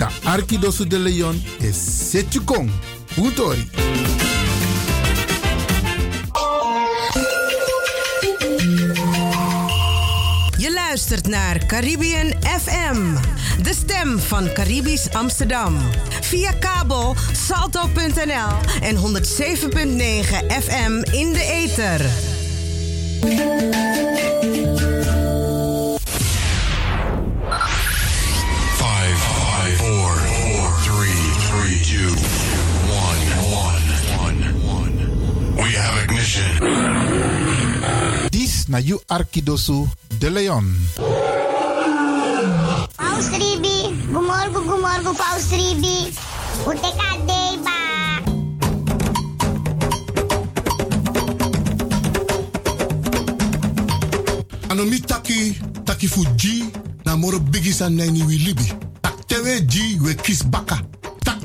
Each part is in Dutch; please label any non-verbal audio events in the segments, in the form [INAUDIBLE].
Da Arkidosu de Leon is Setjukong. Puntori. Je luistert naar Caribbean FM, de stem van Caribisch Amsterdam. Via kabel salto.nl en 107.9 FM in de ether. Ignition. Dis na you Arkidosu de Leon. Paus Ribi, gumorgo gumorgo Paus Ribi. Uteka deba. Anomi taki, taki fu G, na moro bigi san nani wi libi. Tak tewe G, we kis baka.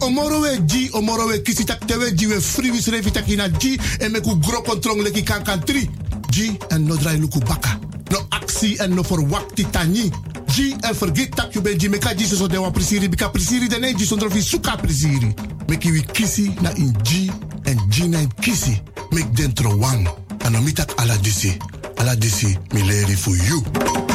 Omoro we G, we kisi tak tewe G, we free wis revi taki na G, en meku gro kontrong leki kan kan tri. G, en no drai luku baka. No aksi en no forwakti tani. G, en forget tak you ben G, meka G so de wan prisiri, bika prisiri dene G, sondro fi suka prisiri. Meki wi kisi na in G, en G na in kisi. Mek dentro wang. Anomi tak ala disi. Ala disi, mi leri for you.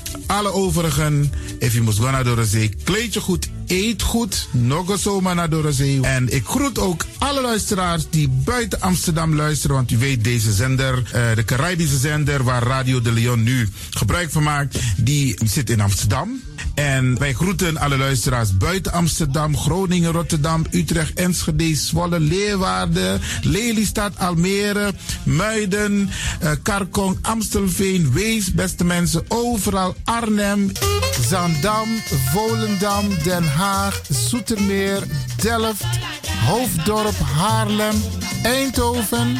alle overigen, if je moest gaan naar zee, kleed je goed, eet goed, nog zomaar naar de zee. En ik groet ook alle luisteraars die buiten Amsterdam luisteren, want u weet deze zender, eh, de Caribische zender waar Radio de Leon nu gebruik van maakt, die zit in Amsterdam. En wij groeten alle luisteraars buiten Amsterdam, Groningen, Rotterdam, Utrecht, Enschede, Zwolle, Leeuwarden, Lelystad, Almere, Muiden, eh, Karkong, Amstelveen, Wees, beste mensen, overal Arnhem, Zandam, Volendam, Den Haag, Zoetermeer, Delft, Hoofddorp, Haarlem, Eindhoven.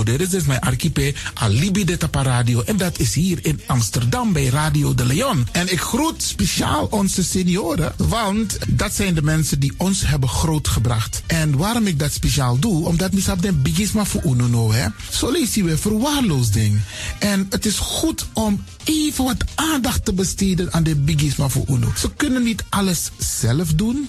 Dit is dus mijn archipel Alibi de Tapa Radio. En dat is hier in Amsterdam bij Radio de Leon. En ik groet speciaal onze senioren, want dat zijn de mensen die ons hebben grootgebracht. En waarom ik dat speciaal doe, omdat misap den bigisma voor uno hè. Zo we verwaarloosding. En het is goed om even wat aandacht te besteden aan de bigisma voor uno. Ze kunnen niet alles zelf doen.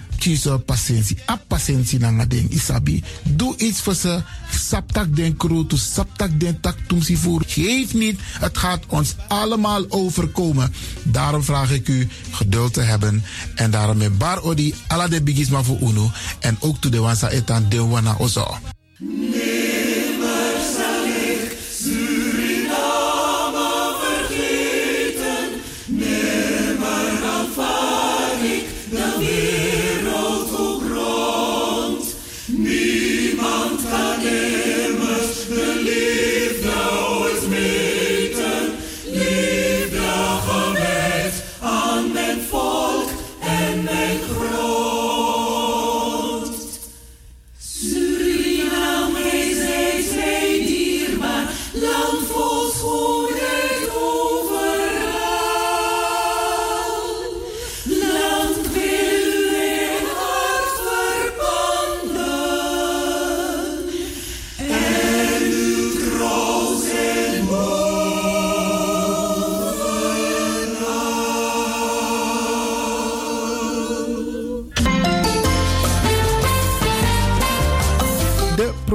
kies patiëntie. A patiëntie na ding isabi. Doe iets voor ze. Saptak den kroto, saptak den tak tumsi voer. Geef niet. Het gaat ons allemaal overkomen. Daarom vraag ik u geduld te hebben. En daarom met bar odi ala de bigisma voor uno. En ook to de wansa etan de wana ozo.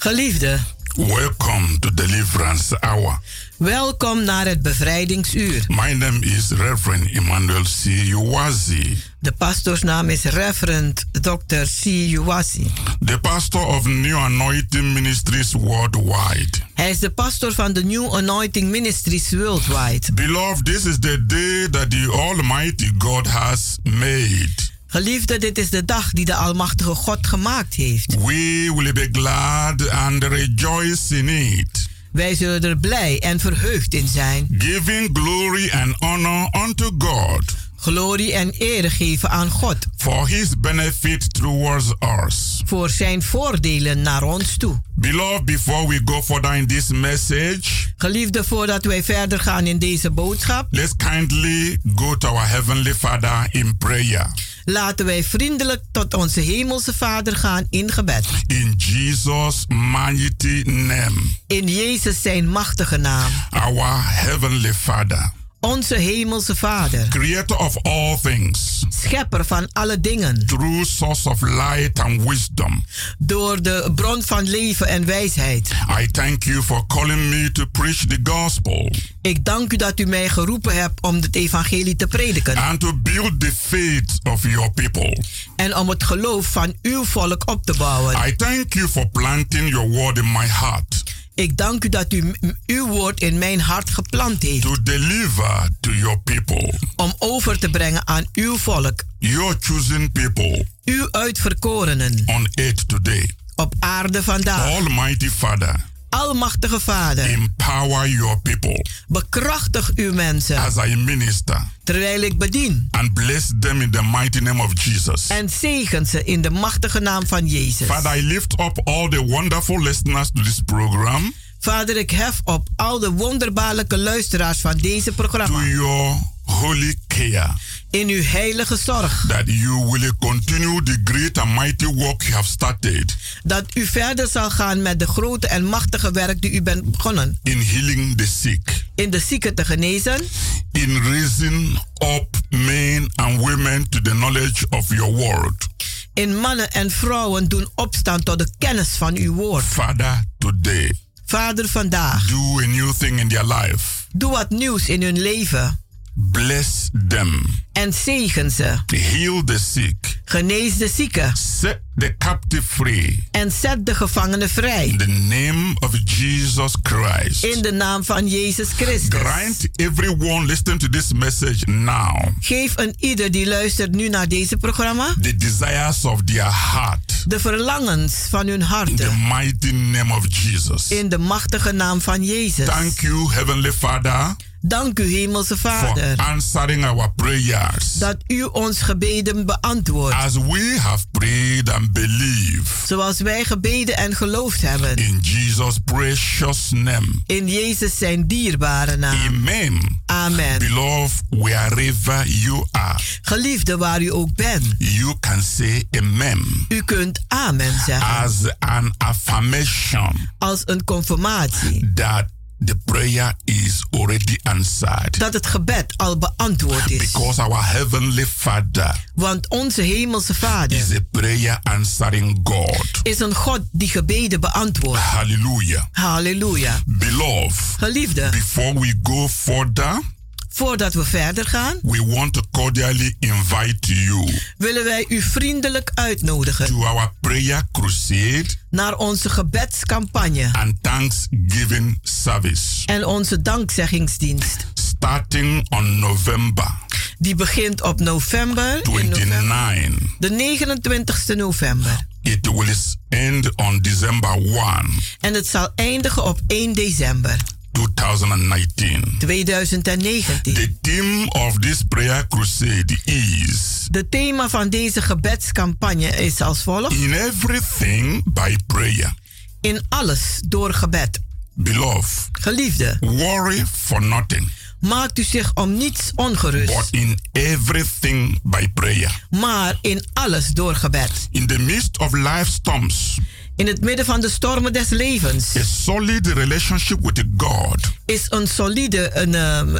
Geliefde, welcome to Deliverance Hour. welkom naar het bevrijdingsuur. My name is Reverend Emmanuel C. Uwazi, De pastoorsnaam is Reverend Dr. C. Uwasi. the pastor of New Anointing Ministries Worldwide. Hij is de pastor van de New Anointing Ministries Worldwide. Beloved, this is the day that the Almighty God has made. Geliefde, dit is de dag die de Almachtige God gemaakt heeft. We will be glad and rejoice in it, Wij zullen er blij en verheugd in zijn. giving glory and honor unto God Glorie en eer geven aan God for his benefit towards us. voor zijn voordelen naar ons toe. Beloved, before we go further in this message, Geliefde, voordat wij verder gaan in deze boodschap, let's kindly go to our Heavenly Father in prayer. laten wij vriendelijk tot onze Hemelse Vader gaan in gebed. In Jesus' mighty name, In Jezus zijn machtige naam. our Heavenly Father, Onze Hemelse Vader, Creator of all things, Schepper van alle dingen, true source of light and wisdom, door de bron van leven en wijsheid. I thank you for calling me to preach the gospel. Ik dank u dat u mij geroepen hebt om het evangelie te prediken. And to build the faith of your people. en om het geloof van uw volk op te bouwen. I thank you for planting your word in my heart Ik dank u dat u uw woord in mijn hart geplant heeft. To deliver to your people, om over te brengen aan uw volk, your chosen people. Uw uitverkorenen. On earth today. op aarde vandaag. Almighty Father, Almachtige Vader, empower your people. Bekrachtig uw mensen. As I minister. Terwijl ik bedien. and bless them in the mighty name of Jesus. En zegen ze in de machtige naam van Jezus. Father, I lift up all the wonderful listeners to this program. Vader, ik hef op al de wonderbaarlijke luisteraars van deze to programma your holy care in uw heilige zorg. that you will continue the great and mighty work you have started Dat u verder zal gaan met de grote en machtige werk die u bent begonnen. in healing the sick, In de zieken te genezen. in raising up men and women to the knowledge of your word. In mannen en vrouwen doen opstaan tot de kennis van uw woord. Father, today, Vader, vandaag. do a new thing in their life. Doe wat nieuws in hun leven. Bless them. En zegen ze. Heal the sick. Genees de zieken. Set the captive free. En zet de gevangenen vrij. In the name of Jesus Christ. In de naam van Jezus Christus. Grant everyone listening to this message now Geef een ieder die luistert nu naar deze programma the desires of their heart. de verlangens van hun In the harten. mighty name of Jesus. In de machtige naam van Jezus. Thank you, Heavenly Father, Dank u, Hemelse for Vader, answering our prayers. dat u ons gebeden beantwoordt. As we have prayed and believed. Zoals wij gebeden en geloofd hebben. In Jesus' precious name. In Jezus zijn dierbare naam. Amen. Amen. Beloved, wherever you are, Geliefde waar u ook bent. you can say amen U kunt amen zeggen. as an affirmation Als een confirmatie. that the prayer is already answered. Dat het gebed al beantwoord is. Because our Heavenly Father Want onze Hemelse Vader is a prayer answering God. is een God die gebeden beantwoordt. Hallelujah. Halleluja. Beloved, Geliefde, before we go further, Voordat we verder gaan, we want to cordially invite you willen wij u vriendelijk uitnodigen to our prayer crusade naar onze gebedscampagne and thanksgiving service en onze dankzeggingsdienst. starting on November Die begint op november, in november 29. de 29ste november. It will end on December 1, En het zal eindigen op 1 december 2019. 2019. The theme of this prayer crusade is De thema van deze gebedscampagne is als volgt. In everything by prayer. In alles door gebed. Beloved, Geliefde, worry for nothing, maakt u zich om niets ongerust. but in everything by prayer. Maar in alles door gebed. In the midst of life storms, In het midden van de stormen des levens a solid relationship with God is een solide een, ehm,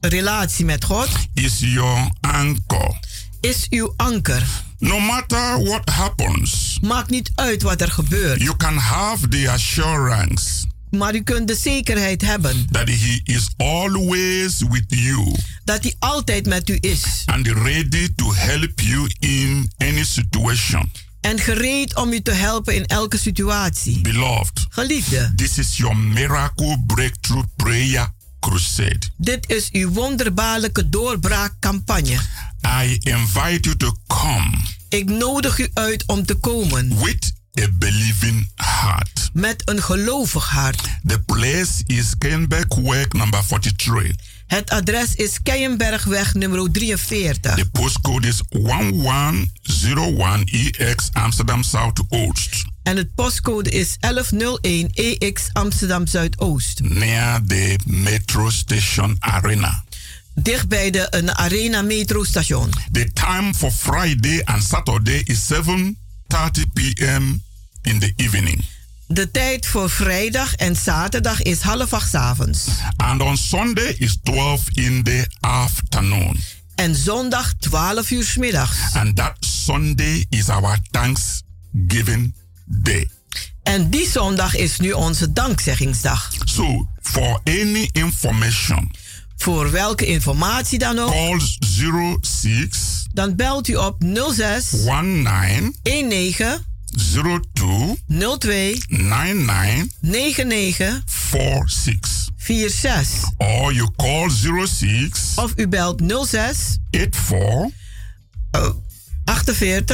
relatie met God. is your anchor. Is uw anker. No matter what happens, Maakt niet uit wat er gebeurt. you can have the assurance Maar u kunt de zekerheid hebben that He is always with you dat hij altijd met u is. and ready to help you in any situation. En gereed om u te helpen in elke situatie. Beloved, Geliefde, this is your miracle breakthrough prayer crusade. dit is uw wonderbaarlijke doorbraakcampagne. I invite you to come Ik nodig u uit om te komen with a believing heart. met een gelovig hart. The place is Kenbekweg number 43. Het adres is Keienbergweg nummer 43. The postcode is 1101EX Amsterdam South Oost. En het postcode is 1101 EX Amsterdam Zuidoost. Near the metro station arena. Dicht bij de een Arena metrostation. The time for Friday and Saturday is 7:30 p.m. in the evening. De tijd voor vrijdag en zaterdag is half acht avonds. And on Sunday is 12 in the afternoon. En zondag 12 uur 's middags. And that Sunday is our Thanksgiving Day. En die zondag is nu onze dankzeggingsdag. So, for any information, Voor welke informatie dan ook, call 06 dan belt u op 06 19 19 02 02 99 99 46. 46. Or you call 06 Of u belt 06 84 48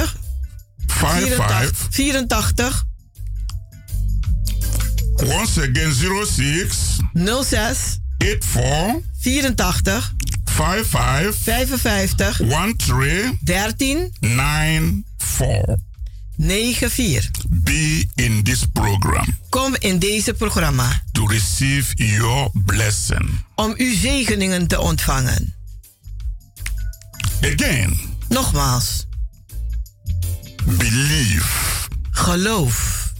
55 84 Once again 06 06 84 84 55 55 13 13 94. 94. Be in this program Kom in deze programma to receive your blessing. om uw zegeningen te ontvangen. Again, Nogmaals, believe geloof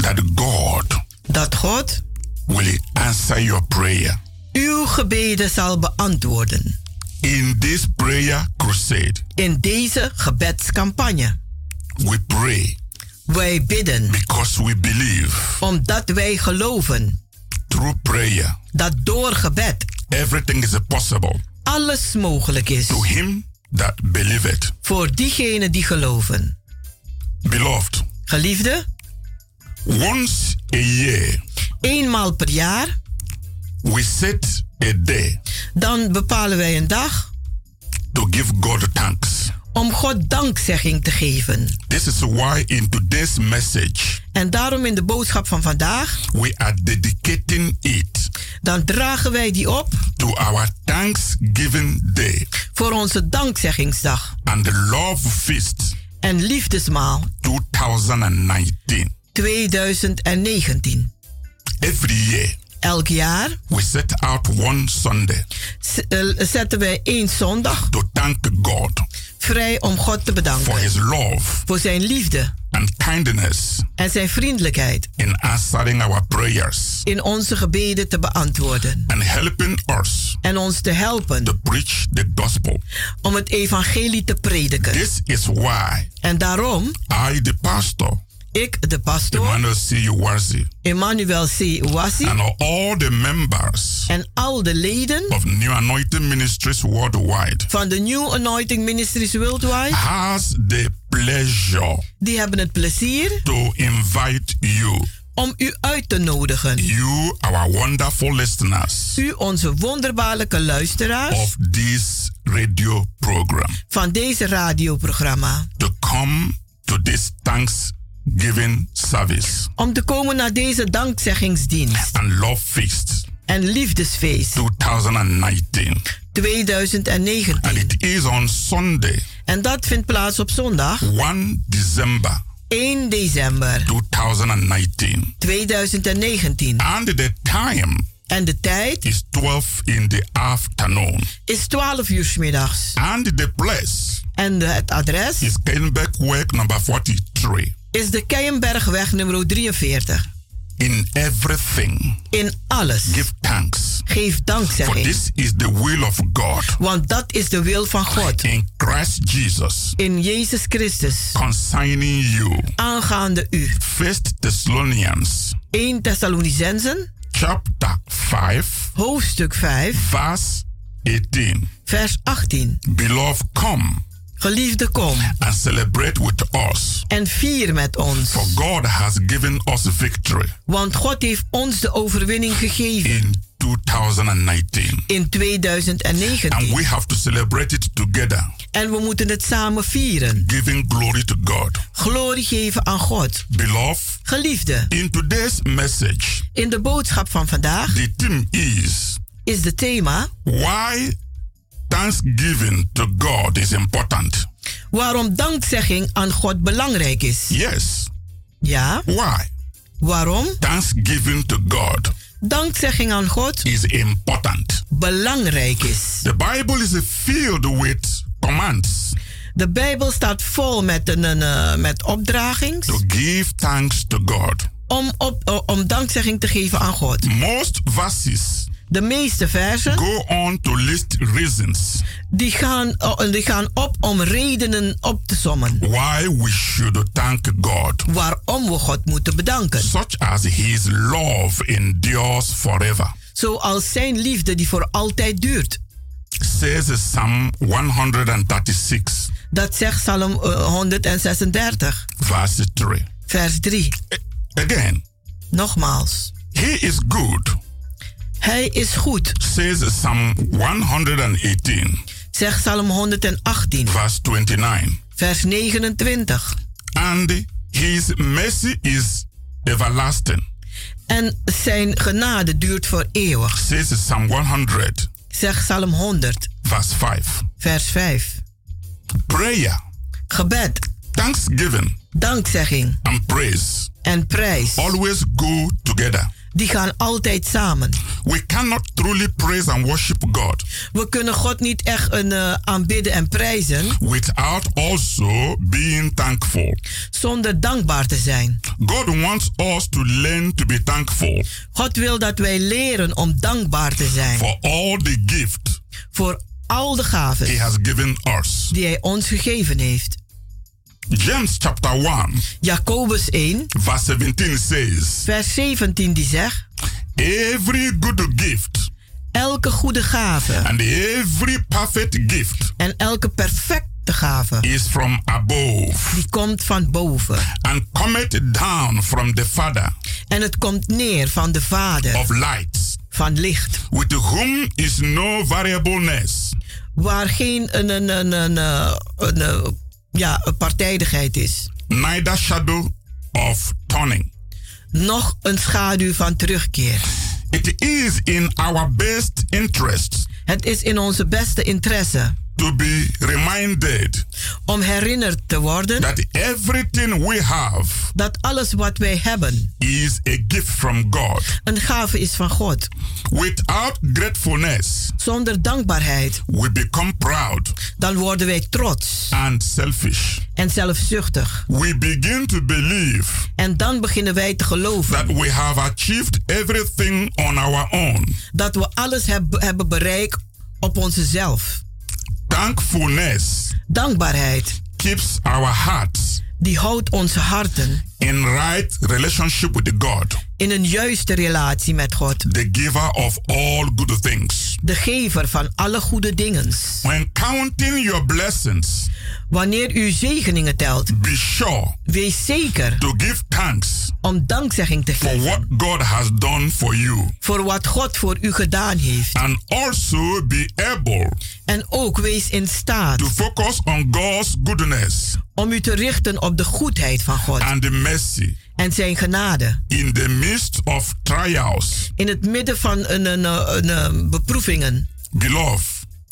that God dat God will answer your prayer. uw gebeden zal beantwoorden In this prayer crusade, in deze gebedscampagne. We pray Wij bidden because we believe omdat wij geloven through prayer dat door gebed everything is possible alles mogelijk is to him that believeth. voor diegenen die geloven. Beloved, Geliefde, once a year eenmaal per jaar, we set a day dan bepalen wij een dag to give God thanks. Om God dankzegging te geven. This is why in today's message En daarom in de boodschap van vandaag, we are dedicating it dan dragen wij die op to our Thanksgiving Day voor onze dankzeggingsdag and the Love Feast en liefdesmaal 2019. 2019. Every year Elk jaar we set out one Sunday eh, zetten wij één zondag to thank God vrij om God te for bedanken His love voor zijn liefde and kindness en zijn vriendelijkheid in answering our prayers in onze gebeden te beantwoorden and helping us en ons te helpen to preach the gospel. om het evangelie te prediken. This is why En daarom, I, the pastor, Ik, de pastor, Emmanuel C. Uwazi, Emmanuel C. Uwasi, and all the members en al de leden of New Anointing Ministries worldwide van de New Anointing Ministries Worldwide, has the pleasure die hebben het plezier to invite you, om u uit te nodigen. you, our wonderful listeners U, onze wonderbaarlijke luisteraars of this radio program, van deze radioprogramma, to come to this Thanksgiving service om te komen naar deze dankzeggingsdienst and love feast en liefdesfeest 2019. 2019. And it is on Sunday, En dat vindt plaats op zondag 1 December 1 december 2019. 2019. And the time En de tijd is 12 in the afternoon. is 12 uur 's middags. And the place En de- het adres is Kenbekweg number 43. Is de Keienbergweg nummer 43. In everything, In alles give thanks. geef For dankzegging. this is the will of God Want dat is de wil van God in Christ Jesus in Jezus Christus concerning you. aangaande u. First Thessalonians 1 Thessalonicensen, chapter 5, hoofdstuk 5, verse 18. vers 18. Beloved, come Geliefde, kom and celebrate with us. en vier met ons. For God has given us victory Want God heeft ons de overwinning gegeven in 2019. in And 2019. we have to celebrate it together, En we moeten het samen vieren. giving glory to God. Glorie geven aan God. Beloved, Geliefde, in today's message, in de boodschap van vandaag the theme is is de thema why thanksgiving to God is important. waarom dankzegging aan God belangrijk is. Yes, Ja, why? waarom Thanksgiving to God dankzegging aan God is important. belangrijk is. The Bible is filled with commands De Bijbel staat vol met, een, een, eh, met opdragings to give thanks to God. om, op, eh, om dankzegging te geven aan God. Most verses De meeste versen go on to list reasons die gaan, eh, die gaan op om redenen op te sommen why we should thank God, waarom we God moeten bedanken. such as His love endures forever. Zoals zijn liefde die voor altijd duurt. Says Psalm 136, Dat zegt Psalm eh, 136, verse 3. vers 3. Again, Nogmaals. He is good, Hij is goed, says Psalm 118, zegt Psalm 118, verse 29. vers 29. And His mercy is everlasting, En zijn genade duurt voor eeuwig, says Psalm 100, zegt Psalm 100, verse 5. vers 5. Prayer, Gebed, thanksgiving, dankzegging. And praise. En prijs, always go together. Die gaan altijd samen. We cannot truly praise and worship God We kunnen God niet echt een, eh, aanbidden en prijzen without also being thankful. zonder dankbaar te zijn. God wants us to learn to be thankful God wil dat wij leren om dankbaar te zijn for all the gift voor al de He gaven has given us. die Hij ons gegeven heeft. James chapter 1, Jacobus 1, verse 17 says, vers 17 die zegt... Every good gift Elke goede gave and every perfect gift en elke perfecte gave is from above die komt van boven. and cometh down from the Father En het komt neer van de Vader of lights, van licht. with whom is no variableness, Waar geen een, een, een, een, een, ja, een partijdigheid is. neither shadow of turning. Nog een schaduw van terugkeer. It is in our best interest Het is in onze beste interesse to be reminded om herinnerd te worden that everything we have dat alles wat wij hebben is a gift from God. een gave is van God. Without gratefulness, Zonder dankbaarheid, we become proud dan worden wij trots and selfish. en zelfzuchtig. We begin to believe En dan beginnen wij te geloven that we have achieved everything on our own. dat we alles heb- hebben bereikt op onszelf. Thankfulness Dankbaarheid keeps our hearts Die houdt onze harten in right relationship with the God, in een juiste relatie met God. the giver of all good things. De gever van alle goede dingen. When counting your blessings, Wanneer u zegeningen telt, be sure wees zeker to give thanks om dankzegging te for geven what God has done for you. voor wat God voor u gedaan heeft. And also be able En ook wees in staat to focus on God's goodness om u te richten op de goedheid van God and the mercy en zijn genade. in the midst of trials. In het midden van een, een, een, een beproevingen. Beloved,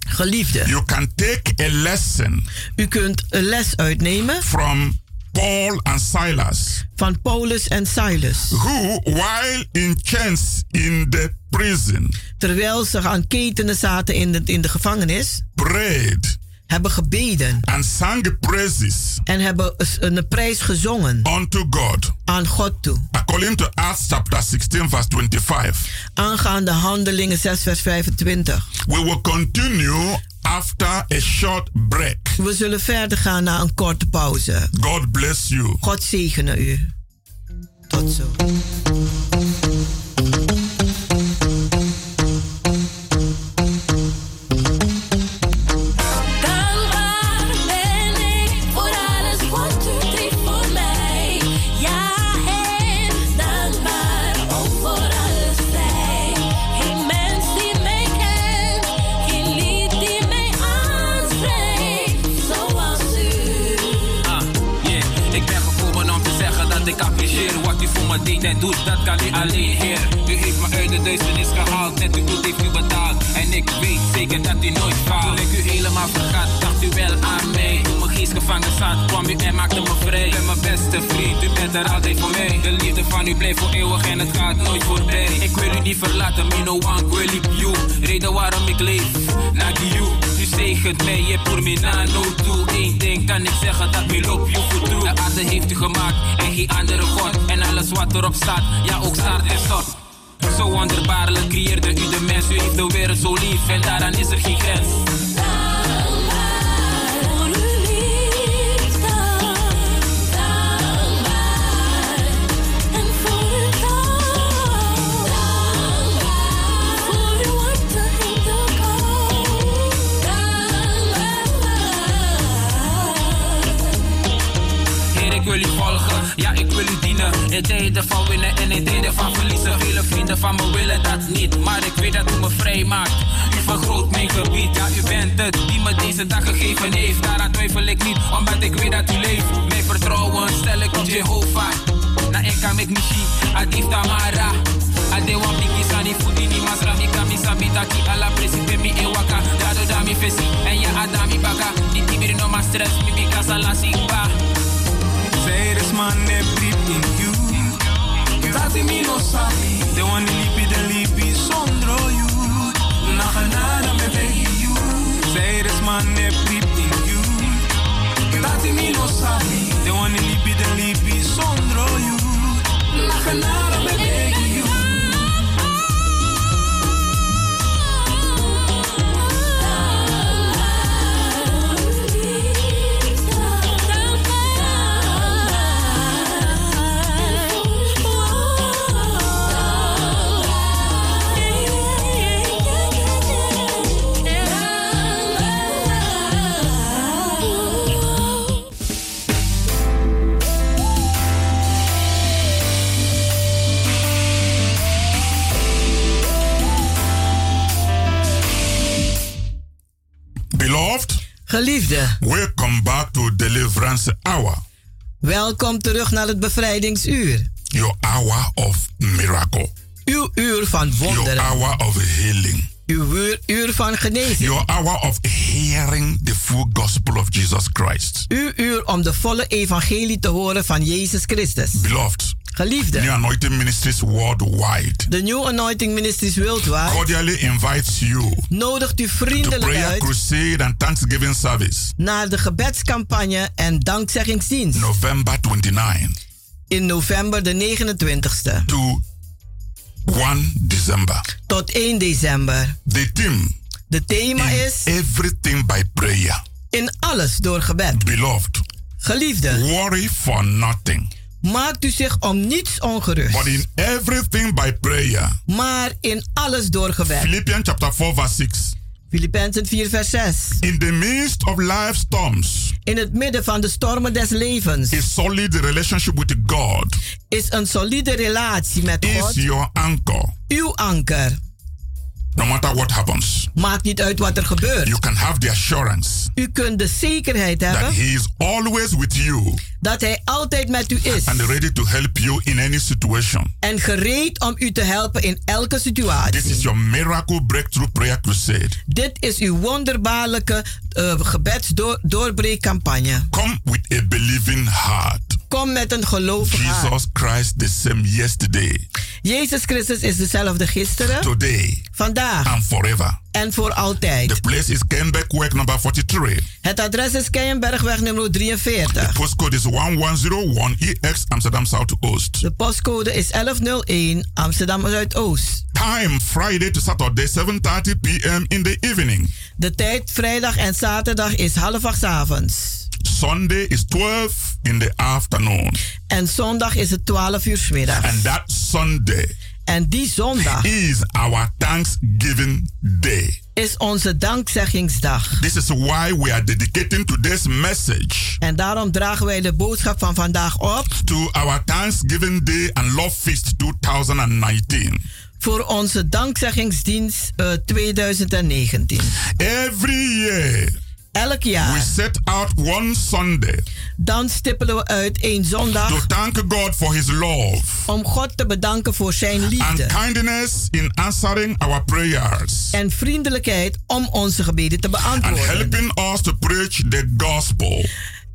Geliefde, you can take a lesson u kunt een les uitnemen from Paul and Silas, van Paulus en Silas. who, while in chains in the prison, Terwijl ze aan ketenen zaten in de, in de gevangenis, prayed hebben gebeden and sang praises en hebben een prijs gezongen unto God. aan God toe. According to Acts chapter 16, verse 25. Aangaande handelingen 6 vers 25. We will continue after a short break. We zullen verder gaan na een korte pauze. God bless you. God zegene u. Tot zo. En doet. Dat kan u alleen, Heer. U heeft me uit de duisternis gehaald, net uw bloed heeft u betaald. En ik weet zeker dat u nooit faalt. Toen ik u helemaal vergat, dacht u wel aan mij. Toen mijn geest gevangen zat, kwam u en maakte me vrij. U bent mijn beste vriend, u bent er altijd voor mij. De liefde van u blijft voor eeuwig en het gaat nooit voorbij. Ik wil u niet verlaten, me no one will leave you. Reden waarom ik leef, naar you. U zegent mij, je voor me na no toe. Eén ding kan ik zeggen, dat me loop you voor true. De aarde heeft u gemaakt en geen andere god. En alles wat erop staat, ja ook staart en stort. Zo wonderbaarlijk creëerde u de mens. U heeft de wereld zo lief en daaraan is er geen grens. Dienen. In tijden van winnen en in tijden van verliezen. Vele vrienden van me willen dat niet, maar ik weet dat u me vrij maakt. U vergroot mijn gebied, ja, u bent het die me deze dag gegeven heeft. Daaraan twijfel ik niet, omdat ik weet dat u leeft. Mijn vertrouwen stel ik op Jehovah. Na enka mek mishi, adif tamara. Ade wan bigi sani futi ni masra mi kami sabita ki ala preside mi ewaka. Dado da mi fesi, en ya adami baka. Di tibiri no ma stress, mi bika sala simba. Say this man Tati mi no sabi. The one that lipi the lipi sondro you. Naganada me begi you. Say this man they deep in you. Tati mi no sabi. The one that lipi the lipi sondro you. Naganada me begi you. Geliefde, welcome back to Deliverance Hour, welkom terug naar het bevrijdingsuur. your hour of miracle, Uw uur van your wonderen. hour of healing, Uw uur, uur van genezing. your hour of hearing the full gospel of Jesus Christ. Uw uur om de volle evangelie te horen van Jezus Christus. Beloved, Geliefde, New Anointing Ministries worldwide de New Anointing Ministries Worldwide cordially invites you nodigt u vriendelijk prayer uit crusade and Thanksgiving service naar de gebedscampagne en dankzeggingsdienst November 29 in november de 29ste to 1 December. tot 1 december. The theme De thema is everything by prayer. in alles door gebed. Beloved, Geliefde. Worry for nothing. Maakt u zich om niets ongerust. But in everything by prayer. Maar in alles door gebed. Philippians chapter 4 verse 6. Filippenzen 4 vers 6. In the midst of life storms. In het midden van de stormen des levens. A solid relationship with God. Is een solide relatie met Is God. your anchor. Uw anker. No matter what happens. Maakt niet uit wat er gebeurt. You can have the assurance. U kunt de zekerheid That hebben he is always with you. dat hij altijd met u is. And ready to help you in any situation. En gereed om u te helpen in elke situatie. This is your miracle breakthrough prayer crusade. Dit is uw wonderbaarlijke uh, gebedsdoorbreekcampagne. Come with a believing heart. Kom met een gelovig. Jesus Christ the same yesterday. Jezus Christus is dezelfde gisteren, Today. vandaag And forever. en voor altijd. The place is Kenbekweg number 43. Het adres is Keienbergweg nummer 43. The postcode is 1101EX Amsterdam Zuidoost. De postcode is 1101 Amsterdam Zuidoost. Time Friday to Saturday 7:30 p.m. in the evening. De tijd vrijdag en zaterdag is half acht avonds. Sunday is 12 in the afternoon. En zondag is het 12 uur middags. And that Sunday en die zondag is our Thanksgiving Day. Is onze dankzeggingsdag. This is why we are dedicating today's message. En daarom dragen wij de boodschap van vandaag op. To our Thanksgiving Day and Love Feast 2019. Voor onze dankzeggingsdienst uh, 2019. Every year. Elk jaar. We set out one Sunday. Dan stippelen we uit één zondag. To thank God for his love. Om God te bedanken voor zijn liefde. And kindness in answering our prayers. En vriendelijkheid om onze gebeden te beantwoorden. And helping us to preach the gospel.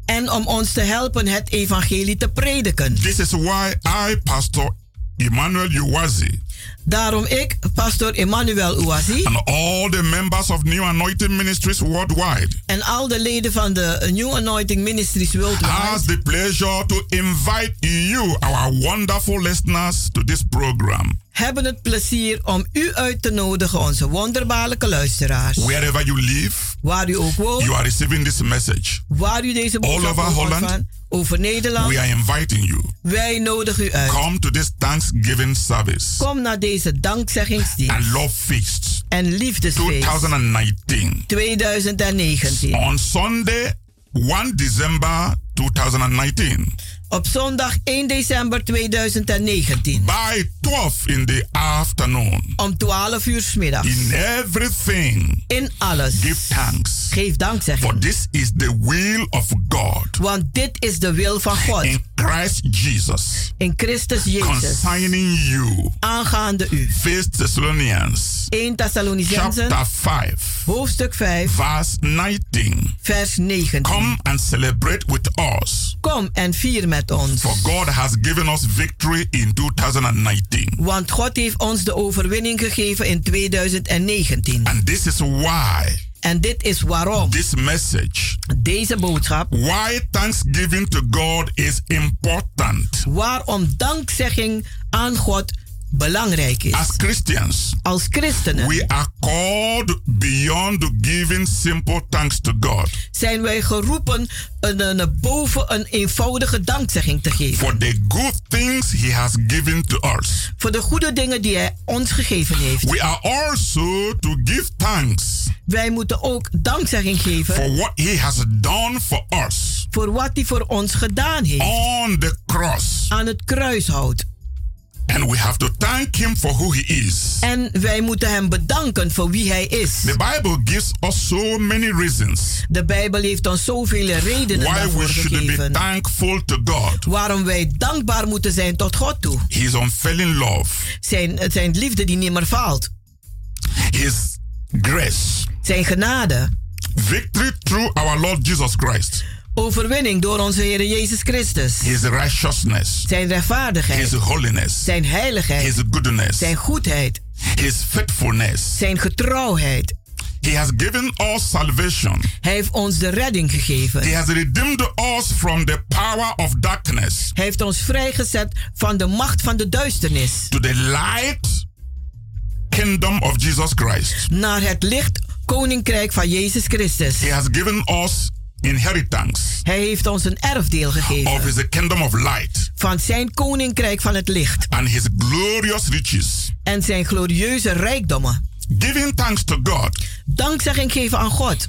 En om ons te helpen het evangelie te prediken. This is why I, Pastor Emmanuel Uwazi. Daarom ik, pastor Emmanuel Uwazi. And all the members of New Anointing Ministries worldwide. En al de leden van de New Anointing Ministries worldwide. Has the pleasure to invite you, our wonderful listeners, to this program. Hebben het plezier om u uit te nodigen, onze wonderbaarlijke luisteraars. Wherever you live. Waar u ook woont. You are receiving this message. Waar u deze boodschap All over Holland. Van, over Nederland. We are inviting you. Wij nodigen u uit. Come to this Thanksgiving service. Kom naar deze dankzeggingsdienst. And love feast. En liefdesfeest. 2019. 2019. On Sunday, 1 December 2019. Op zondag 1 december 2019. By 12 in the afternoon. Om 12 uur 's middags. In everything. In alles. Give thanks. Geef dankzegging. For this is the will of God. Want dit is de wil van God. In Christ Jesus. In Christus Jezus. Concerning you. Aangaande u. 1 Thessalonians. 1 Thessalonicenzen. Chapter 5. Hoofdstuk 5. Vers 19. Vers 19. Come and celebrate with us. Kom en vier met ons. For God has given us victory in 2019. Want God heeft ons de overwinning gegeven in 2019. And this is why. En dit is waarom. This message. Deze boodschap. Why thanksgiving to God is important. Waarom dankzegging aan God belangrijk is. As Christians, als christenen, we are called beyond giving simple thanks to God. Zijn wij geroepen een, een, boven een eenvoudige dankzegging te geven. For the good things he has given to us. Voor de goede dingen die hij ons gegeven heeft. We are also to give thanks. Wij moeten ook dankzegging geven. For what he has done for us. Voor wat hij voor ons gedaan heeft. On the cross. Aan het kruishout. And we have to thank him for who he is. En wij moeten hem bedanken voor wie hij is. The Bible gives us so many reasons. De Bijbel heeft ons zoveel redenen Why daarvoor we should gegeven. be thankful to God. Waarom wij dankbaar moeten zijn tot God toe. His unfailing love. Zijn, zijn liefde die nimmer faalt. His grace. Zijn genade. Victory through our Lord Jesus Christ. Overwinning door onze Heer Jezus Christus. His righteousness. Zijn rechtvaardigheid. His holiness. Zijn heiligheid. His goodness. Zijn goedheid. His faithfulness. Zijn getrouwheid. He has given us salvation. Hij heeft ons de redding gegeven. He has redeemed us from the power of darkness. Hij heeft ons vrijgezet van de macht van de duisternis. To the light kingdom of Jesus Christ. Naar het licht koninkrijk van Jezus Christus. He has given us inheritance Hij heeft ons een erfdeel of gegeven his kingdom of light van zijn koninkrijk van het licht and his glorious riches. en zijn glorieuze rijkdommen. Giving thanks to God Dankzegging geven aan God.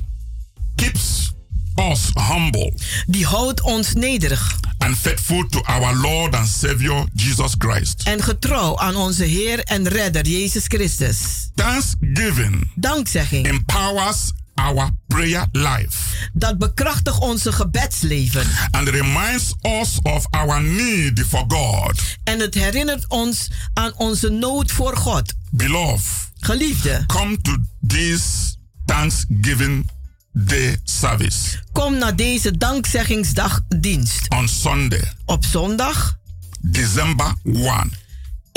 keeps us humble Die houdt ons nederig and faithful to our Lord and Savior Jesus Christ. en getrouw aan onze Heer en Redder Jezus Christus. Thanksgiving Dankzegging. empowers our prayer life Dat bekrachtigt onze gebedsleven. and reminds us of our need for God. En het herinnert ons aan onze nood voor God. Beloved, Geliefde, come to this Thanksgiving Day service kom naar deze dankzeggingsdagdienst. on Sunday, Op zondag December 1,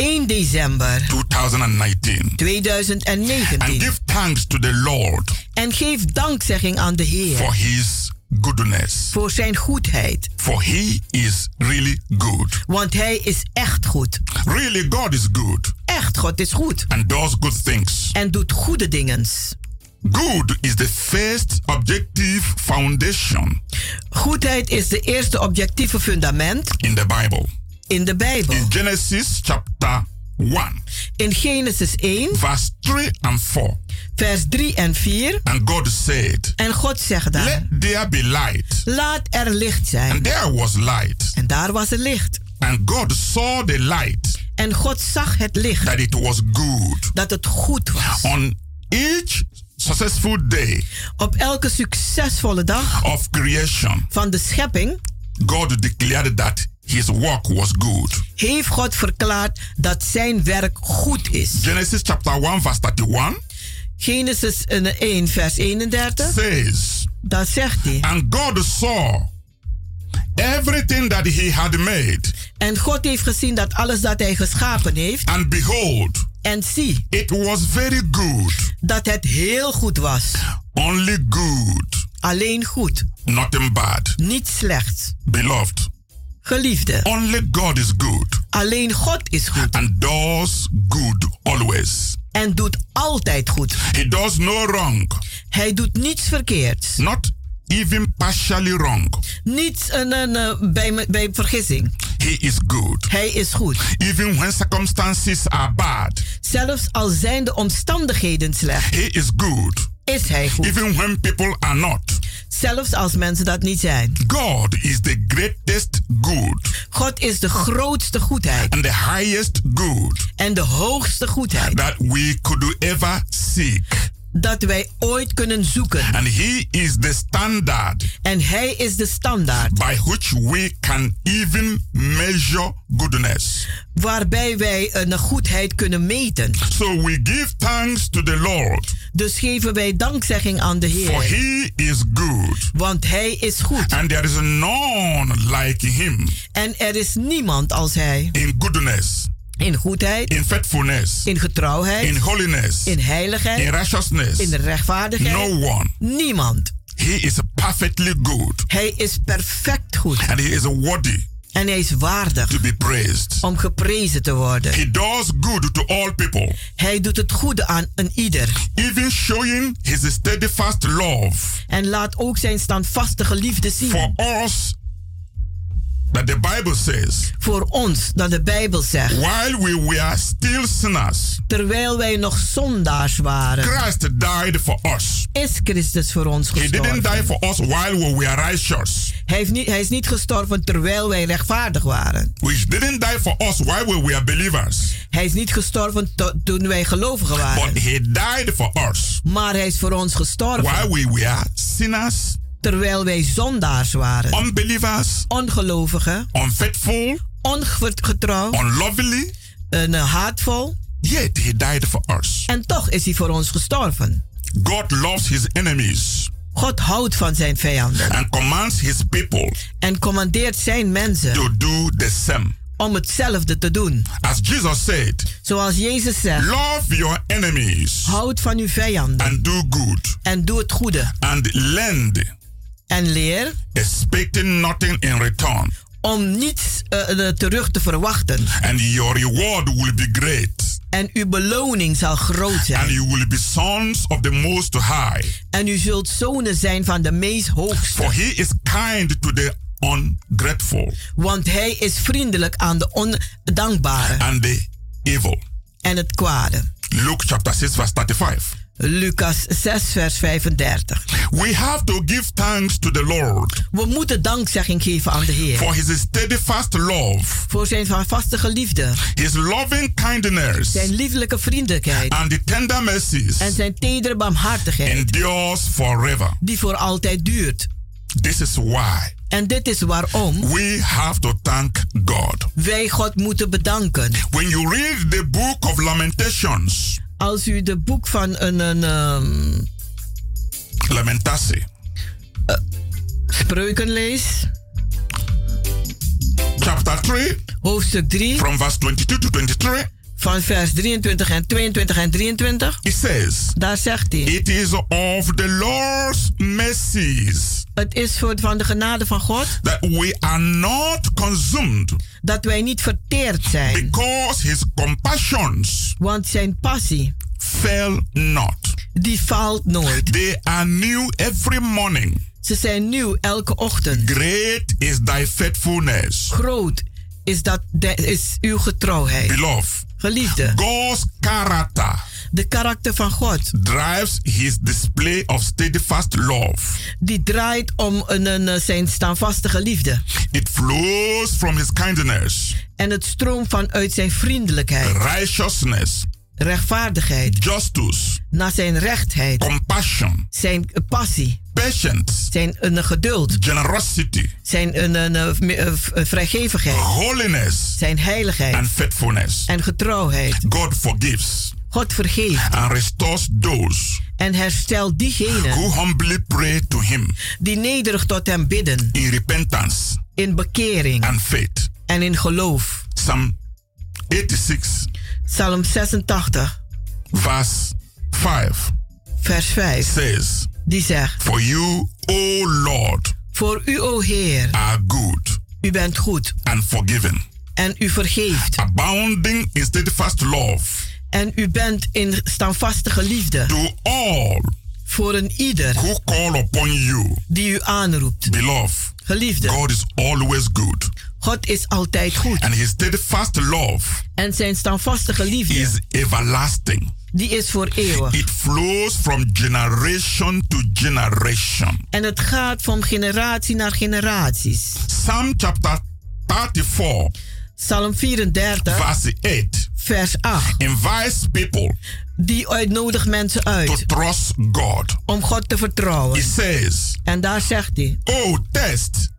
1 december 2019. And 2019. give thanks to the Lord En geef dankzegging aan de for Heer his goodness. voor zijn goedheid. For he is really good. Want hij is echt goed. Really, God is good Echt, God is goed. and does good things. En doet goede dingen. Good is the first objective foundation Goedheid is de eerste objectieve fundament in the Bible. In de Bijbel. In Genesis chapter 1, In Genesis 1, verse 3 and 4. vers 3 en 4. And God said, En God zegt daar: Let there be light. Laat er licht And zijn. there was light. En daar was er licht. And God saw the light En God zag het licht, that it was good. dat het goed was. On each successful day Op elke succesvolle dag of creation, van de schepping God declared that his work was good. heeft God verklaard dat zijn werk goed is. Genesis chapter 1, verse 31 Genesis 1, vers 31. says, Dat zegt hij. And God saw everything that he had made, En God heeft gezien dat alles dat hij geschapen heeft. and behold, En zie it was very good. dat het heel goed was. Only good, Alleen goed. nothing bad. Niet slecht. Beloved, Geliefde. only God is good Alleen God is goed. and does good always. En doet altijd goed. He does no wrong, Hij doet niets verkeerds. not even partially wrong. Niets een, een, een, bij, bij vergissing. He is good. Hij is goed. Even when circumstances are bad, Zelfs al zijn de omstandigheden slecht, he is good. is hij goed. Even when people are not. Zelfs als mensen dat niet zijn. God is the greatest good God is de grootste goedheid and the highest good en de hoogste goedheid that we could ever seek. Dat wij ooit kunnen zoeken. And he is the standard En hij is de standaard by which we can even measure goodness. waarbij wij een goedheid kunnen meten. So we give thanks to the Lord, Dus geven wij dankzegging aan de for Heer. he is good, Want hij is goed. and there is none like him En er is niemand als hij. in goodness, In goedheid, in faithfulness, in getrouwheid, in holiness, in in heiligheid, righteousness. in de rechtvaardigheid. No one. Niemand. He is perfectly good, Hij is perfect goed. and he is worthy En hij is waardig to be praised. om geprezen te worden. He does good to all people, Hij doet het goede aan een ieder. even showing his steadfast love En laat ook zijn standvastige liefde zien. for us. That the Bible says, Voor ons, dat de Bijbel zegt. while we were still sinners, Terwijl wij nog zondaars waren, Christ died for us. is Christus voor ons He didn't gestorven. die for us while we were righteous. Hij, heeft niet, hij is niet gestorven terwijl wij rechtvaardig waren. We didn't die for us while we were believers. Hij is niet gestorven to- toen wij gelovigen waren. But he died for us Maar hij is voor ons gestorven while we were sinners, terwijl wij zondaars waren. unbelievers, Ongelovigen, unfaithful, ongetrouw, unlovely. en eh, haatvol. Yet he died for us. En toch is hij voor ons gestorven. God loves his enemies God houdt van zijn vijanden and commands his people en commandeert zijn mensen to do the same. om hetzelfde te doen. As Jesus said, Zoals Jezus zegt, love your enemies houd van uw vijanden and do good en doe het goede. and lend, En leer expecting nothing in return. om niets eh, terug te verwachten. And your reward will be great. En uw beloning zal groot And zijn. you will be sons of the Most High. En u zult zonen zijn van de meest hoogste. For he is kind to the ungrateful Want hij is vriendelijk aan de ondankbare and the evil. en het kwade. Luke chapter 6, verse 35. Lucas 6, vers 35. We have to give thanks to the Lord We moeten dankzegging geven aan de Heer. for his steadfast love, Voor zijn vastige liefde. his loving kindness, Zijn lieflijke vriendelijkheid. and the tender mercies En zijn tedere barmhartigheid. endures forever. Die voor altijd duurt. This is why En dit is waarom we have to thank God. wij God moeten bedanken. When you read the book of Lamentations, Als u de boek van een, een ehm, Lamentatie, spreuken leest, chapter 3, hoofdstuk 3, from verse 22 to 23, van vers 23 en 22 en 23, it says, daar zegt hij: It is of the Lord's mercies Het is voor van de genade van God that we are not consumed dat wij niet verteerd zijn, because his compassions want zijn passie fail not. die faalt nooit. They are new every morning. Ze zijn nieuw elke ochtend. Great is thy faithfulness. Groot is, dat de, is uw getrouwheid. Beloved, Geliefde, God's character de karakter van God, drives his display of steadfast love. die draait om een, een, eh, zijn standvastige liefde. It flows from his kindness, En het stroomt vanuit zijn vriendelijkheid, righteousness, rechtvaardigheid, justice, naar zijn rechtheid, compassion, zijn eh, passie, patience, zijn een geduld, generosity, zijn een, een, een, een, een vrijgevigheid, holiness, zijn heiligheid. And faithfulness. en getrouwheid. God forgives God vergeeft. And restores those en herstelt diegenen who humbly pray to him die nederig tot hem bidden, in repentance in bekering. and faith. en in geloof. Psalm 86, Psalm 86, verse 5 vers 5, says, die zegt: For you, O Lord, Voor u, o Heer, are good u bent goed and forgiving, en u vergeeft. abounding in steadfast love En u bent in standvastige liefde to all voor een ieder who call upon you. die u aanroept. Beloved, Geliefde, God is always good, God is altijd goed. and his steadfast love En zijn standvastige liefde, is everlasting. die is voor eeuwig. It flows from generation to generation. En het gaat van generatie naar generaties. Psalm chapter 34, Psalm 34, verse 8, vers 8. invites people Die uitnodigt mensen to uit trust God. om God te vertrouwen. It says, En daar zegt hij: Oh, test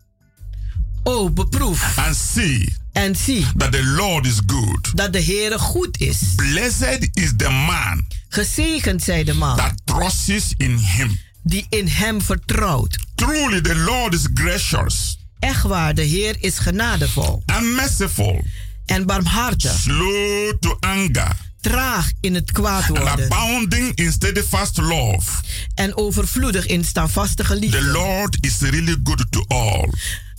Oh, beproef and see en zie that the Lord is good. dat de Heere goed is. Blessed is the man Gezegend zij de man that trusts in him. die in hem vertrouwt. Truly, the Lord is gracious Echt waar, de Heer is genadevol and merciful, en barmhartig, slow to anger, traag in het kwaad and worden abounding in steadfast love. en overvloedig in standvastige The liefde. Lord is really good to all.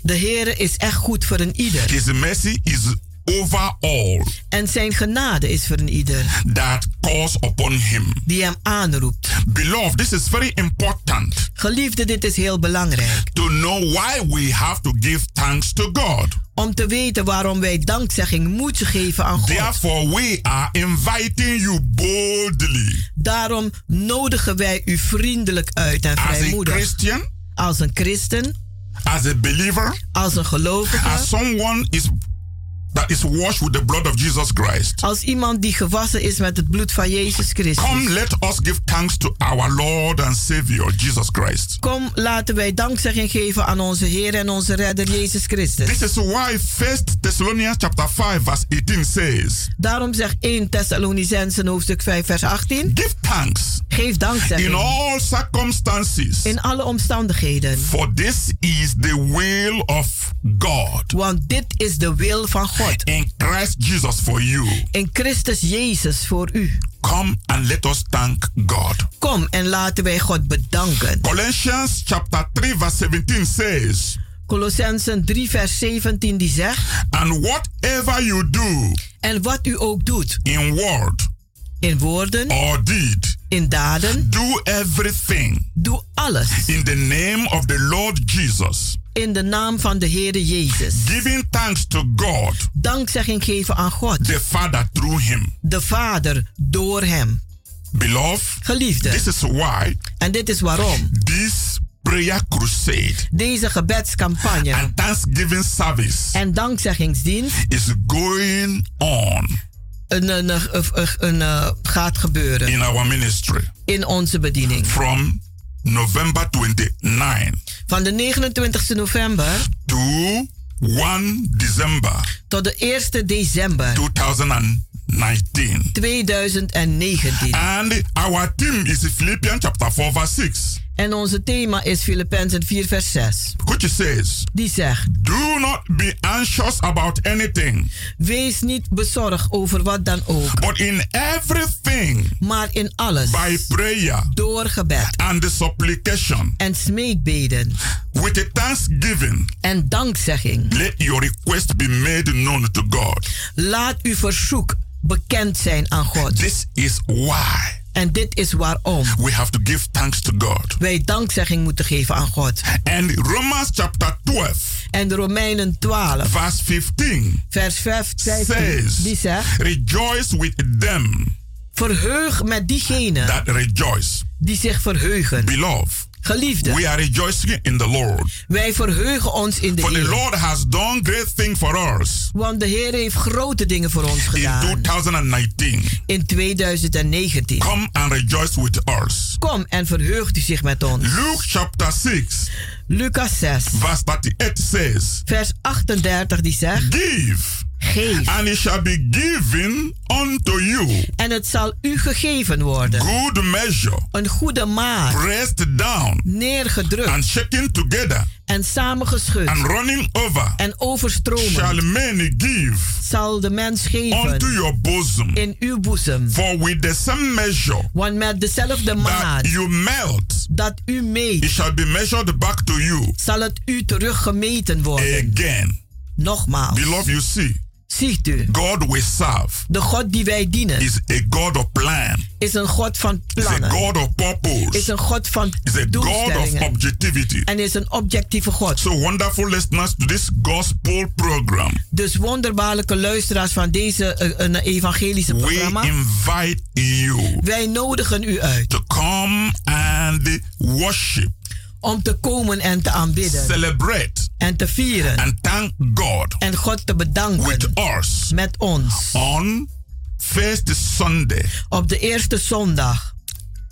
De Heere is echt goed voor een ieder His mercy is over all en zijn genade is voor een ieder that calls upon him. die hem aanroept. Beloved, this is very important Geliefde, dit is heel belangrijk. to know why we have to give thanks to God. Om te weten waarom wij dankzegging moeten geven aan God. Therefore, we are inviting you boldly Daarom nodigen wij u vriendelijk uit en as a vrijmoedig. Christian, Als een christen, as a believer, als een gelovige, as someone is that is washed with the blood of Jesus Christ. als iemand die gewassen is met het bloed van Jezus Christus. Come, let us give thanks to our Lord and Savior Jesus Christ. Kom, laten wij dankzegging geven aan onze Heer en onze Redder Jezus Christus. This is why 1 Thessalonians chapter 5 verse 18 says, Daarom zegt 1 Thessalonicensen hoofdstuk 5 vers 18. Give thanks Geef in dankzegging all circumstances. in alle omstandigheden. For this is the will of God Want dit is de wil van God. In Christ Jesus for you. In Christus Jezus voor u. Come and let us thank God. Kom en laten wij God bedanken. Colossians chapter 3 verse 17 says, Colossensen 3 vers 17 die zegt. And whatever you do En wat u ook doet. in word In woorden. or deed, In daden. do everything Doe alles. in the name of the Lord Jesus, In de naam van de Heere Jezus. giving thanks to God, Dankzegging geven aan God. the Father, through him. De Vader door hem. Beloved, Geliefde. this is why En dit is waarom. this prayer crusade Deze gebedscampagne. and thanksgiving service En dankzeggingsdienst. is going on Een, een, een, een, een, eh, gaat gebeuren. in our ministry In onze bediening. from November 29 Van de 29 november to 1 December tot de 1 december 2019. 2019. And our theme is Philippians chapter 4 verse 6. En onze thema is Filippenzen 4 vers 6. Which says, Die zegt, Do not be anxious about anything, wees niet bezorgd over wat dan ook. but in everything, Maar in alles, by prayer door gebed and the supplication, en smeekbeden with a thanksgiving, en dankzegging. let your request be made known to God. Laat uw verzoek bekend zijn aan God. This is why En dit is waarom we have to give thanks to God. wij dankzegging moeten geven aan God. And Romans chapter 12, En de Romeinen 12, verse 15, vers 15, says, die zegt... Rejoice with them Verheug met diegenen that rejoice. die zich verheugen. Beloved, Geliefde, we are rejoicing in the Lord. wij verheugen ons in de For the Heer. Lord has done great things for us Want de Heer heeft grote dingen voor ons in gedaan. 2019. In 2019. Come and rejoice with us. Kom en verheugt u zich met ons. Luke chapter 6, Lucas 6, verse 38 says, vers 38 die zegt... Give, Geef. and it shall be given unto you. En het zal u gegeven worden. Good measure, Een goede maat. pressed down Neergedrukt. and shaken together En samengeschud. and running over, En overstromen. shall men give Zal de mens unto geven. your bosom. In uw boezem. For with the same measure Want met dezelfde maat. that you melt, Dat u meet. it shall be measured back to you Zal het u teruggemeten worden. again. Nogmaals. Beloved, you see, Ziet u. God we serve De God die wij dienen. is a God of plan. Is een God van Is a plannen. God of purpose. Is een God van Is a God of objectivity. En is een objectieve God. So wonderful listeners to this gospel program. Dus wonderbaarlijke luisteraars van deze een evangelische We programma. invite you Wij nodigen u uit to come and worship, om te komen en te aanbidden. celebrate, En te vieren. and thank God En God te bedanken. with us Met ons. on first Sunday, Op de eerste zondag.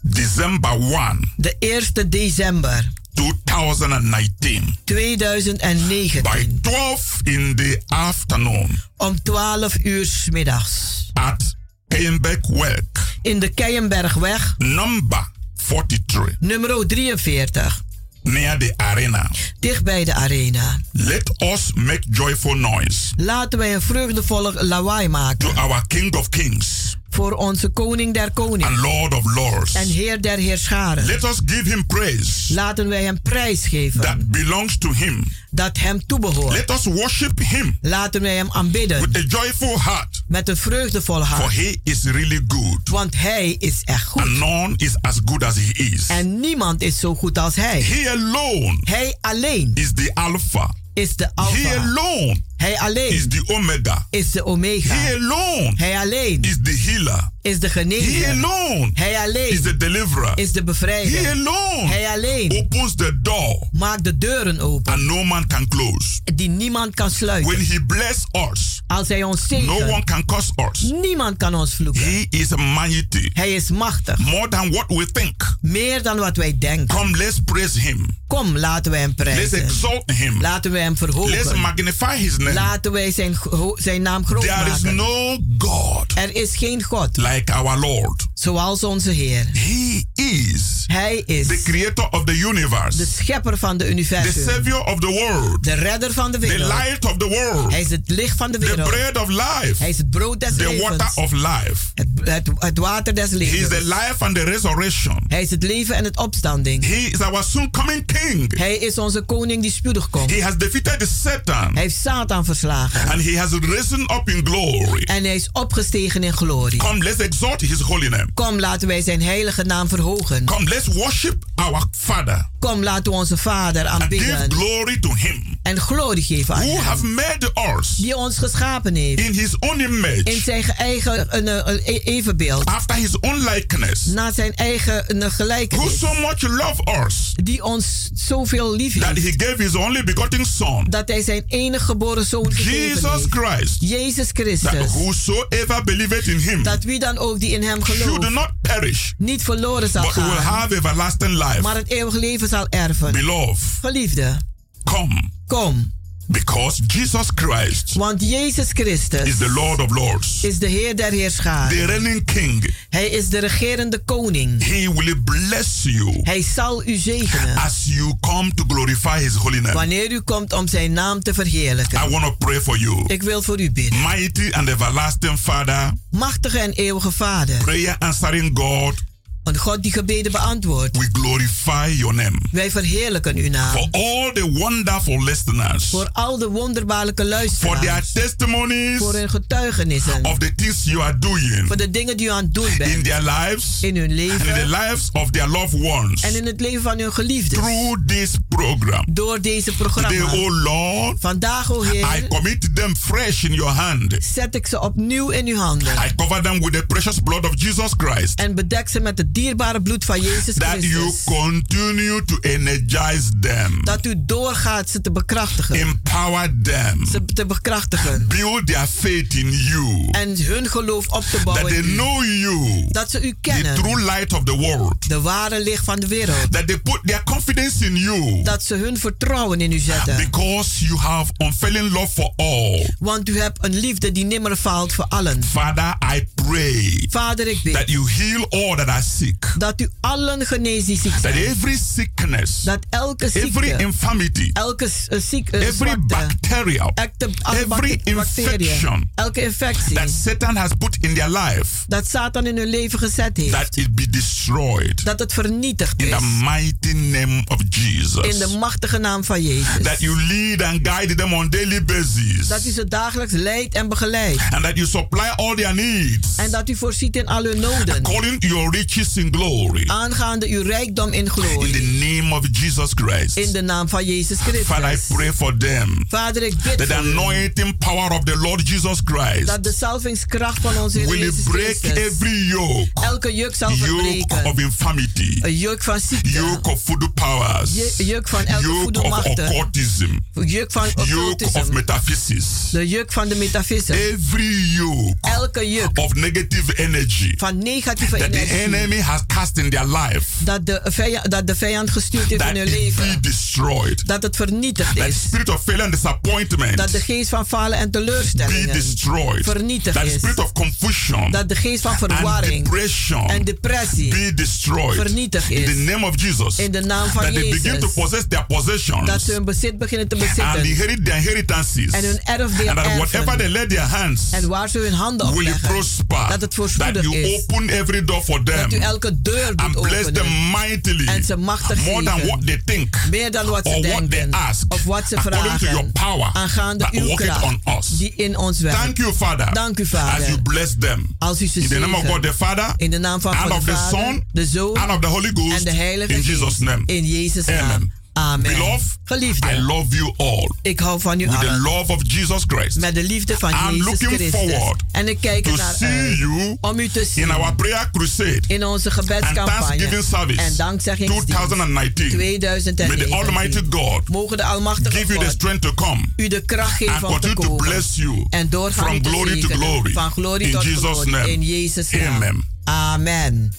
December 1, De eerste december 2019. 2019. By 12 in the afternoon Om 12 uur 's middags. at Keienbergweg, In de Keienbergweg. number 43, Nummer 43. Near the arena. Dicht bij de arena. Let us make joyful noise Laten wij een vreugdevolle lawaai maken. to our King of Kings Voor onze koning der and koningen. Lord of Lords. En heer der heerscharen. Let us give him praise Laten wij hem prijs geven. that belongs to him. Dat hem toebehoort. Let us worship him Laten wij hem aanbidden. with a joyful heart, Met een vreugdevolle for hart. he is really good. Want hij is echt goed. And none is as good as he is. En niemand is zo goed als hij. He alone Hij alleen is the Alpha. Is de He Alpha. alone Hij is alleen the Omega. is de Omega. He alone Hij alleen is the healer. is de He genezer. alone Hij is alleen the deliverer. is de He bevrijder. alone Hij alleen opens the door maakt de deuren open and no man can close. die niemand kan When sluiten. he bless us, Als hij ons no one zegent, can curse us. niemand kan ons vloeken. He is mighty, Hij is machtig. more than what we think. Meer dan wat wij denken. Come, let's praise him. Kom, laten wij hem Let's prijzen. exalt him. Laten wij hem Let's verhogen. magnify his name. Laten wij zijn, zijn naam groot There is maken. no God Er is geen God like our Lord. Zoals onze Heer. He is Hij is the creator of the universe, de schepper van de the universum. savior of the world, De redder van de the wereld. light of the world, Hij is het licht van de the wereld. bread of life, Hij is het brood des the water levens. of life. Het, het, het water des He is the levens. life and the resurrection. Hij is het leven en het opstanding. He is our soon coming king. Hij is onze koning die spoedig komt. He has defeated the Satan Hij heeft Satan verslagen. and he has risen up in glory. En hij is opgestegen in glorie. Come, let's exalt his holy name. Kom, laten wij zijn heilige naam verhogen. Come, let's worship our Father Kom, laten we onze Vader and give aanbidden. glory to him En glorie geven aan who hem. have made us Die ons geschapen heeft. in his own image, In zijn eigen eh, eh, evenbeeld. after his own likeness, Naar zijn eigen who gelijkenis. so much love us Die ons zoveel lief that heeft. he gave his only begotten Son, Dat hij zijn enige geboren zoon gegeven Jesus heeft. Christ, Jezus that Christus. whosoever believeth in him Dat wie dan ook die in hem gelooft. not perish, Niet verloren zal but will gaan. have everlasting life. Maar het eeuwige leven zal erven. Beloved, Geliefde. come, Kom. because Jesus Christ Want Jezus Christus is the Lord of Lords, is de Heer der Heerscharen. the reigning King. Hij is de regerende koning. He will bless you Hij zal u zegenen. as you come to glorify His holy name. Wanneer u komt om zijn naam te verheerlijken. I want to pray for you. Ik wil voor u bidden. Mighty and everlasting Father, Machtige en eeuwige Vader. prayer answering God, Een God die gebeden beantwoordt. we glorify your name. Wij verheerlijken uw For naam. all the wonderful listeners, Voor al de wonderbaarlijke for their luisteraars. testimonies Voor hun getuigenissen. of the things you are doing Voor de dingen die u aan het doen in bent. their lives In hun and in the leven. lives of their loved ones En in het leven van hun geliefden. through this program. Door deze Today, programma. oh Lord, Vandaag, o I Heer, commit them fresh in your hand. zet ik ze opnieuw in uw handen. I cover them with the precious blood of Jesus Christ. En bedek ze met het dierbare bloed van Jezus That you Christus. continue to energize them, Dat u doorgaat ze te bekrachtigen. empower them, Ze te bekrachtigen. build their faith in you, En hun geloof op te that bouwen. they in u. know you, Dat ze u the kennen. true light of the world, De ware licht van de wereld. that they put their confidence in you Dat ze hun vertrouwen in u zetten. because you have unfailing love for all. Want u hebt een liefde die nimmer faalt voor allen. Father, I pray Vader, ik that bid you heal all that are sick, dat u allen geneest die ziek that every sickness, Dat elke every ziekte, infirmity, elke uh, ziek, uh, every zwakte, bacterial, elke, every infection elke infectie, that Satan has put in their life, dat Satan in hun leven gezet heeft, that it be destroyed dat het vernietigd in is. the mighty name of In Jesus. de machtige naam van Jezus. That you lead and guide them on daily basis. Dat u ze dagelijks leidt en begeleidt. And that you supply all their needs. En dat u voorziet in al hun noden. According to your riches in glory. Aangaande uw rijkdom in In glorie. the name of Jesus Christ. In de naam van Jezus Christus. Father, I pray for them. Vader, ik bid That the anointing power of the Lord Jesus Christ Dat de salvingskracht van onze Heer will Jezus break Christus. every yoke. Elke juk zal Yoke verbreken. of infirmity. Een juk van ziekte. Yoke of voodoo powers. Juk van elke Yoke of occultism. Juk van Yoke occultism. of metaphysics. De juk van de metafysica. Every yoke Elke juk of negative energy van negatieve the energie. enemy has cast in their life. Dat de, vijand, dat de vijand gestuurd heeft That in hun be leven. destroyed. Dat het vernietigd That is. spirit of failure and disappointment Dat de geest van falen en be teleurstellingen destroyed. vernietigd That is. spirit of confusion Dat de geest van and verwarring depression en depressie be destroyed. vernietigd In the is. name of Jesus. In de naam van that they begin to Jezus. possess their possessions Dat ze hun bezit beginnen te and bezitten. inherit their inheritances. En hun erfdeel and that whatever they let their hands En waar ze hun handen op will leggen. prosper. Dat het that voorspoedig you is. open every door for them Dat u elke deur doet and bless openen. them mightily. En ze machtig more than what they think Meer dan wat ze or what they denken. ask. Of wat ze according to your vragen. power Aangaande uw kracht. on us. Die in ons werkt. Thank you, Father. Dank u, As Vader. you bless them. Als u ze In the name of. God the Father. In de naam van and God of de the Vader, Son. de Zoon and of the Holy Ghost. en de Heilige in. Jesus' name. In Jezus' naam. Amen. Amen. Beloved, Geliefde, I love you all. ik hou van u With the allen. love of Jesus Christ. Met de liefde van I'm Jezus looking Christus. forward En ik kijk to naar see uit you om u te zien in our prayer crusade in onze gebedscampagne Thanksgiving service en dankzeggingsdienst 2019. 2019. May the Almighty God Mogen de Almachtige give you the God strength to come u de kracht geven om te continue to komen. bless you en doorgaan from glory to glory. Van glorie In tot Jesus' glorie. name. In Jezus' naam. Amen. Amen.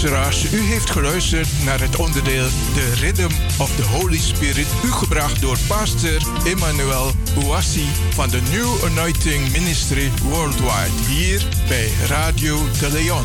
U heeft geluisterd naar het onderdeel The Rhythm of the Holy Spirit, u gebracht door pastor Emmanuel Ouassi van de New Anointing Ministry Worldwide, hier bij Radio de Leon.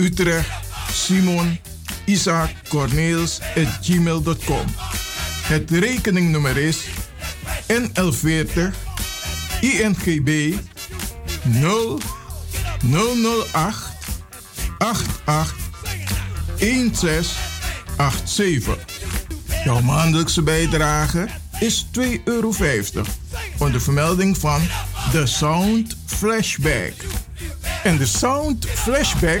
Utrecht, Simon, Isaac, Corneels gmail.com. Het rekeningnummer is NL40 INGB 0 008 88 1687. Jouw maandelijkse bijdrage is 2,50 euro. Onder vermelding van The Sound Flashback. En de Sound Flashback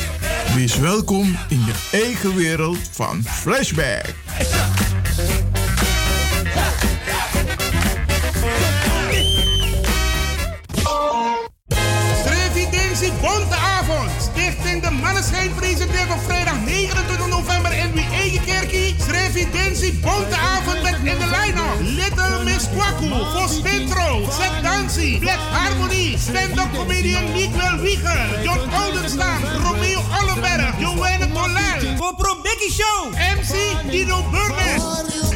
Wees welkom in je eigen wereld van Flashback. Strevidentie Bonte Avond. Stichting De Manneschijn presenteert op vrijdag 29 november kerkie. Strevidentie Bonte Avond met in de line-up. Little Miss Kwaku, Vos Petro, Zet Dansi, Black Harmonie, stand-up comedian Miguel Wiegel, John Oldenstam, Romeo Ollenberg, Joanne. Kopro Becky Show, MC Dino Burgess.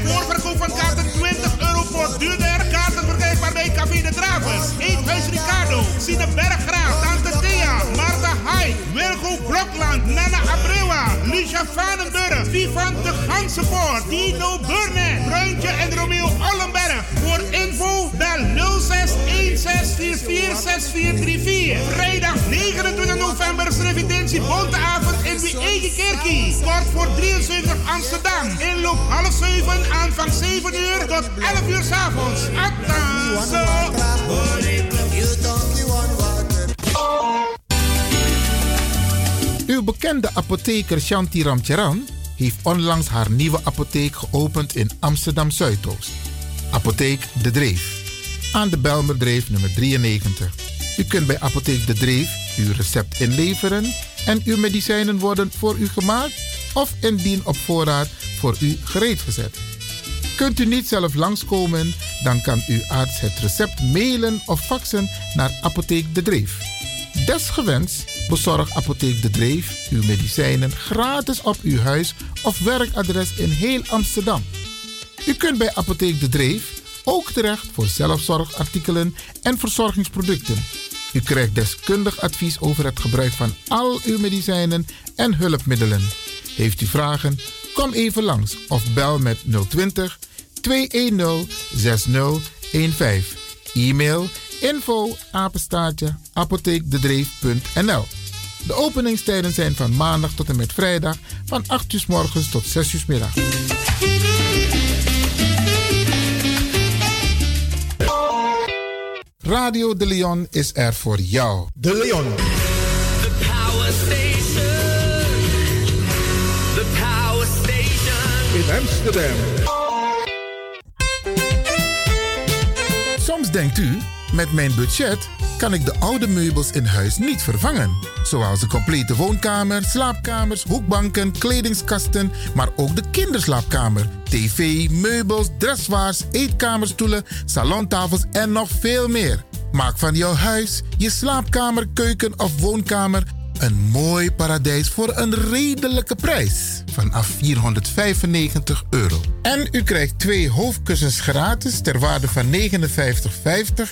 Voorverkoop van kaarten 20 euro voor duurder. Kaarten verkrijgbaar bij Café de Dravers, Eethuis Ricardo, Sine Berggraaf, Tante Hai, Wilgo Blokland, Nana Abrewa, Lucia Vanenburg, Vivan de Gansenpoort, Dino Burnett, Bruintje en Romeo Ollenberg. Voor info bel 0616446434. Vrijdag 29 november is residentie Bonteavond in de eigen kerkie. Kort voor 73 Amsterdam. Inloop half 7, aanvang 7 uur tot 11 uur s'avonds. Attenzo! Uw bekende apotheker Shanti Ramcharan heeft onlangs haar nieuwe apotheek geopend in Amsterdam Zuidoost. Apotheek De Dreef. Aan de Belmerdreef nummer 93. U kunt bij Apotheek De Dreef uw recept inleveren en uw medicijnen worden voor u gemaakt of indien op voorraad voor u gereed gezet. Kunt u niet zelf langskomen, dan kan uw arts het recept mailen of faxen naar Apotheek De Dreef. Desgewenst bezorgt Apotheek De Dreef uw medicijnen gratis op uw huis of werkadres in heel Amsterdam. U kunt bij Apotheek De Dreef ook terecht voor zelfzorgartikelen en verzorgingsproducten. U krijgt deskundig advies over het gebruik van al uw medicijnen en hulpmiddelen. Heeft u vragen? Kom even langs of bel met 020 210 6015. E-mail info apenstaartje apotheekdedreef.nl De openingstijden zijn van maandag tot en met vrijdag van 8 uur s morgens tot 6 uur s middag. Radio De Leon is er voor jou. De Leon. Power station. The power station. In Amsterdam. Soms denkt u, met mijn budget kan ik de oude meubels in huis niet vervangen. Zoals de complete woonkamer, slaapkamers, hoekbanken, kledingskasten, maar ook de kinderslaapkamer, tv, meubels, dressoirs, eetkamerstoelen, salontafels en nog veel meer. Maak van jouw huis, je slaapkamer, keuken of woonkamer een mooi paradijs voor een redelijke prijs. Vanaf 495 euro. En u krijgt twee hoofdkussens gratis ter waarde van 59,50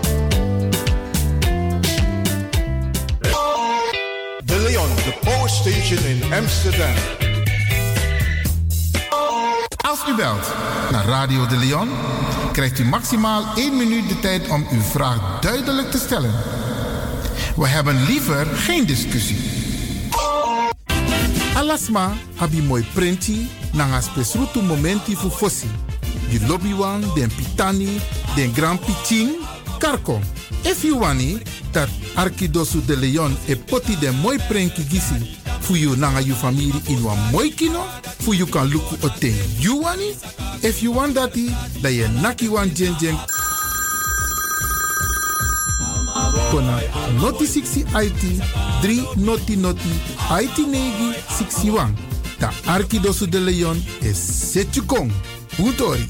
The power station in Amsterdam. Als u belt naar Radio de Leon, krijgt u maximaal 1 minuut de tijd om uw vraag duidelijk te stellen. We hebben liever geen discussie. Alasma abi moi prenti nanga spesrutu momenti fu fosi. Di lobby wan, den pitani, den grand pitin, karko. If you wani, dat Arkidosu de Leon e poti den moi prenki gisi fu you nanga you family in wan moi kino, fu you kan luku o ten you wani. If you want dati, da ye naki wan jen jen kona noti 60 IT 3 noti noti IT negi 61. Ta Arkidosu de Leon is Setjukong. Utori.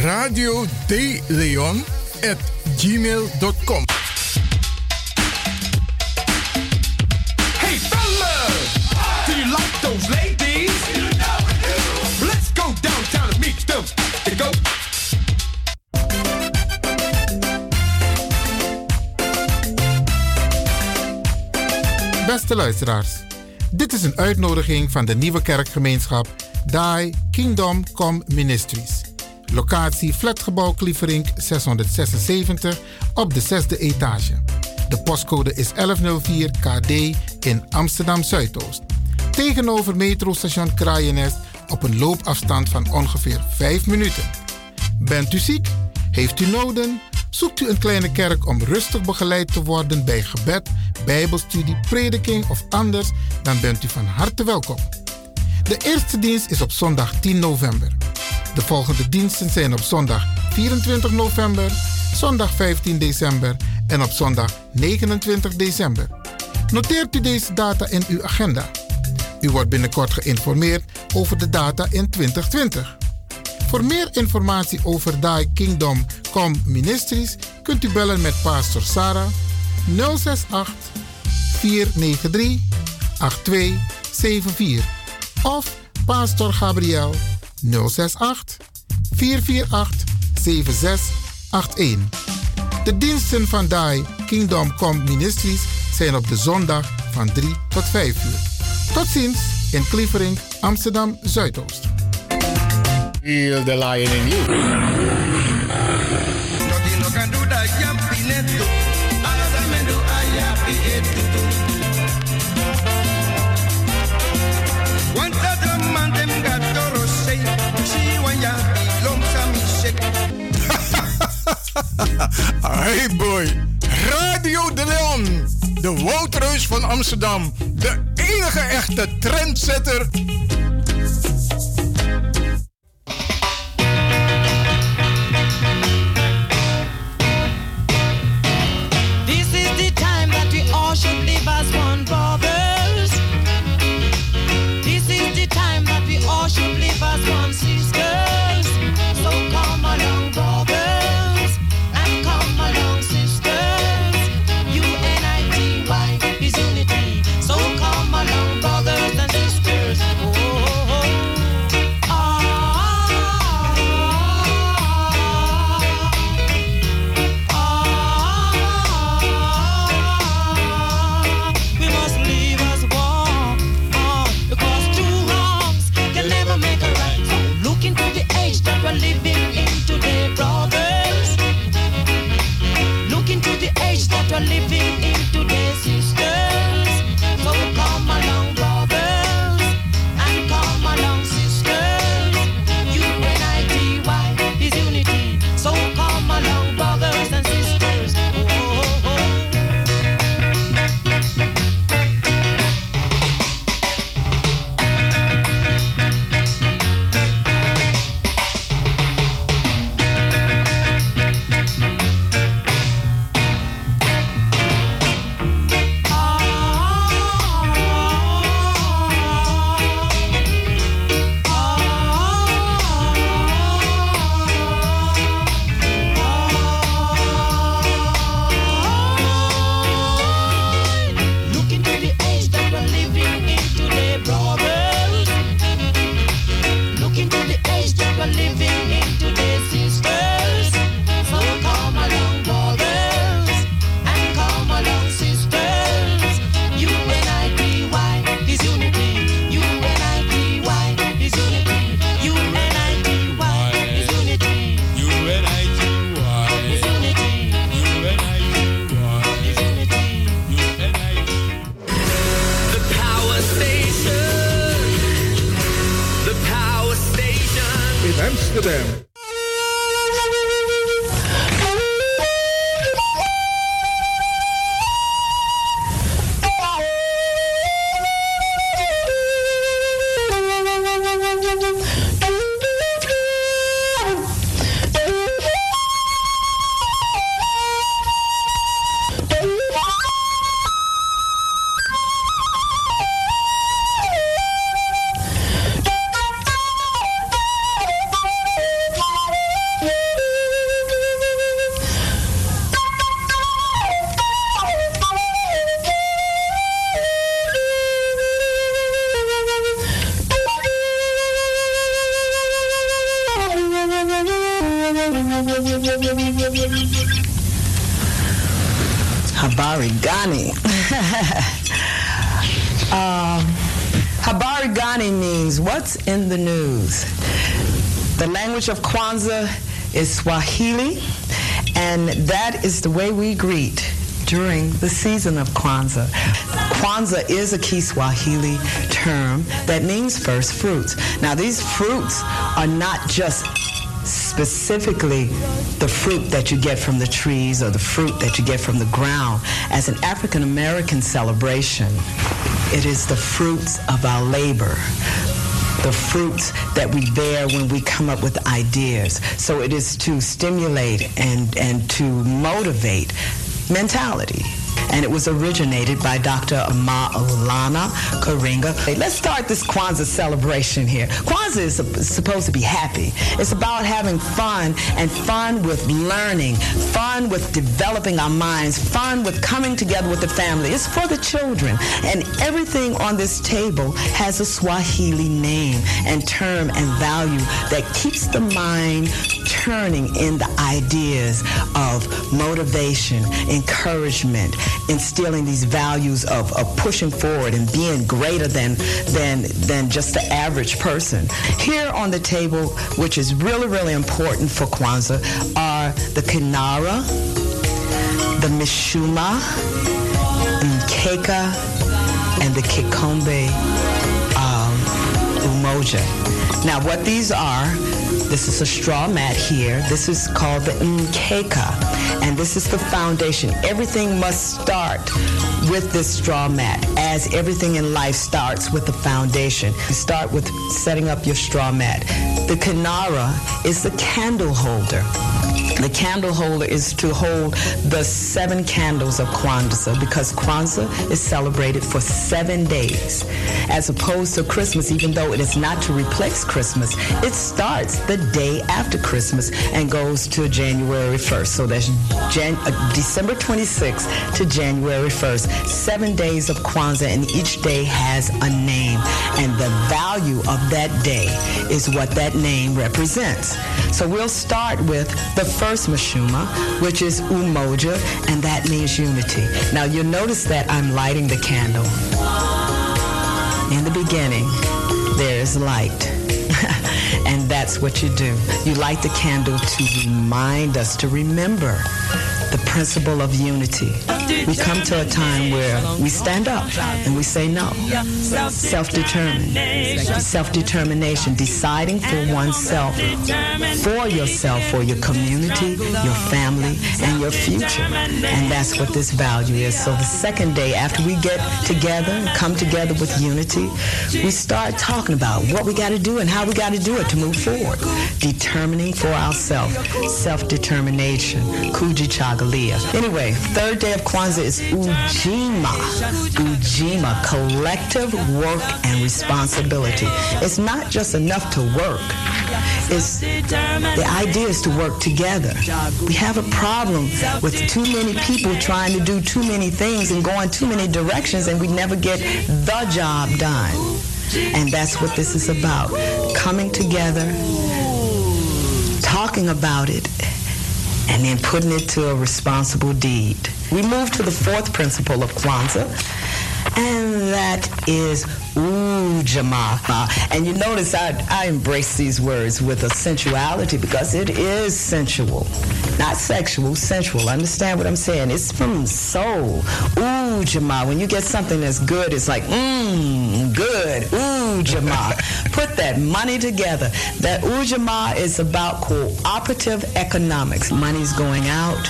radio de Leon at gmail.com. Hey fellas, do you like those ladies? Let's go downtown and meet them. They go. Beste luisteraars, dit is een uitnodiging van de nieuwe kerkgemeenschap Die Kingdom Come Ministries. Locatie Flatgebouw Klieverink 676 op de zesde etage. De postcode is 1104 KD in Amsterdam Zuidoost. Tegenover metrostation Kraaienest op een loopafstand van ongeveer 5 minuten. Bent u ziek? Heeft u noden? Zoekt u een kleine kerk om rustig begeleid te worden bij gebed, bijbelstudie, prediking of anders, dan bent u van harte welkom. De eerste dienst is op zondag 10 november. De volgende diensten zijn op zondag 24 november, zondag 15 december en op zondag 29 december. Noteert u deze data in uw agenda. U wordt binnenkort geïnformeerd over de data in 2020. Voor meer informatie over Die Kingdom Come Ministries kunt u bellen met Pastor Sarah 068 493 8274 of Pastor Gabriel 068 448 7681. De diensten van Die Kingdom Come Ministries zijn op de zondag van 3 tot 5 uur. Tot ziens in Klievering, Amsterdam Zuidoost. Feel the lion in you. [LAUGHS] Hey boy, Radio de Leon, de Woutreus van Amsterdam, de enige echte trendsetter. The language of Kwanzaa is Swahili, and that is the way we greet during the season of Kwanzaa. Kwanzaa is a Kiswahili term that means first fruits. Now, these fruits are not just specifically the fruit that you get from the trees or the fruit that you get from the ground. As an African American celebration, it is the fruits of our labor, the fruits that we bear when we come up with ideas. So it is to stimulate and, and to motivate mentality. And it was originated by Dr. Maulana Karinga. Let's start this Kwanzaa celebration here. Kwanzaa is supposed to be happy. It's about having fun and fun with learning, fun with developing our minds, fun with coming together with the family. It's for the children. And everything on this table has a Swahili name and term and value that keeps the mind turning in the ideas of motivation, encouragement, instilling these values of, of pushing forward and being greater than, than, than just the average person. Here on the table, which is really, really important for Kwanzaa, are the Kinara, the Mishuma, the Mkeka, and the Kikombe um, Umoja. Now, what these are, this is a straw mat here. This is called the Mkeka, and this is the foundation. Everything must start with this straw mat, as everything in life starts with the foundation. You start with setting up your straw mat. The Kanara is the candle holder. The candle holder is to hold the seven candles of Kwanzaa because Kwanzaa is celebrated for seven days. As opposed to Christmas, even though it is not to replace Christmas, it starts the day after Christmas and goes to January 1st. So that's Jan- uh, December 26th to January 1st. Seven days of Kwanzaa, and each day has a name. And the value of that day is what that name represents. So we'll start with the first Mashuma, which is Umoja, and that means unity. Now you'll notice that I'm lighting the candle. In the beginning, there is light. And that's what you do. You light the candle to remind us, to remember the principle of unity. We come to a time where we stand up and we say no. Self-determined. Self-determination. Deciding for oneself, for yourself, for your community, your family, and your future. And that's what this value is. So the second day after we get together, and come together with unity, we start talking about what we got to do and how we got to do it move forward. Determining for ourselves. Self-determination. Kuji Chagalia. Anyway, third day of Kwanzaa is Ujima. Ujima, collective work and responsibility. It's not just enough to work. It's the idea is to work together. We have a problem with too many people trying to do too many things and going too many directions and we never get the job done. And that's what this is about. Coming together, talking about it, and then putting it to a responsible deed. We move to the fourth principle of Kwanzaa, and that is Ujamaa. And you notice I, I embrace these words with a sensuality because it is sensual. Not sexual, sensual. Understand what I'm saying? It's from soul. Ujamaa. When you get something that's good, it's like, mmm, good. Ujamaa. [LAUGHS] Put that money together. That Ujamaa is about cooperative economics. Money's going out,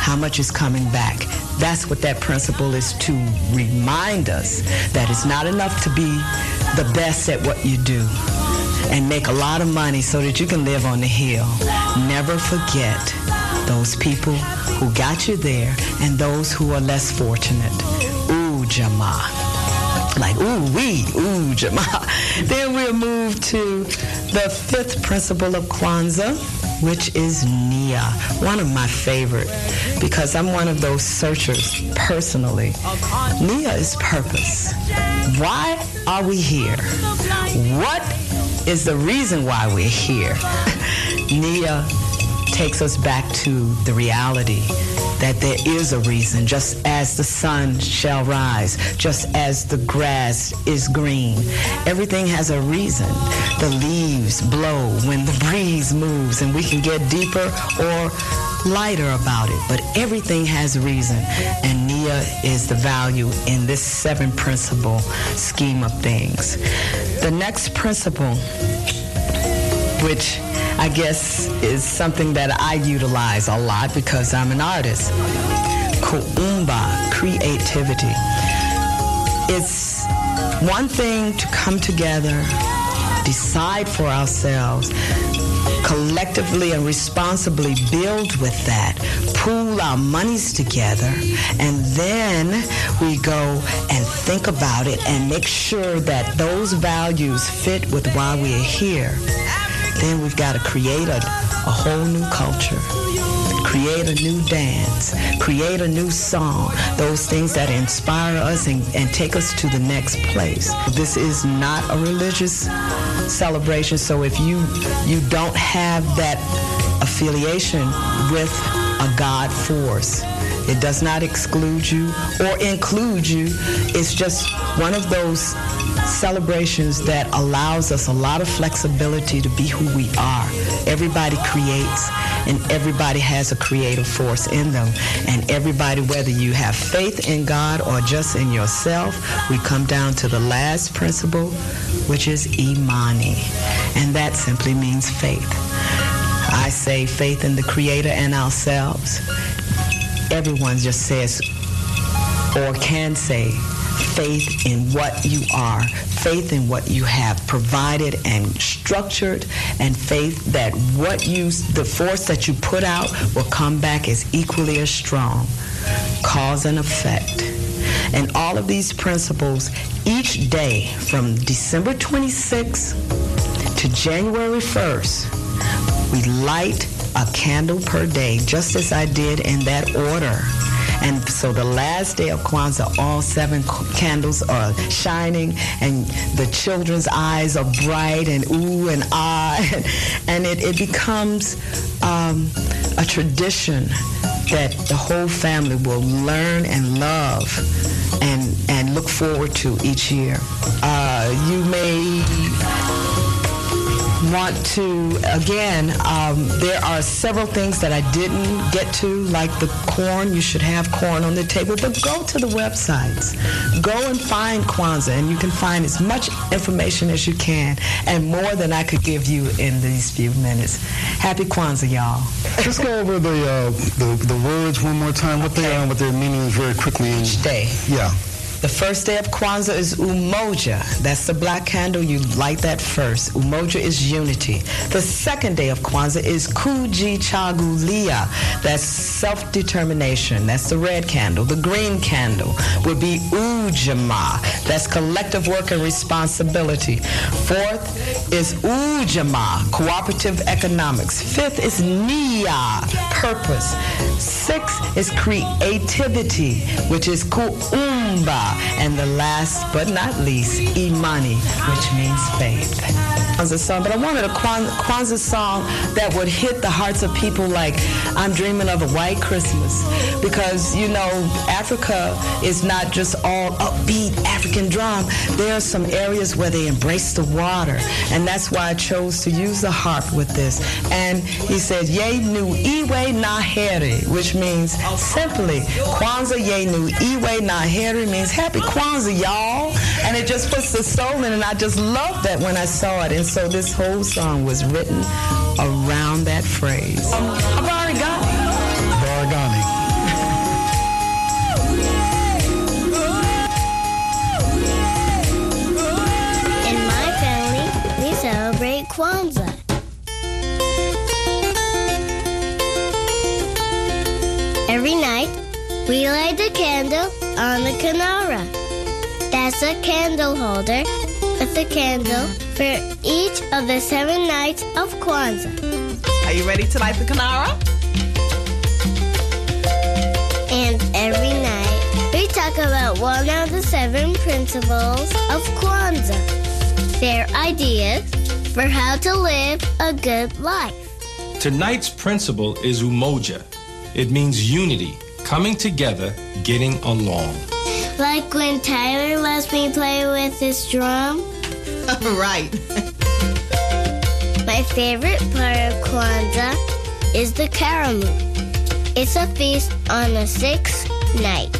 how much is coming back. That's what that principle is to remind us that it's not enough to be the best at what you do and make a lot of money so that you can live on the hill. Never forget those people who got you there and those who are less fortunate. Ooh, Jama. Like, ooh, we, ooh, Jama. [LAUGHS] Then we'll move to the fifth principle of Kwanzaa, which is Nia. One of my favorite because I'm one of those searchers personally. Nia is purpose. Why are we here? What is the reason why we're here? [LAUGHS] Nia takes us back to the reality that there is a reason, just as the sun shall rise, just as the grass is green. Everything has a reason. The leaves blow when the [LAUGHS] breeze moves, and we can get deeper or lighter about it, but everything has reason. And Nia is the value in this seven principle scheme of things. The next principle, which I guess is something that I utilize a lot because I'm an artist. Kuumba, creativity. It's one thing to come together, decide for ourselves, collectively and responsibly build with that, pool our monies together, and then we go and think about it and make sure that those values fit with why we're here. Then we've got to create a, a whole new culture. Create a new dance, create a new song, those things that inspire us and, and take us to the next place. This is not a religious celebration, so if you you don't have that affiliation with a God force, it does not exclude you or include you. It's just one of those celebrations that allows us a lot of flexibility to be who we are. Everybody creates and everybody has a creative force in them. And everybody, whether you have faith in God or just in yourself, we come down to the last principle, which is imani. And that simply means faith. I say faith in the Creator and ourselves. Everyone just says or can say faith in what you are, faith in what you have provided and structured, and faith that what you, the force that you put out will come back as equally as strong. Cause and effect. And all of these principles, each day from December 26th to January 1st, we light a candle per day, just as I did in that order. And so the last day of Kwanzaa, all seven candles are shining, and the children's eyes are bright and ooh and ah, [LAUGHS] and it, it becomes um, a tradition that the whole family will learn and love and and look forward to each year. Uh, you may want to again um, there are several things that i didn't get to like the corn you should have corn on the table but go to the websites go and find kwanzaa and you can find as much information as you can and more than i could give you in these few minutes happy kwanzaa y'all Just go over the, uh, the the words one more time. What they are, and what their meaning is, very quickly. Each day. Yeah. The first day of Kwanzaa is Umoja. That's the black candle. You light that first. Umoja is unity. The second day of Kwanzaa is Kuji Chagulia. That's self-determination. That's the red candle. The green candle would be Ujama. That's collective work and responsibility. Fourth is Ujama, cooperative economics. Fifth is Nia, purpose. Sixth is creativity, which is Kuumba. And the last but not least, Imani, which means faith. Kwanzaa song, but I wanted a Kwan- Kwanzaa song that would hit the hearts of people like I'm dreaming of a white Christmas. Because, you know, Africa is not just all upbeat African drum. There are some areas where they embrace the water. And that's why I chose to use the harp with this. And he said, Ye nu iwe na heri, which means simply, Kwanzaa ye nu iwe na heri means happy Kwanzaa, y'all. And it just puts the soul in. And I just loved that when I saw it. And so this whole song was written around that phrase. I've already got it. Baragani. In my family, we celebrate Kwanzaa. Every night, we light the candle on the Kanara. That's a candle holder with a candle for each of the seven nights of Kwanzaa. Are you ready to light the Kanara? And every night, we talk about one of the seven principles of Kwanzaa. Their ideas for how to live a good life. Tonight's principle is umoja. It means unity, coming together, getting along. Like when Tyler lets me play with his drum. [LAUGHS] right. My favorite part of Kwanzaa is the Karamu. It's a feast on the sixth night,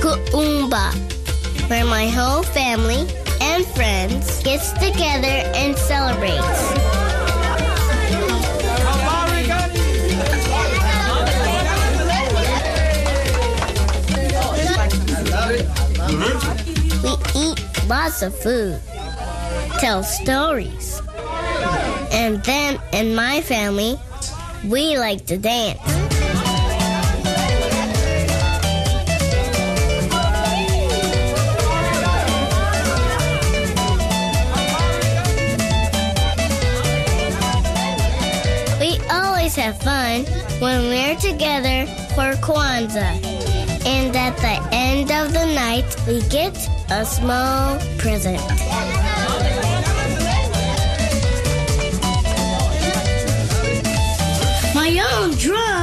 Kuumba, where my whole family and friends gets together and celebrates. Lots of food, tell stories, and then in my family, we like to dance. We always have fun when we're together for Kwanzaa. And at the end of the night, we get a small present. My own drum?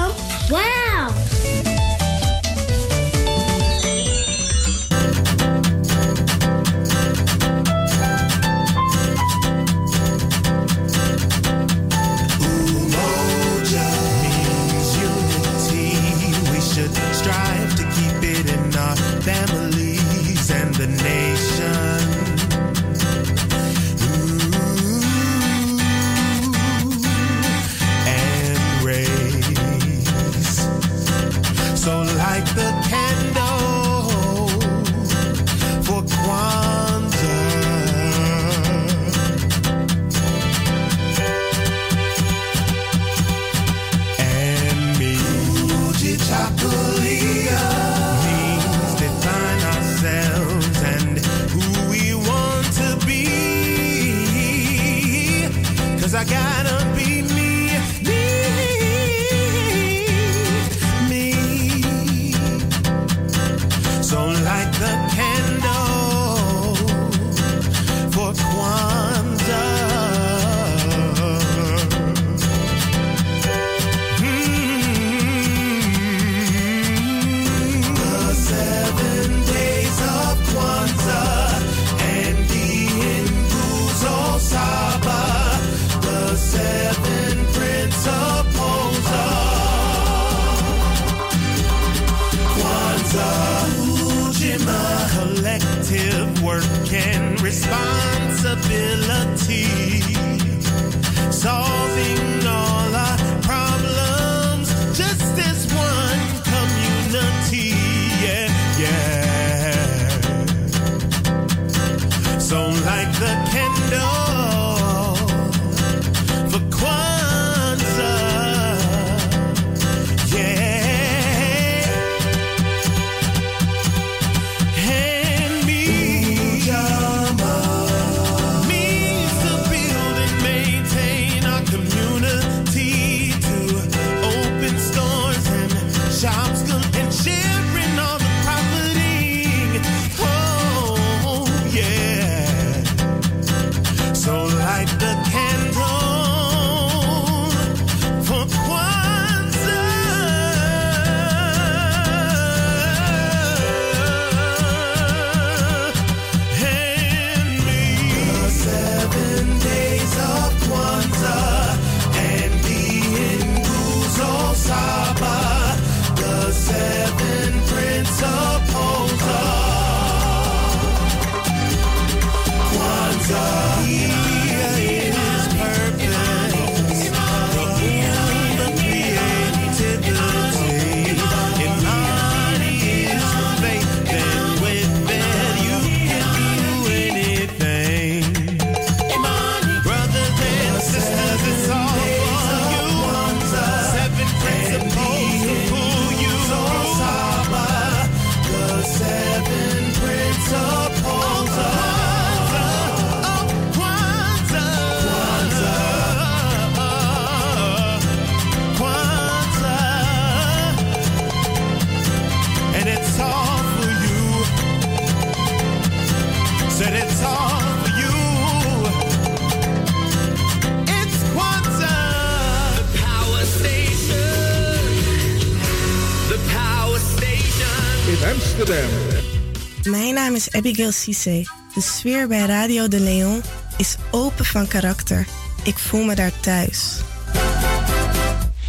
Abigail Cisse. De sfeer bij Radio de Leon is open van karakter. Ik voel me daar thuis.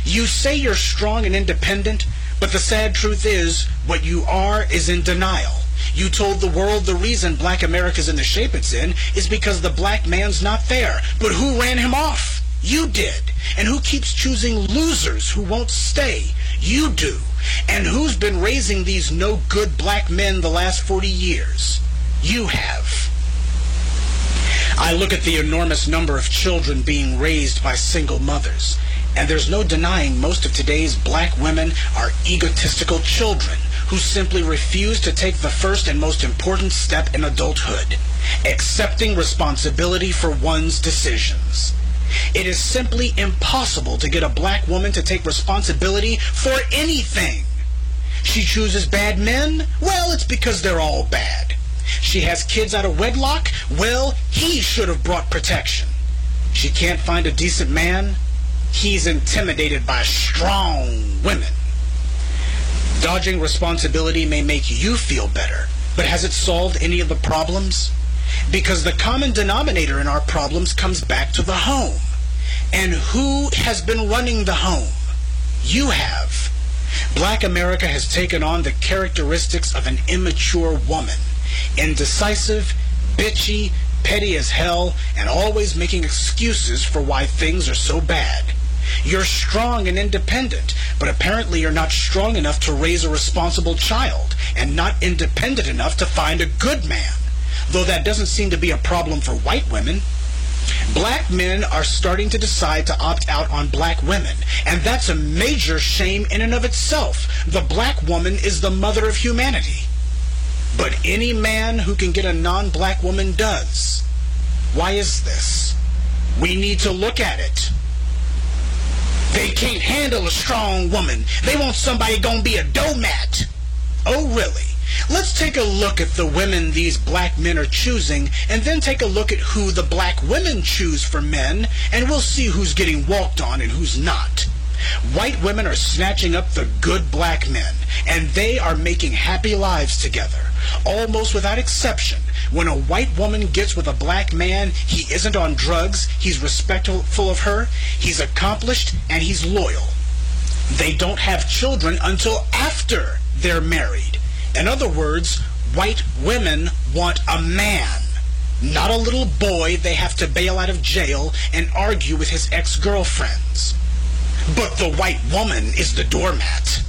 You say you're strong and independent, but the sad truth is, what you are is in denial. You told the world the reason black America's in the shape it's in is because the black man's not there. But who ran him off? You did. And who keeps choosing losers who won't stay? You do. And who's been raising these no good black men the last 40 years? You have. I look at the enormous number of children being raised by single mothers, and there's no denying most of today's black women are egotistical children who simply refuse to take the first and most important step in adulthood, accepting responsibility for one's decisions. It is simply impossible to get a black woman to take responsibility for anything. She chooses bad men? Well, it's because they're all bad. She has kids out of wedlock? Well, he should have brought protection. She can't find a decent man? He's intimidated by strong women. Dodging responsibility may make you feel better, but has it solved any of the problems? Because the common denominator in our problems comes back to the home. And who has been running the home? You have. Black America has taken on the characteristics of an immature woman. Indecisive, bitchy, petty as hell, and always making excuses for why things are so bad. You're strong and independent, but apparently you're not strong enough to raise a responsible child, and not independent enough to find a good man. Though that doesn't seem to be a problem for white women. Black men are starting to decide to opt out on black women, and that's a major shame in and of itself. The black woman is the mother of humanity. But any man who can get a non black woman does. Why is this? We need to look at it. They can't handle a strong woman. They want somebody gonna be a doormat. Oh, really? Let's take a look at the women these black men are choosing, and then take a look at who the black women choose for men, and we'll see who's getting walked on and who's not. White women are snatching up the good black men, and they are making happy lives together, almost without exception. When a white woman gets with a black man, he isn't on drugs, he's respectful of her, he's accomplished, and he's loyal. They don't have children until after they're married. In other words, white women want a man, not a little boy they have to bail out of jail and argue with his ex-girlfriends. But the white woman is the doormat.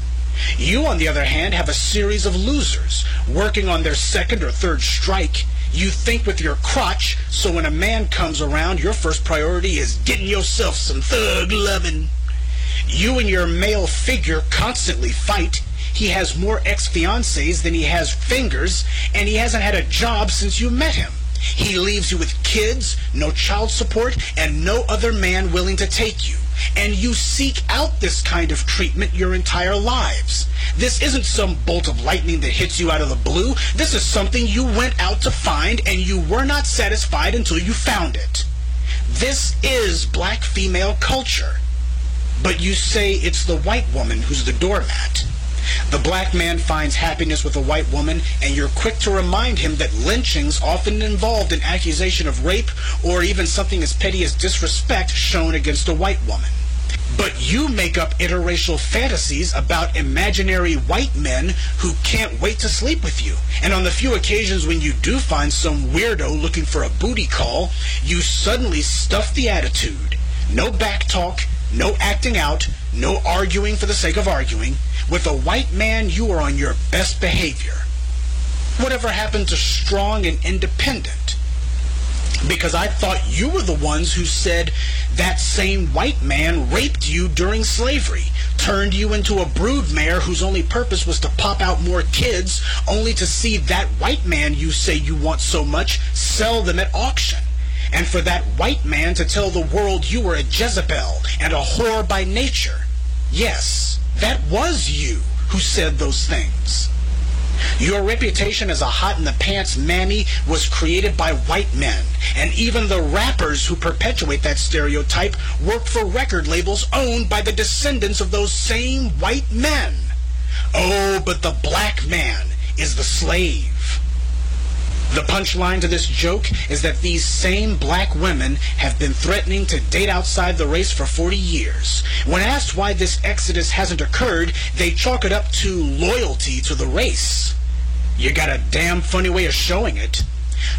You, on the other hand, have a series of losers working on their second or third strike. You think with your crotch, so when a man comes around, your first priority is getting yourself some thug lovin'. You and your male figure constantly fight. He has more ex-fiancés than he has fingers, and he hasn't had a job since you met him. He leaves you with kids, no child support, and no other man willing to take you. And you seek out this kind of treatment your entire lives. This isn't some bolt of lightning that hits you out of the blue. This is something you went out to find, and you were not satisfied until you found it. This is black female culture. But you say it's the white woman who's the doormat. The black man finds happiness with a white woman, and you're quick to remind him that lynchings often involved an accusation of rape or even something as petty as disrespect shown against a white woman. But you make up interracial fantasies about imaginary white men who can't wait to sleep with you. And on the few occasions when you do find some weirdo looking for a booty call, you suddenly stuff the attitude. No back talk, no acting out, no arguing for the sake of arguing. With a white man, you are on your best behavior. Whatever happened to strong and independent? Because I thought you were the ones who said that same white man raped you during slavery, turned you into a broodmare whose only purpose was to pop out more kids, only to see that white man you say you want so much sell them at auction and for that white man to tell the world you were a Jezebel and a whore by nature. Yes, that was you who said those things. Your reputation as a hot in the pants mammy was created by white men, and even the rappers who perpetuate that stereotype work for record labels owned by the descendants of those same white men. Oh, but the black man is the slave. The punchline to this joke is that these same black women have been threatening to date outside the race for 40 years. When asked why this exodus hasn't occurred, they chalk it up to loyalty to the race. You got a damn funny way of showing it.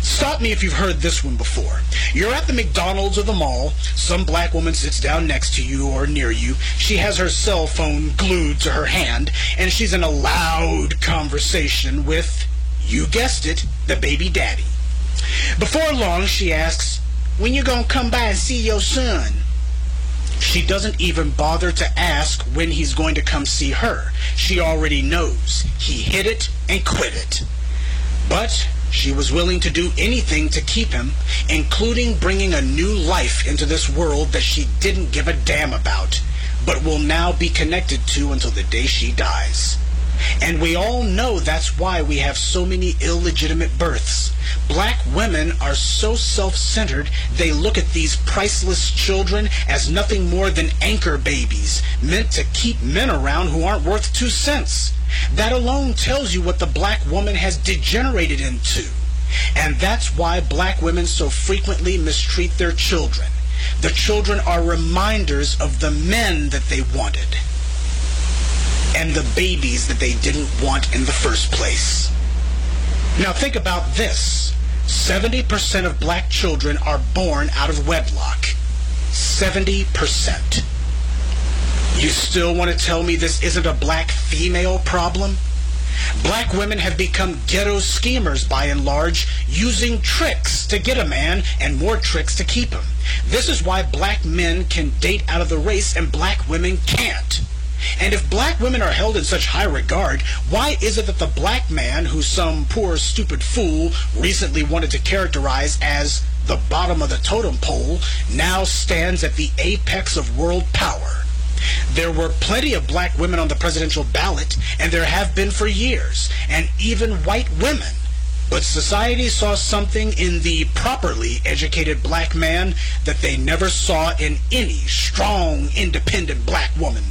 Stop me if you've heard this one before. You're at the McDonald's or the mall. Some black woman sits down next to you or near you. She has her cell phone glued to her hand, and she's in a loud conversation with, you guessed it, the baby daddy. Before long, she asks, When you gonna come by and see your son? She doesn't even bother to ask when he's going to come see her. She already knows. He hit it and quit it. But she was willing to do anything to keep him, including bringing a new life into this world that she didn't give a damn about, but will now be connected to until the day she dies. And we all know that's why we have so many illegitimate births. Black women are so self centered, they look at these priceless children as nothing more than anchor babies, meant to keep men around who aren't worth two cents. That alone tells you what the black woman has degenerated into. And that's why black women so frequently mistreat their children. The children are reminders of the men that they wanted and the babies that they didn't want in the first place. Now think about this. 70% of black children are born out of wedlock. 70%. You still want to tell me this isn't a black female problem? Black women have become ghetto schemers by and large, using tricks to get a man and more tricks to keep him. This is why black men can date out of the race and black women can't. And if black women are held in such high regard, why is it that the black man who some poor stupid fool recently wanted to characterize as the bottom of the totem pole now stands at the apex of world power? There were plenty of black women on the presidential ballot, and there have been for years, and even white women. But society saw something in the properly educated black man that they never saw in any strong, independent black woman.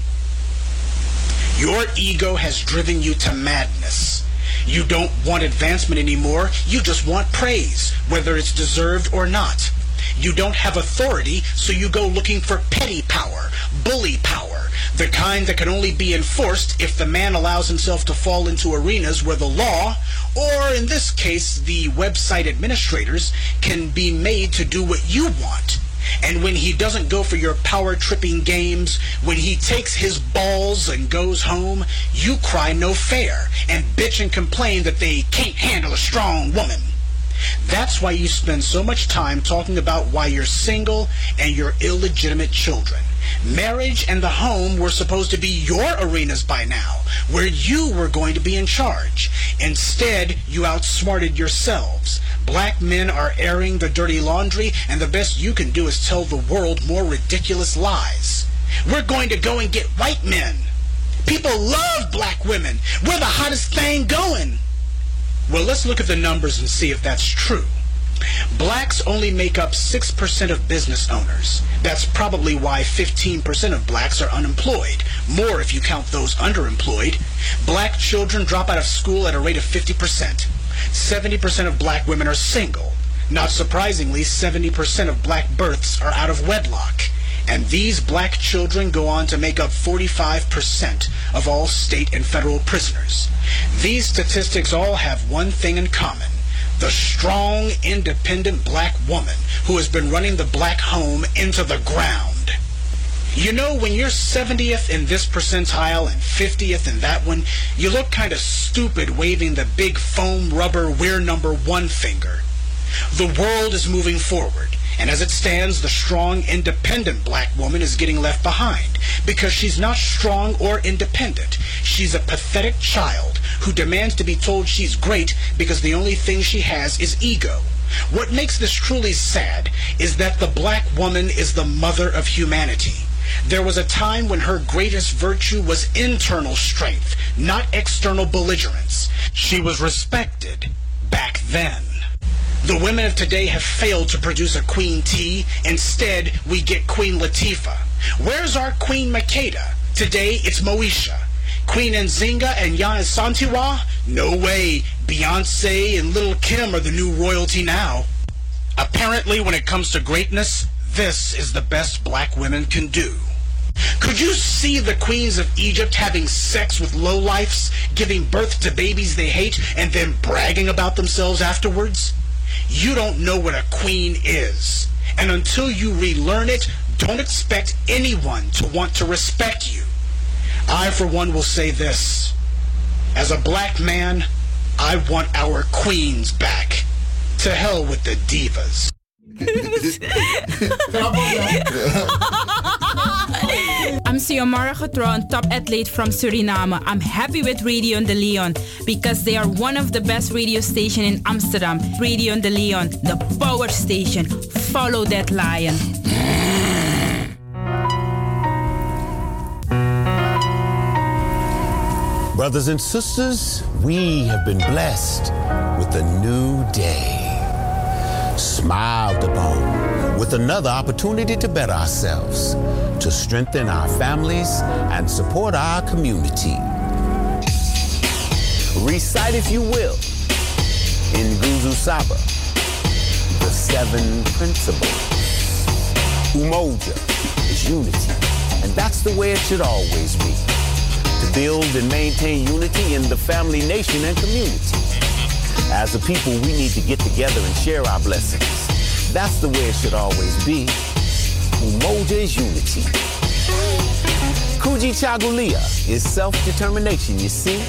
Your ego has driven you to madness. You don't want advancement anymore. You just want praise, whether it's deserved or not. You don't have authority, so you go looking for petty power, bully power, the kind that can only be enforced if the man allows himself to fall into arenas where the law, or in this case, the website administrators, can be made to do what you want. And when he doesn't go for your power tripping games, when he takes his balls and goes home, you cry no fair and bitch and complain that they can't handle a strong woman. That's why you spend so much time talking about why you're single and your illegitimate children. Marriage and the home were supposed to be your arenas by now, where you were going to be in charge. Instead, you outsmarted yourselves. Black men are airing the dirty laundry, and the best you can do is tell the world more ridiculous lies. We're going to go and get white men. People love black women. We're the hottest thing going. Well, let's look at the numbers and see if that's true. Blacks only make up 6% of business owners. That's probably why 15% of blacks are unemployed. More if you count those underemployed. Black children drop out of school at a rate of 50%. 70% of black women are single. Not surprisingly, 70% of black births are out of wedlock. And these black children go on to make up 45% of all state and federal prisoners. These statistics all have one thing in common the strong, independent black woman who has been running the black home into the ground. You know, when you're 70th in this percentile and 50th in that one, you look kind of stupid waving the big foam rubber we're number one finger. The world is moving forward, and as it stands, the strong, independent black woman is getting left behind because she's not strong or independent. She's a pathetic child who demands to be told she's great because the only thing she has is ego. What makes this truly sad is that the black woman is the mother of humanity. There was a time when her greatest virtue was internal strength, not external belligerence. She was respected back then. The women of today have failed to produce a Queen T. Instead, we get Queen Latifah. Where's our Queen Makeda? Today, it's Moesha. Queen Nzinga and Giannis Santiwa? No way. Beyonce and Little Kim are the new royalty now. Apparently, when it comes to greatness, this is the best black women can do. Could you see the queens of Egypt having sex with lowlifes, giving birth to babies they hate, and then bragging about themselves afterwards? You don't know what a queen is. And until you relearn it, don't expect anyone to want to respect you. I, for one, will say this. As a black man, I want our queens back. To hell with the divas. [LAUGHS] [LAUGHS] I'm Xiomara Getro, a top athlete from Suriname. I'm happy with Radio de Leon because they are one of the best radio station in Amsterdam. Radio de Leon, the power station. Follow that lion. Brothers and sisters, we have been blessed with a new day. Smiled upon with another opportunity to better ourselves, to strengthen our families and support our community. Recite, if you will, in Guzu Saba, the seven principles. Umoja is unity, and that's the way it should always be to build and maintain unity in the family, nation, and community. As a people, we need to get together and share our blessings. That's the way it should always be. Umoja is unity. Kuji Chagulia is self-determination, you see?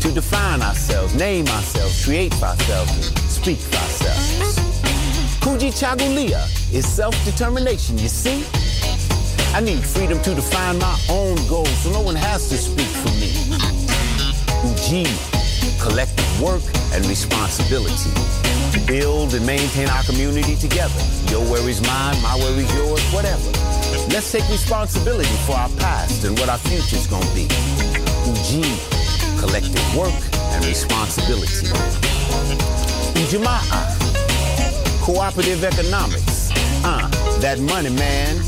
To define ourselves, name ourselves, create ourselves, speak for ourselves. Kuji Chagulia is self-determination, you see? I need freedom to define my own goals so no one has to speak for me. Ujima, collective work and responsibility. Build and maintain our community together. Your worries mine, my worries yours, whatever. Let's take responsibility for our past and what our future's gonna be. Ujima, collective work and responsibility. Ujamaa, cooperative economics. Uh, that money, man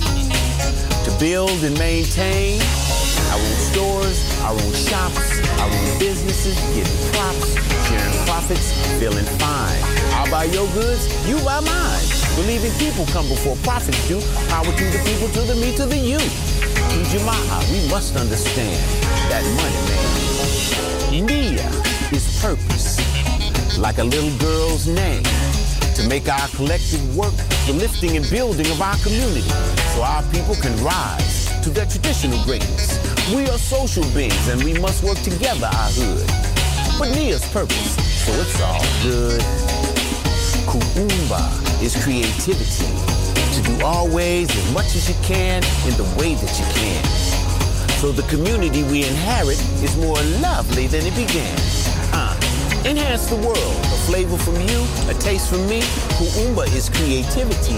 to build and maintain our own stores, our own shops, our own businesses, getting props, sharing profits, feeling fine. I'll buy your goods, you buy mine. Believing people come before profits do. Power to the people, to the me, to the you. In Jama'a, we must understand that money, man. Nia is purpose, like a little girl's name to make our collective work the lifting and building of our community so our people can rise to their traditional greatness. We are social beings and we must work together, our hood. But Nia's purpose, so it's all good. Kuumba is creativity, to do always as much as you can in the way that you can. So the community we inherit is more lovely than it began. Uh, enhance the world, a flavor from you, a taste from me. Kuumba is creativity.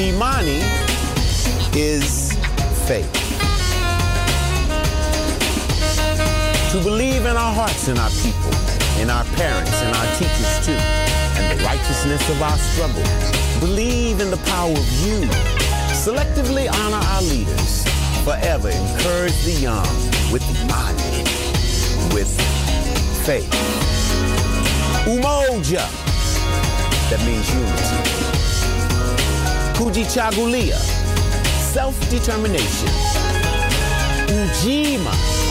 Imani is faith. To believe in our hearts and our people, in our parents and our teachers too, and the righteousness of our struggle. Believe in the power of you. Selectively honor our leaders. Forever encourage the young with Imani, with faith. Umoja, that means unity. Kujichagulia, self-determination. Ujima,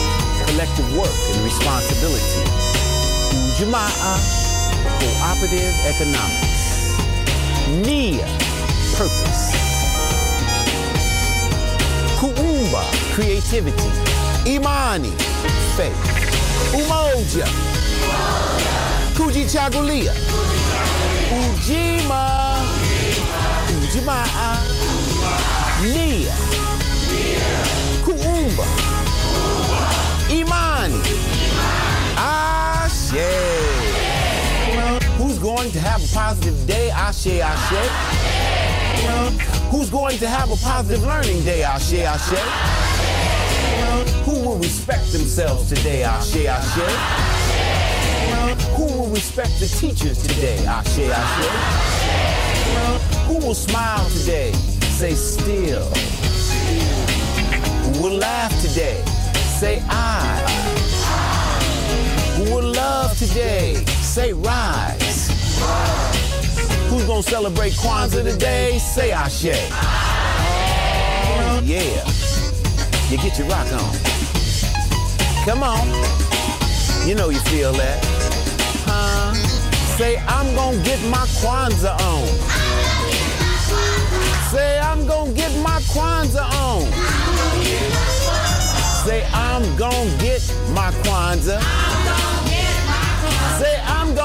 collective work and responsibility. Ujamaa, cooperative economics. Nia, purpose. Kuumba, creativity. Imani, faith. Umoja. Kujichagulia. Ujima. Ujimaa. Nia. Who's going to have a positive day? Ashe, Ashe. Who's going to have a positive learning day? Ashe, Ashe. Who will respect themselves today? Ashe, Ashe. Who will respect the teachers today? Ashe, Ashe. Who will smile today? Say still. Who will laugh today? Say I. Would love today? Say rise. Who's gonna celebrate Kwanzaa today? Say Ashe. Oh, yeah. You get your rock on. Come on. You know you feel that. Huh? Say, I'm gonna get my Kwanzaa on. Say, I'm gonna get my Kwanzaa on. Say, I'm gonna get my Kwanzaa.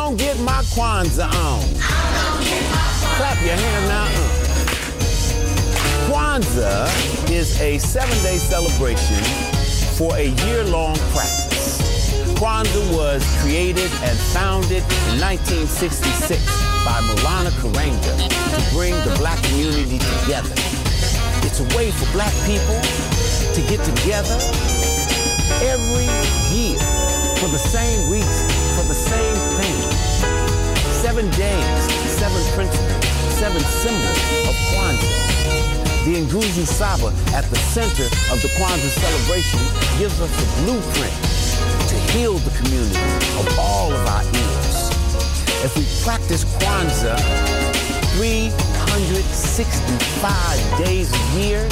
Gonna get my Kwanzaa on. Clap your hands now. Uh. Kwanzaa is a seven day celebration for a year long practice. Kwanzaa was created and founded in 1966 by Mulana Karenga to bring the black community together. It's a way for black people to get together every year for the same reason, Seven days, seven principles, seven symbols of Kwanzaa. The Nguzi Saba at the center of the Kwanzaa celebration gives us a blueprint to heal the community of all of our ills. If we practice Kwanzaa 365 days a year,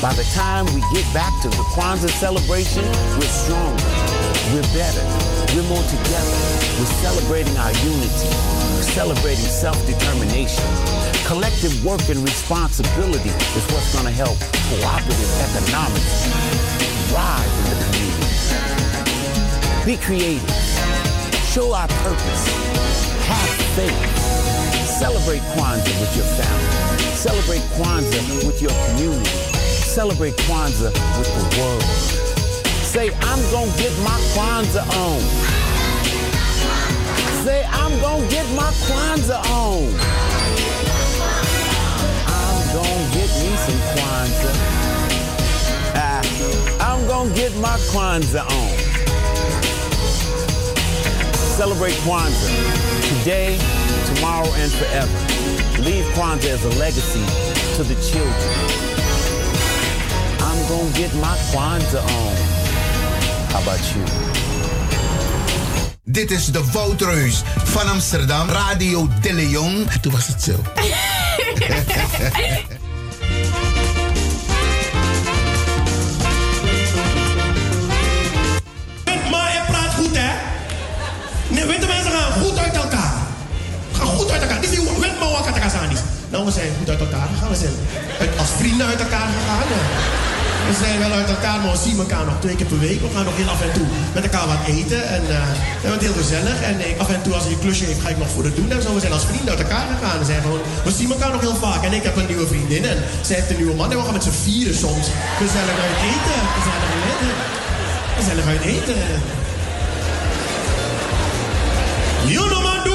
by the time we get back to the Kwanzaa celebration, we're stronger, we're better, we're more together. We're celebrating our unity, we're celebrating self-determination. Collective work and responsibility is what's going to help cooperative economics thrive in the community. Be creative. Show our purpose. Have faith. Celebrate Kwanzaa with your family. Celebrate Kwanzaa with your community. Celebrate Kwanzaa with the world. Say, I'm gonna get my Kwanzaa on. Say, I'm gonna get my Kwanzaa on. I'm gonna get me some Kwanzaa. Ah, I'm gonna get my Kwanzaa on. Celebrate Kwanzaa today, tomorrow, and forever. Leave Kwanzaa as a legacy to the children. I'm gonna get my Kwanzaa on. How? Dit is de Woutreus van Amsterdam, Radio De Leon. Toen was het zo. [LAUGHS] Maar hij praat goed, hè? Nee, witte mensen gaan goed uit elkaar. Gaan goed uit elkaar. Dit is wet maar wat elkaar zijn. Nou, we zijn goed uit elkaar gegaan. We zijn als vrienden uit elkaar. We zijn wel uit elkaar, maar we zien elkaar nog twee keer per week. We gaan nog heel af en toe met elkaar wat eten. En eh, we het heel gezellig. En af en toe, als hij een klusje heeft, ga ik nog voor het doen. En zo, we zijn als vrienden uit elkaar gegaan. We, zijn gewoon, we zien elkaar nog heel vaak. En ik heb een nieuwe vriendin. En zij heeft een nieuwe man. En we gaan met z'n vieren soms gezellig uit eten. Gezellig uit eten. Gezellig uit eten. Know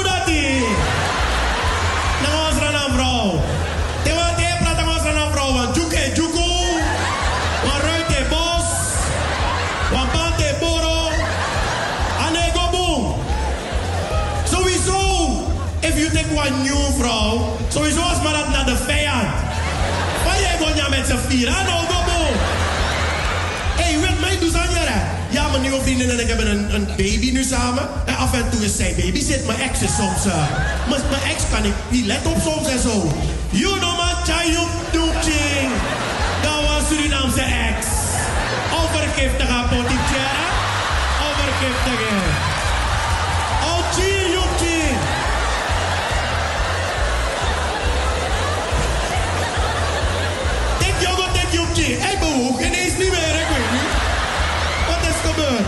one new vrouw. Sowieso als maar dat naar de vijand. Waar jij gewoon met z'n vier. Anego boom. Hé, weet mij, doe aan jaren. Ja, mijn nieuwe vriendin en ik hebben een, een baby nu samen. En af en toe is zij baby zit. Mijn ex is soms... eh, mijn, mijn ex kan ik niet let op soms en zo. You know my child doetjing. Dat was Surinaamse ex. Overgiftige potje. Overgiftige. Gebeurd?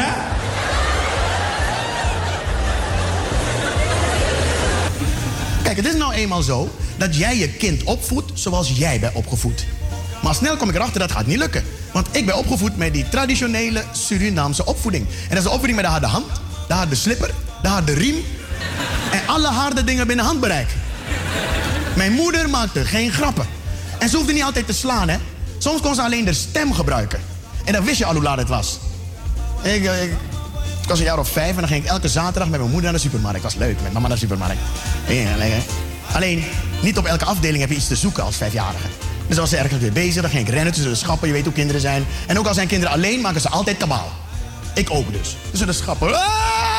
Hè? Kijk, het is nou eenmaal zo dat jij je kind opvoedt zoals jij bent opgevoed. Maar snel kom ik erachter dat gaat niet lukken. Want ik ben opgevoed met die traditionele Surinaamse opvoeding. En dat is de opvoeding met de harde hand, de harde slipper, de harde riem. En alle harde dingen binnen handbereik. Mijn moeder maakte geen grappen. En ze hoefde niet altijd te slaan, hè. Soms kon ze alleen de stem gebruiken. En dan wist je al hoe laat het was. Ik, eh, ik, was een jaar of vijf en dan ging ik elke zaterdag met mijn moeder naar de supermarkt. Dat was leuk, met mama naar de supermarkt. Alleen, niet op elke afdeling heb je iets te zoeken als vijfjarige. Dus als ze ergens weer bezig, dan ging ik rennen tussen de schappen. Je weet hoe kinderen zijn. En ook al zijn kinderen alleen, maken ze altijd kabaal. Ik ook dus. Tussen de schappen. Ah!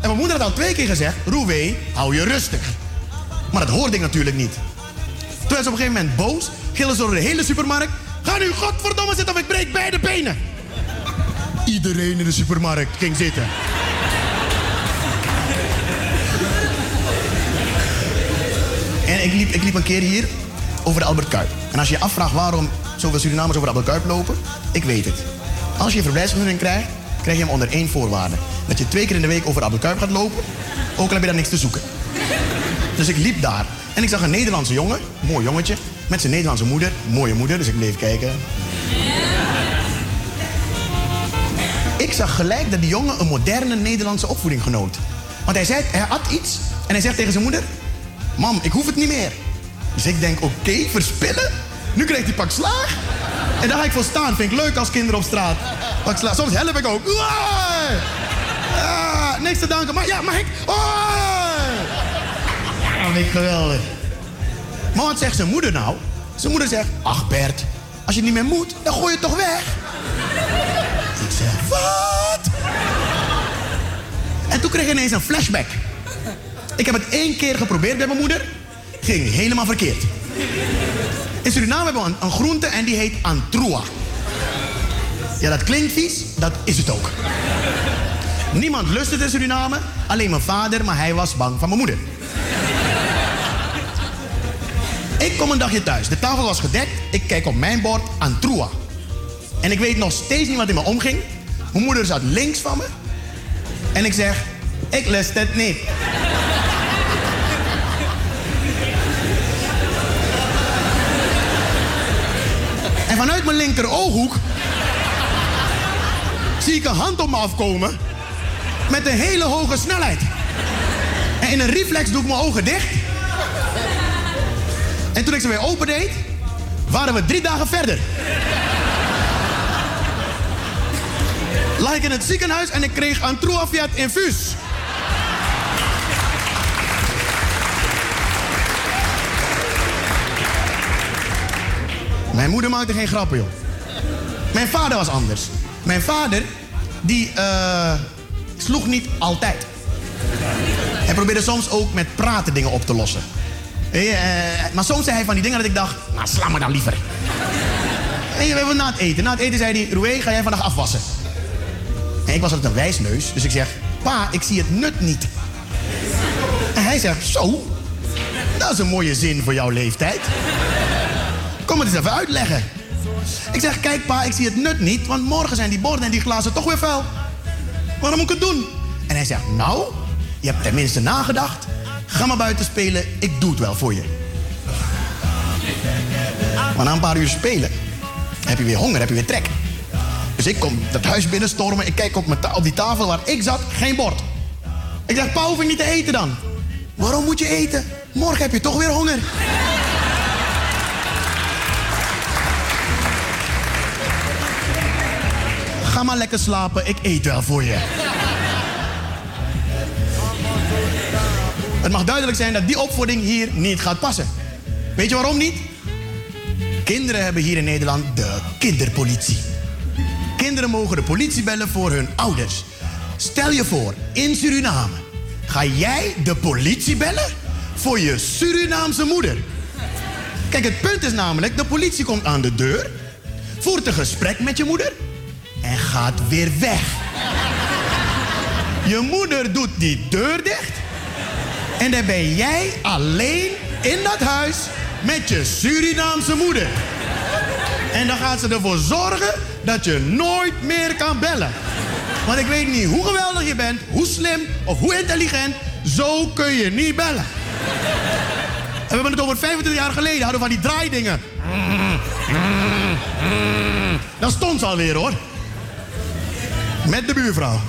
En mijn moeder had al twee keer gezegd... Rouwé, hou je rustig. Maar dat hoorde ik natuurlijk niet. Toen werd ze op een gegeven moment boos. Gillen ze door de hele supermarkt. Ga nu godverdomme zitten of ik breek beide benen. Iedereen in de supermarkt ging zitten. En ik liep, ik liep een keer hier over de Albert Kuip. En als je je afvraagt waarom zoveel Surinamers over de Albert Kuip lopen, ik weet het. Als je een verblijfsvergunning krijgt, krijg je hem onder één voorwaarde. Dat je twee keer in de week over de Albert Kuip gaat lopen, ook al heb je daar niks te zoeken. Dus ik liep daar en ik zag een Nederlandse jongen, mooi jongetje, met zijn Nederlandse moeder, mooie moeder, dus ik bleef kijken. Ik zag gelijk dat die jongen een moderne Nederlandse opvoeding genoot. Want hij, zei, hij had iets en hij zegt tegen zijn moeder... Mam, ik hoef het niet meer. Dus ik denk, oké, verspillen? Nu krijgt hij pak slaag. En daar ga ik voor staan. Vind ik leuk als kinderen op straat. Pak slaag. Soms help ik ook. Ah, niks te danken. Maar ja, mag ik? Ja, vind ik geweldig. Maar wat zegt zijn moeder nou? Zijn moeder zegt, ach Bert, als je niet meer moet, dan gooi je het toch weg. Ik zeg, wat? En toen kreeg ik ineens een flashback. Ik heb het één keer geprobeerd bij mijn moeder. Ging helemaal verkeerd. In Suriname hebben we een, groente en die heet antroa. Ja, dat klinkt vies. Dat is het ook. Niemand lust het in Suriname. Alleen mijn vader, maar hij was bang van mijn moeder. Ik kom een dagje thuis. De tafel was gedekt. Ik kijk op mijn bord antroa. En ik weet nog steeds niet wat in me omging. Mijn moeder zat links van me. En ik zeg, ik lust het niet. En vanuit mijn linker ooghoek zie ik een hand op me afkomen met een hele hoge snelheid. En in een reflex doe ik mijn ogen dicht. En toen ik ze weer opendeed, waren we drie dagen verder. Lag ik in het ziekenhuis en ik kreeg een Truafiat infuus. Mijn moeder maakte geen grappen, joh. Mijn vader was anders. Mijn vader, die eh, sloeg niet altijd. Hij probeerde soms ook met praten dingen op te lossen. Eh, eh, maar soms zei hij van die dingen dat ik dacht, nou sla me dan liever. En we na het eten. Na het eten zei hij, Roué, ga jij vandaag afwassen? En ik was altijd een wijsneus, dus ik zeg, pa, ik zie het nut niet. En hij zegt, zo, dat is een mooie zin voor jouw leeftijd. Kom het eens even uitleggen. Ik zeg, kijk pa, ik zie het nut niet, want morgen zijn die borden en die glazen toch weer vuil. Waarom moet ik het doen? En hij zegt, nou, je hebt tenminste nagedacht. Ga maar buiten spelen, ik doe het wel voor je. Maar na een paar uur spelen, heb je weer honger, heb je weer trek. Dus ik kom dat huis binnenstormen, ik kijk op, op die tafel waar ik zat, geen bord. Ik zeg, pa, hoef ik niet te eten dan? Waarom moet je eten? Morgen heb je toch weer honger. Ga maar lekker slapen, ik eet wel voor je. Het mag duidelijk zijn dat die opvoeding hier niet gaat passen. Weet je waarom niet? Kinderen hebben hier in Nederland de kinderpolitie. Kinderen mogen de politie bellen voor hun ouders. Stel je voor, in Suriname ga jij de politie bellen voor je Surinaamse moeder. Kijk, het punt is namelijk, de politie komt aan de deur, voert een gesprek met je moeder en gaat weer weg. Je moeder doet die deur dicht en dan ben jij alleen in dat huis met je Surinaamse moeder. En dan gaat ze ervoor zorgen dat je nooit meer kan bellen. Want ik weet niet hoe geweldig je bent, hoe slim of hoe intelligent, zo kun je niet bellen. En we hebben het over 25 jaar geleden, hadden we van die draaidingen. Dat stond ze alweer hoor. Met de buurvrouw.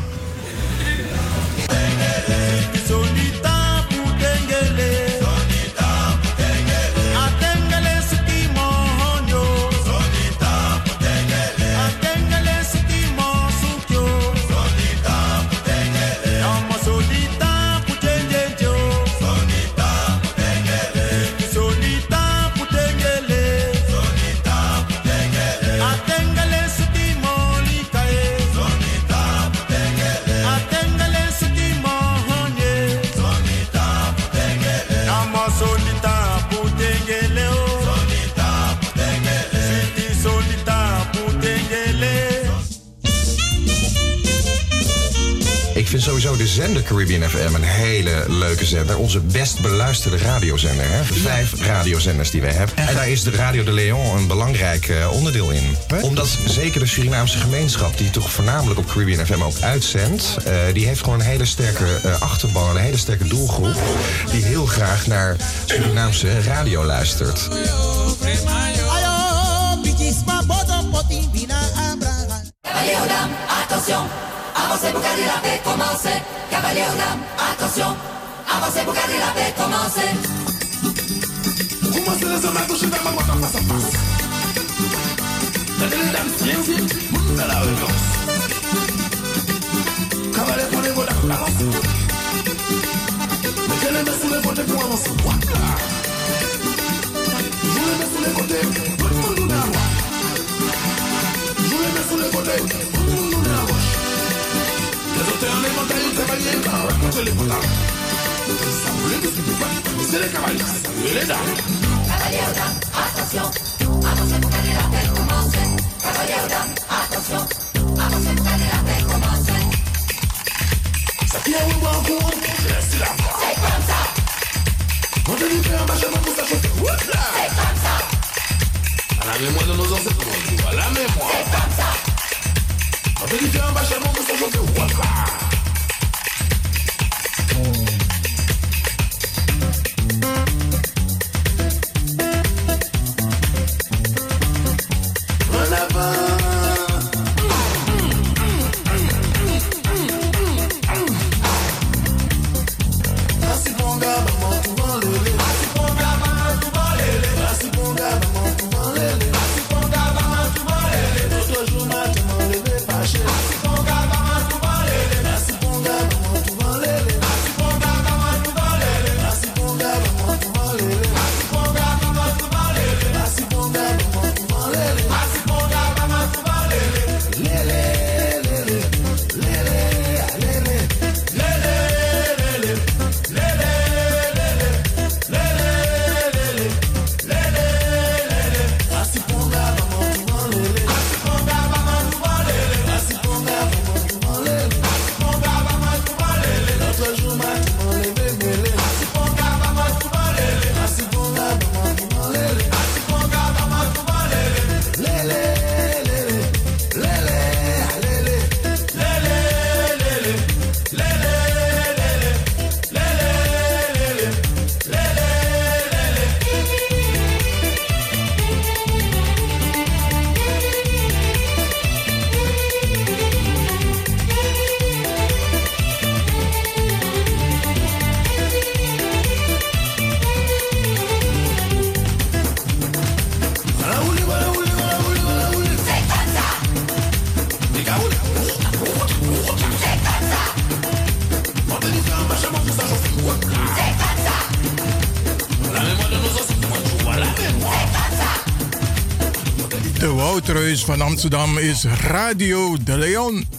Zender Caribbean FM een hele leuke zender. Onze best beluisterde radiozender. Hè? De vijf radiozenders die wij hebben. En daar is de Radio de Leon een belangrijk eh, onderdeel in. Omdat zeker de Surinaamse gemeenschap, die toch voornamelijk op Caribbean FM ook uitzendt, eh, die heeft gewoon een hele sterke eh, achterban, een hele sterke doelgroep. Die heel graag naar Surinaamse radio luistert. Dames, attention, avancez garder la paix, commencez. Cavalier aux dames, attention, avancez garder la paix, commencez. Commencez les hommes à toucher dans ma boîte en face à face. Les dames silencieuses, monte la relance. Cavalier, prenez-vous la balance. Mettez les mains sous les côtés pour avancer. Jouez les mains sous les côtés, tout le monde à droite. Jouez les mains sous les côtés, tout le monde Auteurs, les montagnes, cavaliers, rencontrez les potards. Ça voulait que ce que c'est les cavaliers, saluez les dames. Cavalier aux dames, attention, avancez pour garder la paix, commencez. Cavalier aux dames, attention, avancez pour garder la paix, commencez. Ça qui est au bon courant, je laisse la voix. C'est comme ça, On te dit faire un machin pour ça chauffer. Voilà. c'est comme ça, À la mémoire de nos ancêtres, on dit à la mémoire. c'est comme ça. On te dit faire un machin pour van Amsterdam is Radio de Leon.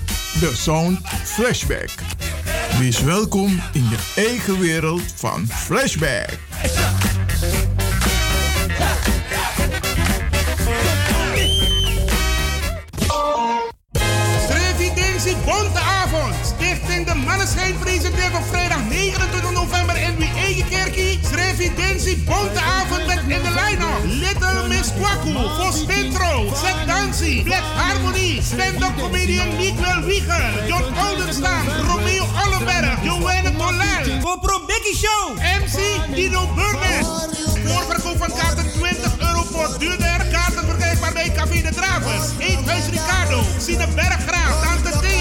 De Sound Flashback. Wees welkom in je eigen wereld van Flashback. Srevidentie Bonteavond. Stichting De Manneschijn presenteert op vrijdag 29 november in wie eigen kerkie. Srevidentie Bonteavond met in de line-up. Little Miss Kwaku, Vos Vintro, Zet Dancy, Black Harmony, stand-up comedian Miguel Wieger, John Oldenstaan, Romeo Ollenberg, Joanne Tolel, GoPro Becky Show, MC Dino Burnes. Voorverkoop van kaarten 20 euro voor duurder. Kaarten verkrijgbaar bij Café de Dravers, Eethuis Ricardo, Sine Berggraaf, Tante Thea,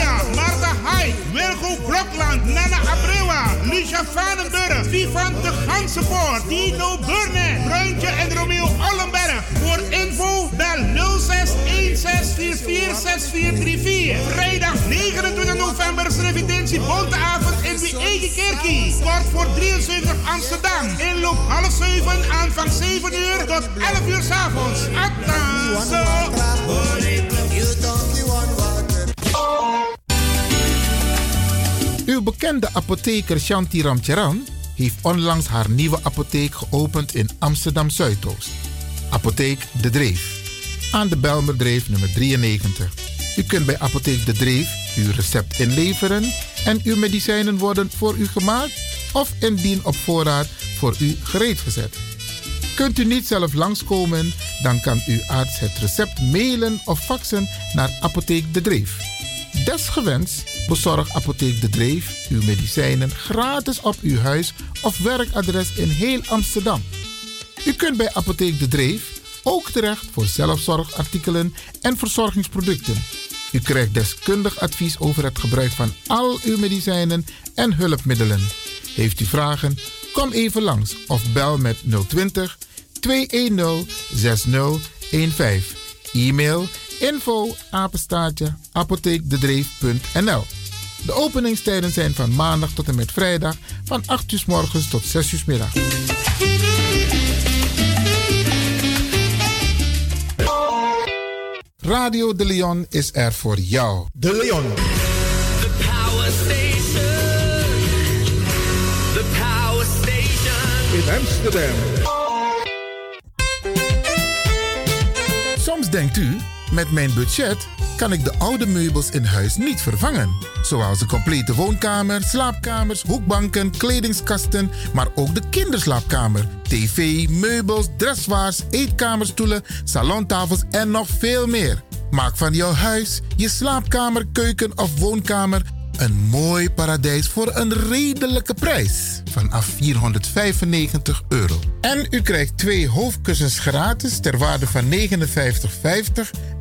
Haik, Wilgo Blokland, Nana Abrewa, Lucia Vanenburg, Vivan de Gansenpoort, Dino Burne, Bruintje en Romeo Ollenberg. Voor info bel 06 1644 Vrijdag 29 november is Revidentie Bonteavond in de eigen kerkie. Kort voor 73 Amsterdam. Inloop half 7, aanvang 7 uur tot 11 uur s'avonds. Attenzo! Uw bekende apotheker Shanti Ramcharan heeft onlangs haar nieuwe apotheek geopend in Amsterdam Zuidoost. Apotheek De Dreef. Aan de Belmerdreef nummer 93. U kunt bij Apotheek De Dreef uw recept inleveren en uw medicijnen worden voor u gemaakt of indien op voorraad voor u gereed gezet. Kunt u niet zelf langskomen, dan kan uw arts het recept mailen of faxen naar Apotheek De Dreef. Desgewenst bezorgt Apotheek De Dreef uw medicijnen gratis op uw huis of werkadres in heel Amsterdam. U kunt bij Apotheek De Dreef ook terecht voor zelfzorgartikelen en verzorgingsproducten. U krijgt deskundig advies over het gebruik van al uw medicijnen en hulpmiddelen. Heeft u vragen? Kom even langs of bel met 020 210 6015. E-mail info apenstaartje apotheekdedreef.nl De openingstijden zijn van maandag tot en met vrijdag van 8 uur s morgens tot 6 uur s middag. Radio De Leon is er voor jou. De Leon. The Power Station. The Power Station. In Amsterdam. Soms denkt u, met mijn budget kan ik de oude meubels in huis niet vervangen. Zoals de complete woonkamer, slaapkamers, hoekbanken, kledingskasten, maar ook de kinderslaapkamer, tv, meubels, dressoirs, eetkamerstoelen, salontafels en nog veel meer. Maak van jouw huis, je slaapkamer, keuken of woonkamer een mooi paradijs voor een redelijke prijs. Vanaf 495 euro. En u krijgt twee hoofdkussens gratis ter waarde van 59,50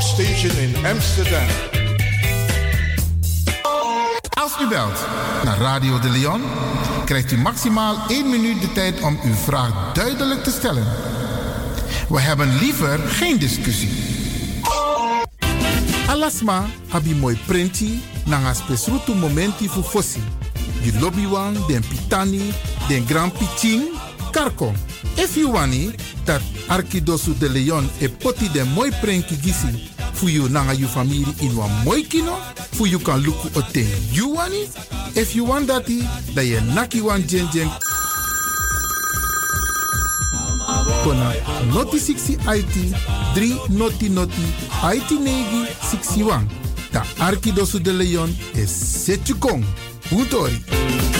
Station in Amsterdam. Als u belt naar Radio de Leon, krijgt u maximaal 1 minuut de tijd om uw vraag duidelijk te stellen. We hebben liever geen discussie. Alasma abi mooi printi nanga spesrutu momenti fu fosi. Di lobby wan, den pitani, den grand piching, karko. If you wani, dat Arkidosu de Leon e poti den mooi prenki gisi fu you nanga you family in wan mooi kino, fu you kan luku oten you wani. If you want dati, da ye naki wan jen jen kona noti 60 IT 3 noti noti IT negi 61. Ta Arkidosu de Leon is Setjukong. Utori.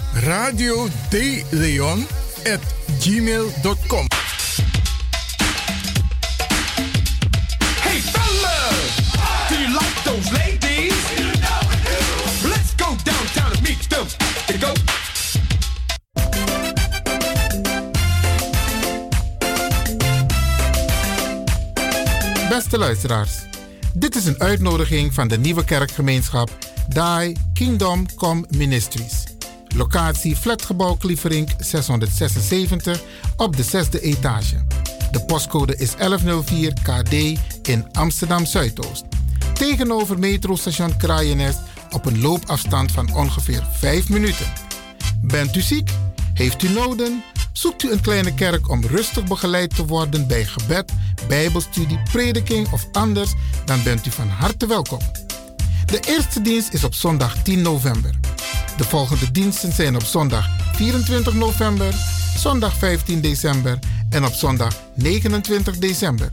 radio at gmail.com. Hey fellas, do you like those ladies? Let's go downtown and meet them. Go. Beste luisteraars, dit is een uitnodiging van de nieuwe kerkgemeenschap Die Kingdom Come Ministries. Locatie Flatgebouw Klieverink 676 op de zesde etage. De postcode is 1104 KD in Amsterdam Zuidoost. Tegenover metrostation Kraaienest op een loopafstand van ongeveer 5 minuten. Bent u ziek? Heeft u noden? Zoekt u een kleine kerk om rustig begeleid te worden bij gebed, bijbelstudie, prediking of anders? Dan bent u van harte welkom. De eerste dienst is op zondag 10 november. De volgende diensten zijn op zondag 24 november, zondag 15 december en op zondag 29 december.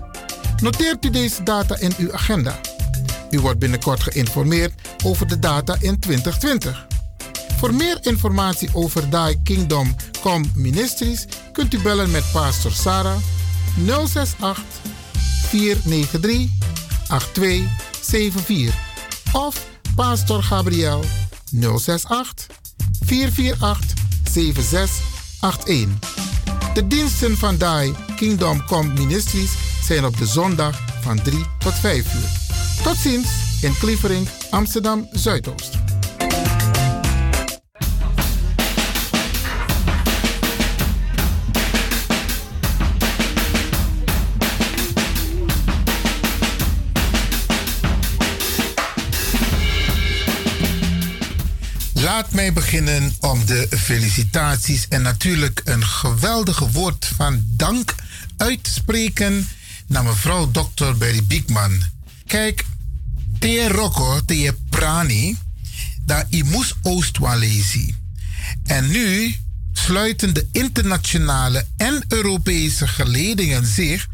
Noteert u deze data in uw agenda. U wordt binnenkort geïnformeerd over de data in 2020. Voor meer informatie over Die Kingdom Come Ministries kunt u bellen met Pastor Sarah 068 493 8274 of Pastor Gabriel 068 448 7681. De diensten van Die Kingdom Come Ministries zijn op de zondag van 3 tot 5 uur. Tot ziens in Klievering, Amsterdam Zuidoost. Laat mij beginnen om de felicitaties en natuurlijk een geweldige woord van dank uit te spreken naar mevrouw Dr. Berry Biekman. Kijk, te Rocco, te Prani, daar imus Oostwalesi. En nu sluiten de internationale en Europese geledingen zich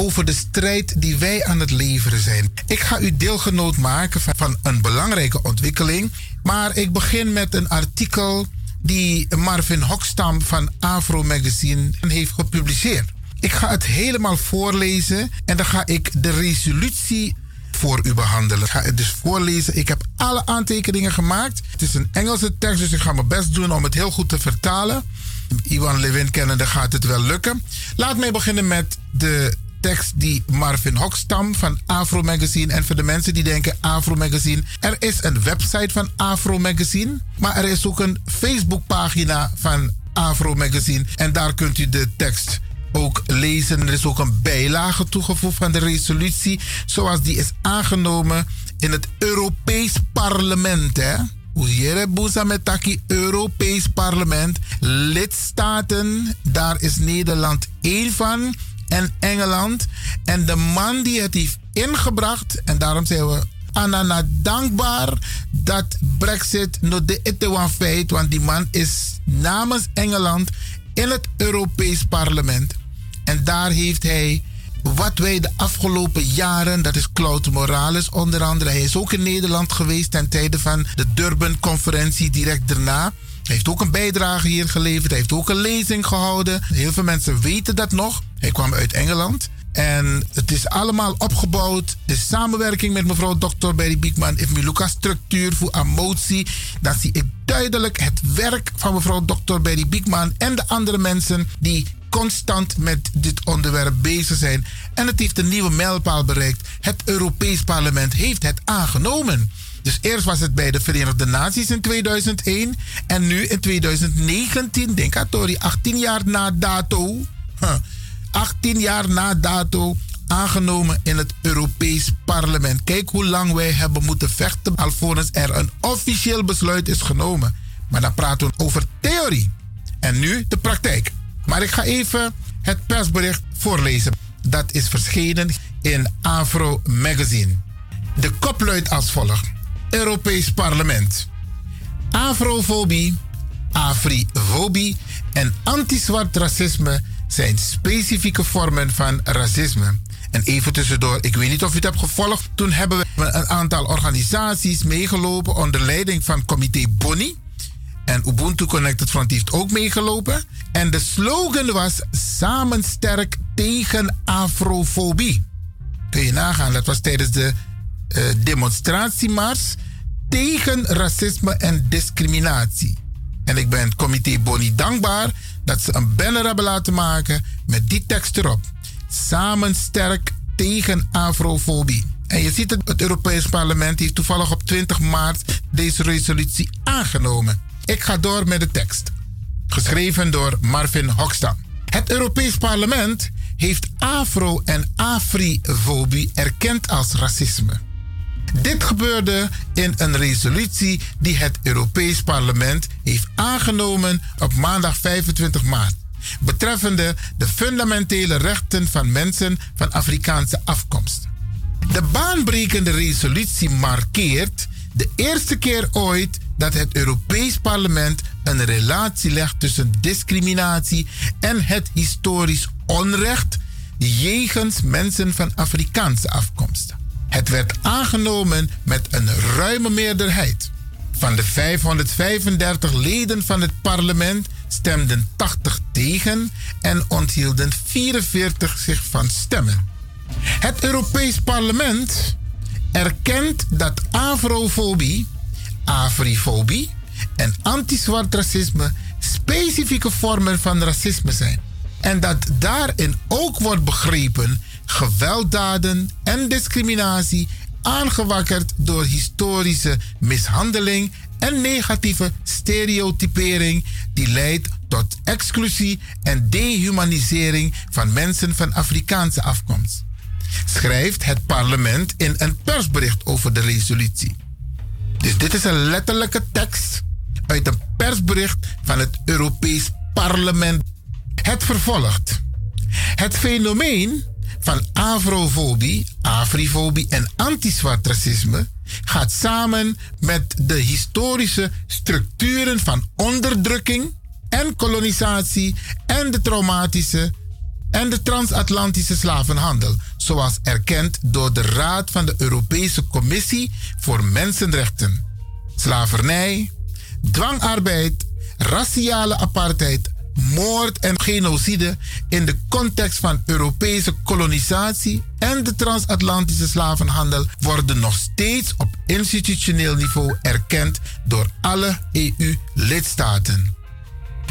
over de strijd die wij aan het leveren zijn. Ik ga u deelgenoot maken van, een belangrijke ontwikkeling. Maar ik begin met een artikel die Marvin Hokstam van Afro Magazine heeft gepubliceerd. Ik ga het helemaal voorlezen en dan ga ik de resolutie voor u behandelen. Ik ga het dus voorlezen. Ik heb alle aantekeningen gemaakt. Het is een Engelse tekst, dus ik ga mijn best doen om het heel goed te vertalen. Iwan Levin kennende gaat het wel lukken. Laat mij beginnen met de tekst die Marvin Hokstam van Afro Magazine. En voor de mensen die denken Afro Magazine. Er is een website van Afro Magazine. Maar er is ook een Facebookpagina van Afro Magazine. En daar kunt u de tekst ook lezen. Er is ook een bijlage toegevoegd van de resolutie. Zoals die is aangenomen in het Europees Parlement. Hè? Oejere Boesa met Taki Europees Parlement. Lidstaten, daar is Nederland één van en Engeland. En de man die het heeft ingebracht, en daarom zijn we Anana dankbaar dat Brexit nog de Etewan feit, want die man is namens Engeland in het Europees Parlement. En daar heeft hij wat wij de afgelopen jaren, dat is Claude Morales onder andere, hij is ook in Nederland geweest ten tijde van de Durban-conferentie direct daarna. Hij heeft ook een bijdrage hier geleverd. Hij heeft ook een lezing gehouden. Heel veel mensen weten dat nog. Hij kwam uit Engeland. En het is allemaal opgebouwd. De samenwerking met mevrouw Dr. Berry Biekman heeft me Lucas structuur voor emotie. Dan zie ik duidelijk het werk van mevrouw Dr. Berry Biekman en de andere mensen die constant met dit onderwerp bezig zijn. En het heeft een nieuwe mijlpaal bereikt. Het Europees Parlement heeft het aangenomen. Dus eerst was het bij de Verenigde Naties in 2001 en nu in 2019, denk aan Tori, 18 jaar na dato. Huh, 18 jaar na dato aangenomen in het Europees Parlement. Kijk hoe lang wij hebben moeten vechten alvorens er een officieel besluit is genomen. Maar dan praten we over theorie. En nu de praktijk. Maar ik ga even het persbericht voorlezen. Dat is verschenen in Afro Magazine. De kop luidt als volgt. Europees Parlement. Afrofobie, afrifobie en anti-zwart racisme zijn specifieke vormen van racisme. En even tussendoor, ik weet niet of u het hebt gevolgd. Toen hebben we een aantal organisaties meegelopen onder leiding van comité Bonni. En Ubuntu Connected Front heeft ook meegelopen. En de slogan was samen sterk tegen afrofobie. Kun je nagaan, dat was tijdens de demonstratiemars tegen racisme en discriminatie. En ik ben het comité Boni dankbaar dat ze een banner hebben laten maken met die tekst erop. Samen sterk tegen afrofobie. En je ziet het, het Europees Parlement heeft toevallig op 20 maart deze resolutie aangenomen. Ik ga door met de tekst. Geschreven door Marvin Hokstam. Het Europees Parlement heeft afro- en afrifobie erkend als racisme. Dit gebeurde in een resolutie die het Europees Parlement heeft aangenomen op maandag 25 maart. Betreffende de fundamentele rechten van mensen van Afrikaanse afkomst. De baanbrekende resolutie markeert de eerste keer ooit dat het Europees Parlement een relatie legt tussen discriminatie en het historisch onrecht jegens mensen van Afrikaanse afkomst. Het werd aangenomen met een ruime meerderheid. Van de 535 leden van het parlement stemden 80 tegen en onthielden 44 zich van stemmen. Het Europees Parlement erkent dat afrofobie, afrifobie en anti-zwart racisme specifieke vormen van racisme zijn. En dat daarin ook wordt begrepen gewelddaden en discriminatie aangewakkerd door historische mishandeling en negatieve stereotypering die leidt tot exclusie en dehumanisering van mensen van Afrikaanse afkomst. Schrijft het parlement in een persbericht over de resolutie. Dus dit is een letterlijke tekst uit een persbericht van het Europees Parlement. Het vervolgt. Het fenomeen van afrofobie, afrifobie en anti-zwart racisme gaat samen met de historische structuren van onderdrukking en kolonisatie en de traumatische en de transatlantische slavenhandel, zoals erkend door de Raad van de Europese Commissie voor Mensenrechten. Slavernij, dwangarbeid, raciale apartheid moord en genocide in de context van Europese kolonisatie en de transatlantische slavenhandel worden nog steeds op institutioneel niveau erkend door alle EU-lidstaten.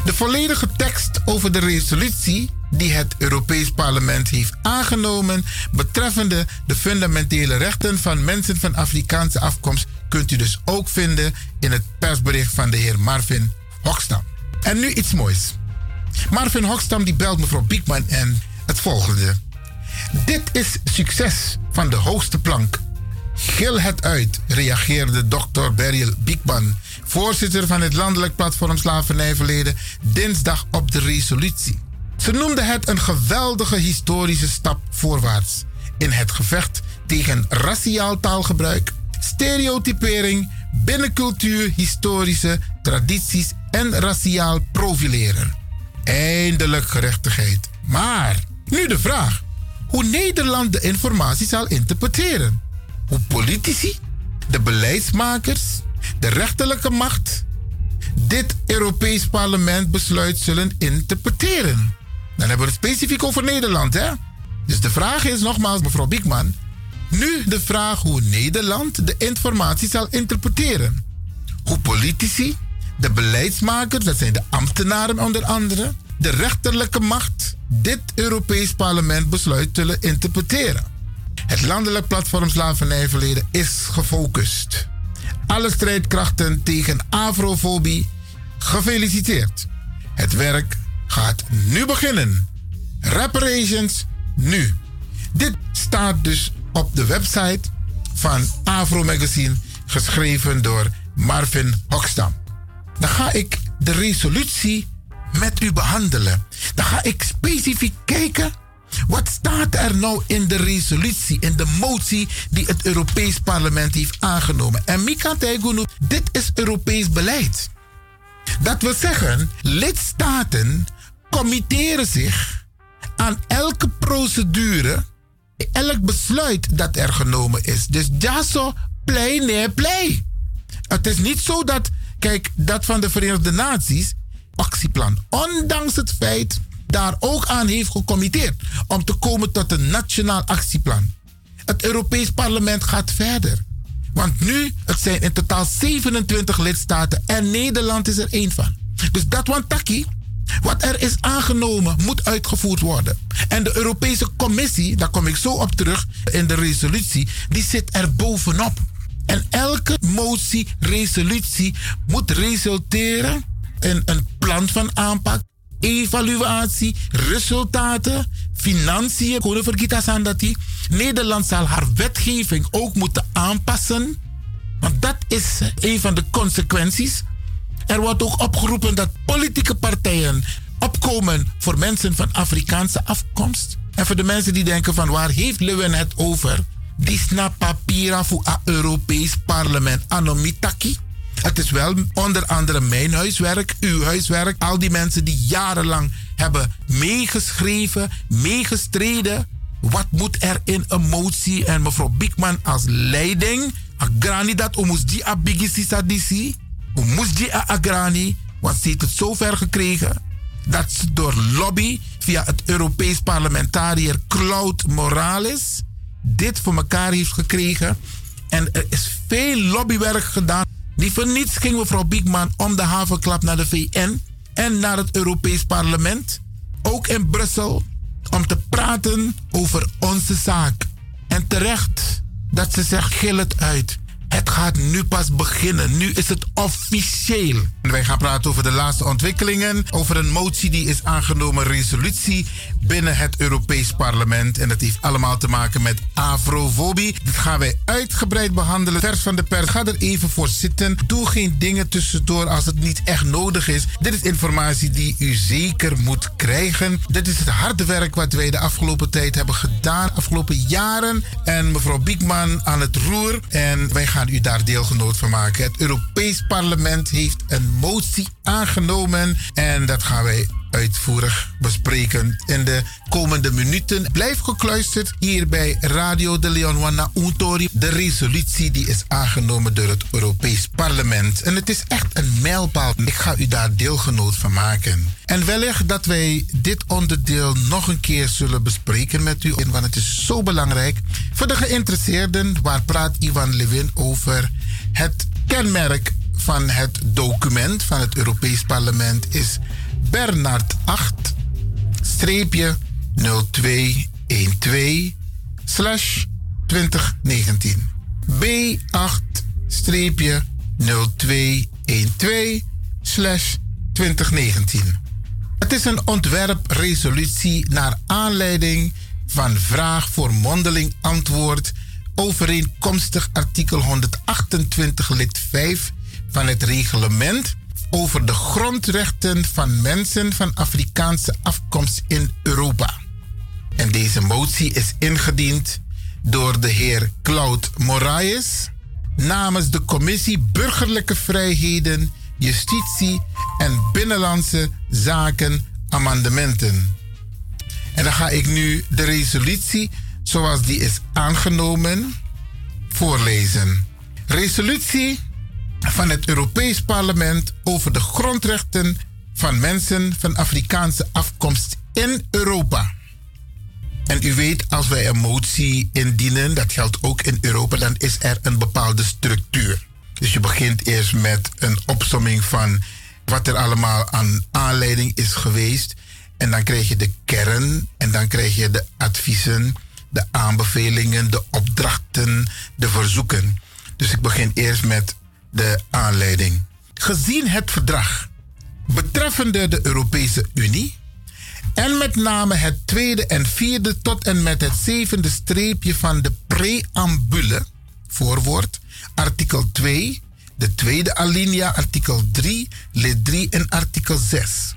De volledige tekst over de resolutie die het Europees Parlement heeft aangenomen betreffende de fundamentele rechten van mensen van Afrikaanse afkomst kunt u dus ook vinden in het persbericht van de heer Marvin Hokstam. En nu iets moois. Marvin Hokstam die belt mevrouw Biekman en het volgende. Dit is succes van de hoogste plank. Gil het uit, reageerde dokter Beryl Biekman, voorzitter van het landelijk platform Slavernijverleden, dinsdag op de resolutie. Ze noemde het een geweldige historische stap voorwaarts in het gevecht tegen raciaal taalgebruik, stereotypering, binnencultuur, historische tradities en raciaal profileren. Eindelijk gerechtigheid. Maar nu de vraag: hoe Nederland de informatie zal interpreteren. Hoe politici, de beleidsmakers, de rechterlijke macht dit Europees Parlement besluit zullen interpreteren. Dan hebben we het specifiek over Nederland, hè? Dus de vraag is nogmaals, mevrouw Biekman, nu de vraag hoe Nederland de informatie zal interpreteren. Hoe politici, de beleidsmakers, dat zijn de ambtenaren onder andere, de rechterlijke macht, dit Europees Parlement besluit zullen interpreteren. Het landelijk platform Slavernijverleden is gefocust. Alle strijdkrachten tegen afrofobie, gefeliciteerd. Het werk gaat nu beginnen. Reparations nu. Dit staat dus op de website van Afro Magazine, geschreven door Marvin Hokstam. Dan ga ik de resolutie met u behandelen. Dan ga ik specifiek kijken wat staat er nou in de resolutie, in de motie die het Europees Parlement heeft aangenomen. En Mika Tegunu, dit is Europees beleid. Dat wil zeggen, lidstaten committeren zich aan elke procedure, elk besluit dat er genomen is. Dus ja zo, play, nee, play. Het is niet zo dat, kijk, dat van de Verenigde Naties, actieplan, ondanks het feit daar ook aan heeft gecommitteerd om te komen tot een nationaal actieplan. Het Europees Parlement gaat verder. Want nu, het zijn in totaal 27 lidstaten en Nederland is er één van. Dus dat wantaki, wat er is aangenomen, moet uitgevoerd worden. En de Europese Commissie, daar kom ik zo op terug in de resolutie, die zit er bovenop. En elke motie, resolutie moet resulteren in een plan van aanpak, evaluatie, resultaten, financiën. Aan dat die Nederland zal haar wetgeving ook moeten aanpassen. Want dat is een van de consequenties. Er wordt ook opgeroepen dat politieke partijen opkomen voor mensen van Afrikaanse afkomst. En voor de mensen die denken van waar heeft Lewin het over? Die snap papiera voor het Europees parlement anomitaki. Het is wel onder andere mijn huiswerk, uw huiswerk. Al die mensen die jarenlang hebben meegeschreven, meegestreden. Wat moet er in een motie? En mevrouw Bigman als leiding. Agrani dat omus die abigisi sadisi. Omus die agrani. Want ze heeft het zover gekregen dat ze door lobby via het Europees parlementariër Claude Morales dit voor elkaar heeft gekregen. En er is veel lobbywerk gedaan. Die voor niets ging mevrouw Biekman om de havenklap naar de VN en naar het Europees Parlement. Ook in Brussel. Om te praten over onze zaak. En terecht dat ze zegt, gil het uit. Het gaat nu pas beginnen. Nu is het officieel. Wij gaan praten over de laatste ontwikkelingen. Over een motie die is aangenomen, resolutie binnen het Europees Parlement. En dat heeft allemaal te maken met afrofobie. Dit gaan wij uitgebreid behandelen. Vers van de pers, ga er even voor zitten. Doe geen dingen tussendoor als het niet echt nodig is. Dit is informatie die u zeker moet krijgen. Dit is het harde werk wat wij de afgelopen tijd hebben gedaan. Afgelopen jaren. En mevrouw Biekman aan het roer. En wij gaan u daar deelgenoot van maken. Het Europees Parlement heeft een motie aangenomen en dat gaan wij uitvoerig bespreken in de komende minuten. Blijf gekluisterd hier bij Radio de Leon Wana Untori. De resolutie die is aangenomen door het Europees Parlement. En het is echt een mijlpaal. Ik ga u daar deelgenoot van maken. En wellicht dat wij dit onderdeel nog een keer zullen bespreken met u. Want het is zo belangrijk. Voor de geïnteresseerden, waar praat Ivan Levin over? Het kenmerk van het document van het Europees Parlement is Bernard 8 streepje 0212 slash 2019. B8 streepje 0212 slash 2019. Het is een ontwerpresolutie naar aanleiding van vraag voor mondeling antwoord overeenkomstig artikel 128 lid 5 van het reglement over de grondrechten van mensen van Afrikaanse afkomst in Europa. En deze motie is ingediend door de heer Claude Moraes namens de Commissie Burgerlijke Vrijheden, Justitie en Binnenlandse Zaken Amendementen. En dan ga ik nu de resolutie zoals die is aangenomen voorlezen. Resolutie van het Europees Parlement over de grondrechten van mensen van Afrikaanse afkomst in Europa. En u weet, als wij een motie indienen, dat geldt ook in Europa, dan is er een bepaalde structuur. Dus je begint eerst met een opsomming van wat er allemaal aan aanleiding is geweest. En dan krijg je de kern en dan krijg je de adviezen, de aanbevelingen, de opdrachten, de verzoeken. Dus ik begin eerst met de aanleiding. Gezien het verdrag betreffende de Europese Unie en met name het tweede en vierde tot en met het zevende streepje van de preambule, voorwoord, artikel 2, de tweede alinea, artikel 3, lid 3 en artikel 6.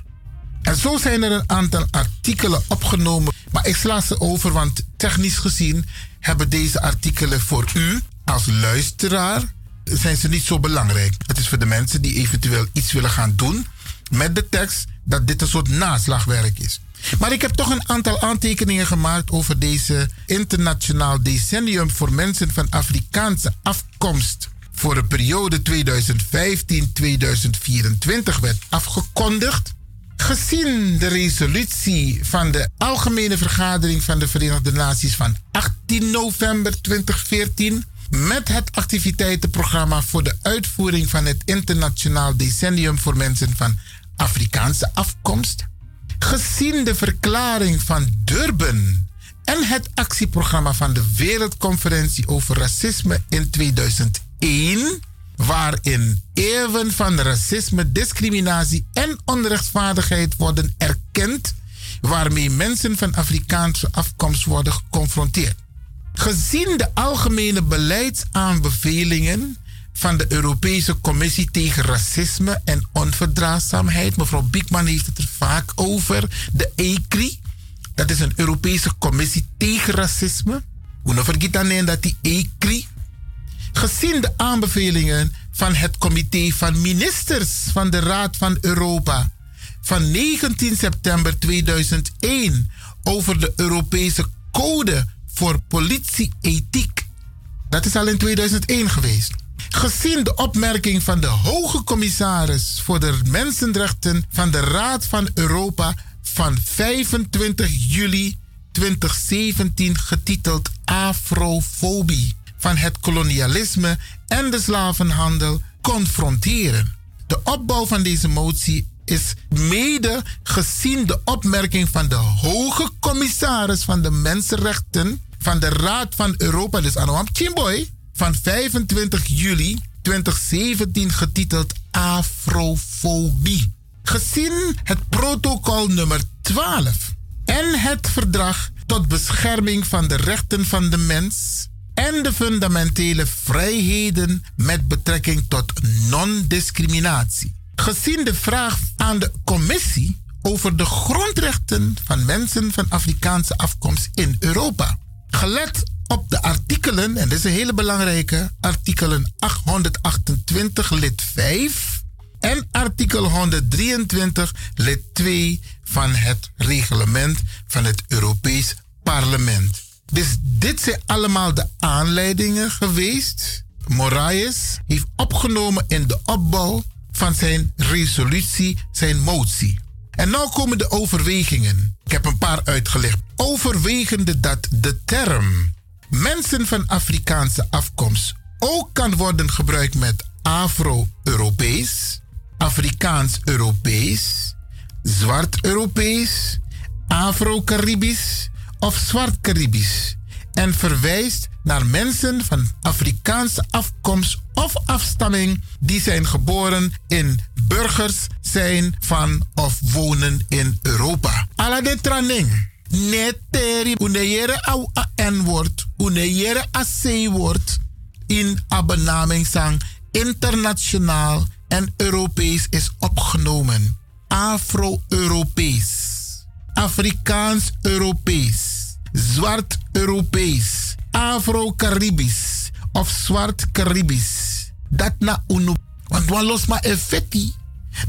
En zo zijn er een aantal artikelen opgenomen, maar ik sla ze over, want technisch gezien hebben deze artikelen voor u als luisteraar zijn ze niet zo belangrijk. Het is voor de mensen die eventueel iets willen gaan doen met de tekst dat dit een soort naslagwerk is. Maar ik heb toch een aantal aantekeningen gemaakt over deze internationaal decennium voor mensen van Afrikaanse afkomst. Voor de periode 2015-2024 werd afgekondigd. Gezien de resolutie van de Algemene Vergadering van de Verenigde Naties van 18 november 2014 met het activiteitenprogramma voor de uitvoering van het internationaal decennium voor mensen van Afrikaanse afkomst. Gezien de verklaring van Durban en het actieprogramma van de Wereldconferentie over Racisme in 2001, waarin eeuwen van racisme, discriminatie en onrechtvaardigheid worden erkend, waarmee mensen van Afrikaanse afkomst worden geconfronteerd. Gezien de algemene beleidsaanbevelingen van de Europese Commissie tegen Racisme en Onverdraagzaamheid, mevrouw Biekman heeft het er vaak over, de ECRI, dat is een Europese Commissie tegen Racisme. Hoe vergeet dan dat die ECRI, gezien de aanbevelingen van het Comité van Ministers van de Raad van Europa van 19 september 2001 over de Europese Code voor politieethiek. Dat is al in 2001 geweest. Gezien de opmerking van de hoge commissaris voor de mensenrechten van de Raad van Europa van 25 juli 2017 getiteld Afrofobie van het kolonialisme en de slavenhandel confronteren. De opbouw van deze motie is mede gezien de opmerking van de hoge commissaris van de mensenrechten van de Raad van Europa, dus Anoam Chimboy, van 25 juli 2017 getiteld Afrofobie. Gezien het protocol nummer 12 en het verdrag tot bescherming van de rechten van de mens en de fundamentele vrijheden met betrekking tot non-discriminatie. Gezien de vraag aan de commissie over de grondrechten van mensen van Afrikaanse afkomst in Europa. Gelet op de artikelen, en dit is een hele belangrijke, artikelen 828 lid 5 en artikel 123 lid 2 van het reglement van het Europees Parlement. Dus dit zijn allemaal de aanleidingen geweest. Moraes heeft opgenomen in de opbouw van zijn resolutie, zijn motie. En nu komen de overwegingen. Ik heb een paar uitgelegd. Overwegende dat de term mensen van Afrikaanse afkomst ook kan worden gebruikt met Afro-Europees, Afrikaans-Europees, Zwart-Europees, Afro-Caribisch of Zwart-Caribisch en verwijst naar mensen van Afrikaanse afkomst of afstamming die zijn geboren in burgers zijn van of wonen in Europa. Alla de traning. Neteri uneyere au woord, uneyere a c woord in abenamingsang internationaal en Europees is opgenomen. Afro-Europees, Afrikaans-Europees, Zwart-Europees, Afro-Caribisch of Zwart-Caribisch. Dat na unu. Want wan los maar effectie.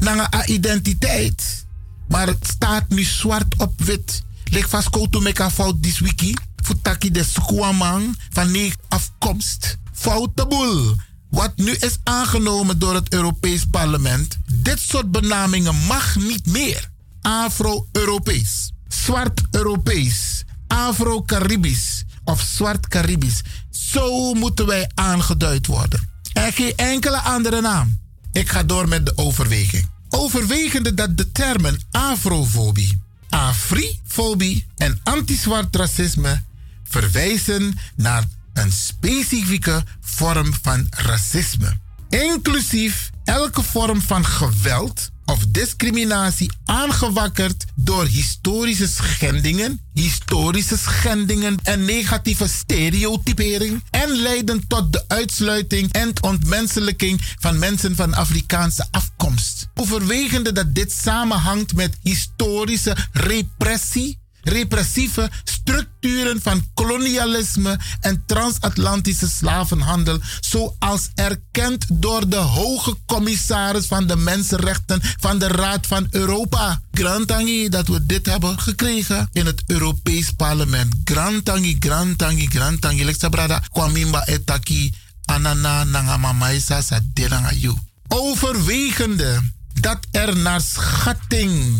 Na a identiteit. Maar het staat nu zwart op wit. Lek vast koutu meka fout dis wiki. Futaki de squamang van negen afkomst. Foutable. Wat nu is aangenomen door het Europees Parlement. Dit soort benamingen mag niet meer. Afro-Europees, Zwart-Europees, Afro-Caribisch of Zwart-Caribisch. Zo moeten wij aangeduid worden. En geen enkele andere naam. Ik ga door met de overweging. Overwegende dat de termen afrofobie, afrifobie en anti-zwart racisme verwijzen naar een specifieke vorm van racisme. Inclusief elke vorm van geweld of discriminatie aangewakkerd door historische schendingen, historische schendingen en negatieve stereotypering en leiden tot de uitsluiting en ontmenselijking van mensen van Afrikaanse afkomst. Overwegende dat dit samenhangt met historische repressie repressieve structuren van kolonialisme en transatlantische slavenhandel, zoals erkend door de hoge commissaris van de mensenrechten van de Raad van Europa. Grantangi dat we dit hebben gekregen in het Europees Parlement. Grantangi, Grantangi, Grantangi. Leksa brada, kwamimba etaki, anana nangamamaisa sadelangayu. Overwegende dat er naar schatting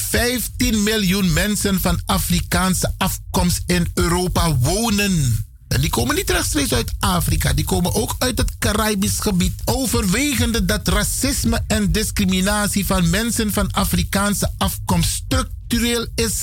15 miljoen mensen van Afrikaanse afkomst in Europa wonen. En die komen niet rechtstreeks uit Afrika, die komen ook uit het Caribisch gebied. Overwegende dat racisme en discriminatie van mensen van Afrikaanse afkomst structureel is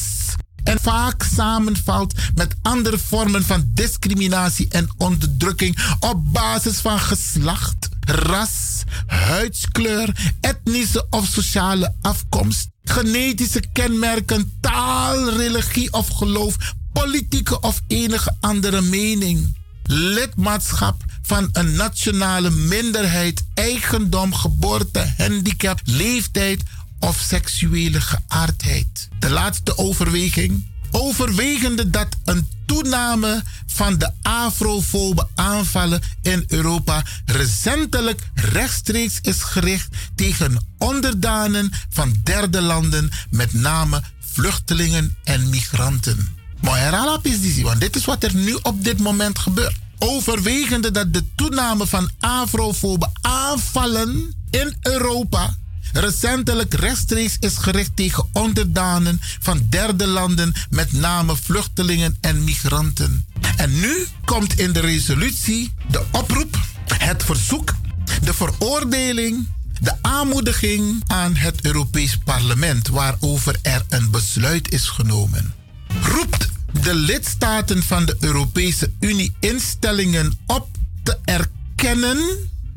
en vaak samenvalt met andere vormen van discriminatie en onderdrukking op basis van geslacht, ras, huidskleur, etnische of sociale afkomst, genetische kenmerken, taal, religie of geloof, politieke of enige andere mening. Lidmaatschap van een nationale minderheid, eigendom, geboorte, handicap, leeftijd of seksuele geaardheid. De laatste overweging. Overwegende dat een toename van de afrofobe aanvallen in Europa recentelijk rechtstreeks is gericht tegen onderdanen van derde landen, met name vluchtelingen en migranten. Maar herhaal is want dit is wat er nu op dit moment gebeurt. Overwegende dat de toename van afrofobe aanvallen in Europa recentelijk rechtstreeks is gericht tegen onderdanen van derde landen, met name vluchtelingen en migranten. En nu komt in de resolutie de oproep, het verzoek, de veroordeling de aanmoediging aan het Europees Parlement waarover er een besluit is genomen. Roept de lidstaten van de Europese Unie instellingen op te erkennen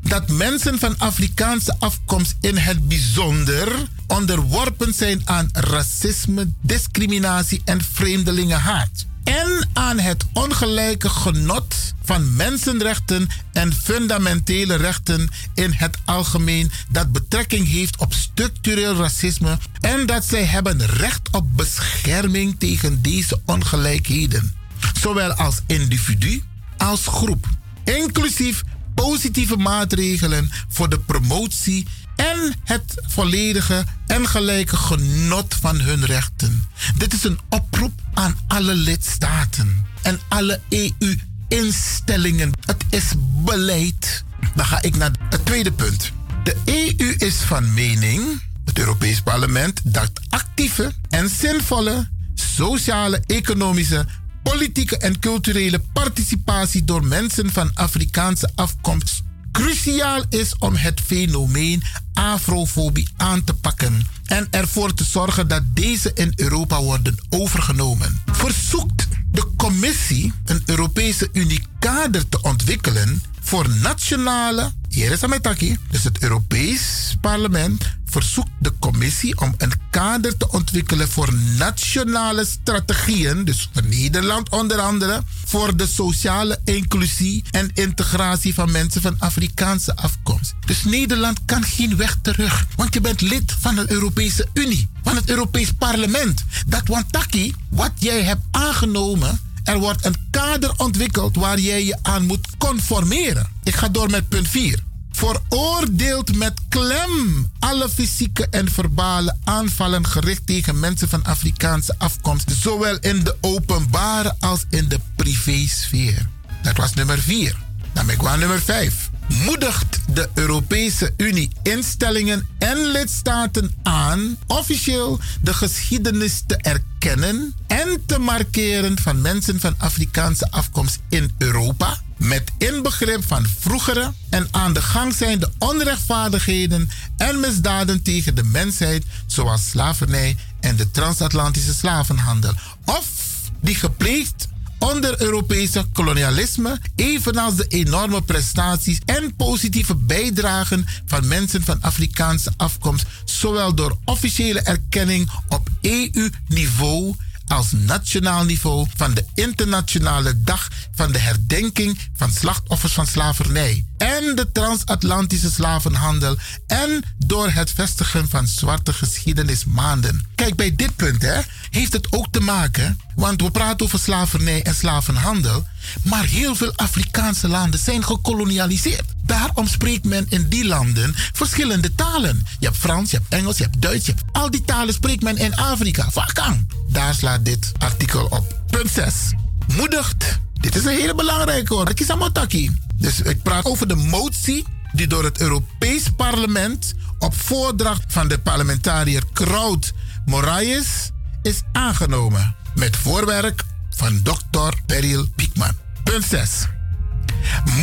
dat mensen van Afrikaanse afkomst in het bijzonder onderworpen zijn aan racisme, discriminatie en vreemdelingenhaat. En aan het ongelijke genot van mensenrechten en fundamentele rechten in het algemeen dat betrekking heeft op structureel racisme en dat zij hebben recht op bescherming tegen deze ongelijkheden, zowel als individu als groep, inclusief positieve maatregelen voor de promotie en het volledige en gelijke genot van hun rechten. Dit is een oproep aan alle lidstaten en alle EU-instellingen. Het is beleid. Dan ga ik naar het tweede punt. De EU is van mening, het Europees Parlement, dat actieve en zinvolle sociale, economische, politieke en culturele participatie door mensen van Afrikaanse afkomst cruciaal is om het fenomeen afrofobie aan te pakken en ervoor te zorgen dat deze in Europa worden overgenomen. Verzoekt de Commissie een Europese Unie-kader te ontwikkelen voor nationale, hier is dus het Europees Parlement verzoekt de commissie om een kader te ontwikkelen voor nationale strategieën, dus voor Nederland onder andere, voor de sociale inclusie en integratie van mensen van Afrikaanse afkomst. Dus Nederland kan geen weg terug, want je bent lid van de Europese Unie, van het Europees Parlement. Dat wantaki, wat jij hebt aangenomen, er wordt een kader ontwikkeld waar jij je aan moet conformeren. Ik ga door met punt 4 veroordeelt met klem alle fysieke en verbale aanvallen gericht tegen mensen van Afrikaanse afkomst, zowel in de openbare als in de privésfeer. Dat was nummer 4. Dan ben ik nummer 5. Moedigt de Europese Unie instellingen en lidstaten aan officieel de geschiedenis te erkennen en te markeren van mensen van Afrikaanse afkomst in Europa met inbegrip van vroegere en aan de gang zijnde onrechtvaardigheden en misdaden tegen de mensheid, zoals slavernij en de transatlantische slavenhandel, of die gepleegd onder Europese kolonialisme, evenals de enorme prestaties en positieve bijdragen van mensen van Afrikaanse afkomst, zowel door officiële erkenning op EU-niveau als nationaal niveau van de internationale dag van de herdenking van slachtoffers van slavernij en de transatlantische slavenhandel en door het vestigen van zwarte geschiedenismaanden. Kijk, bij dit punt hè, heeft het ook te maken, want we praten over slavernij en slavenhandel, maar heel veel Afrikaanse landen zijn gekolonialiseerd. Daarom spreekt men in die landen verschillende talen. Je hebt Frans, je hebt Engels, je hebt Duits. Al die talen spreekt men in Afrika. Vakang. Daar slaat dit artikel op. Punt 6. Moedigt. Dit is een hele belangrijke hoor. Kisamotaki. Dus ik praat over de motie die door het Europees Parlement op voordracht van de parlementariër Kraut Moraes is aangenomen. Met voorwerk van Dr. Beryl Piekman. Punt 6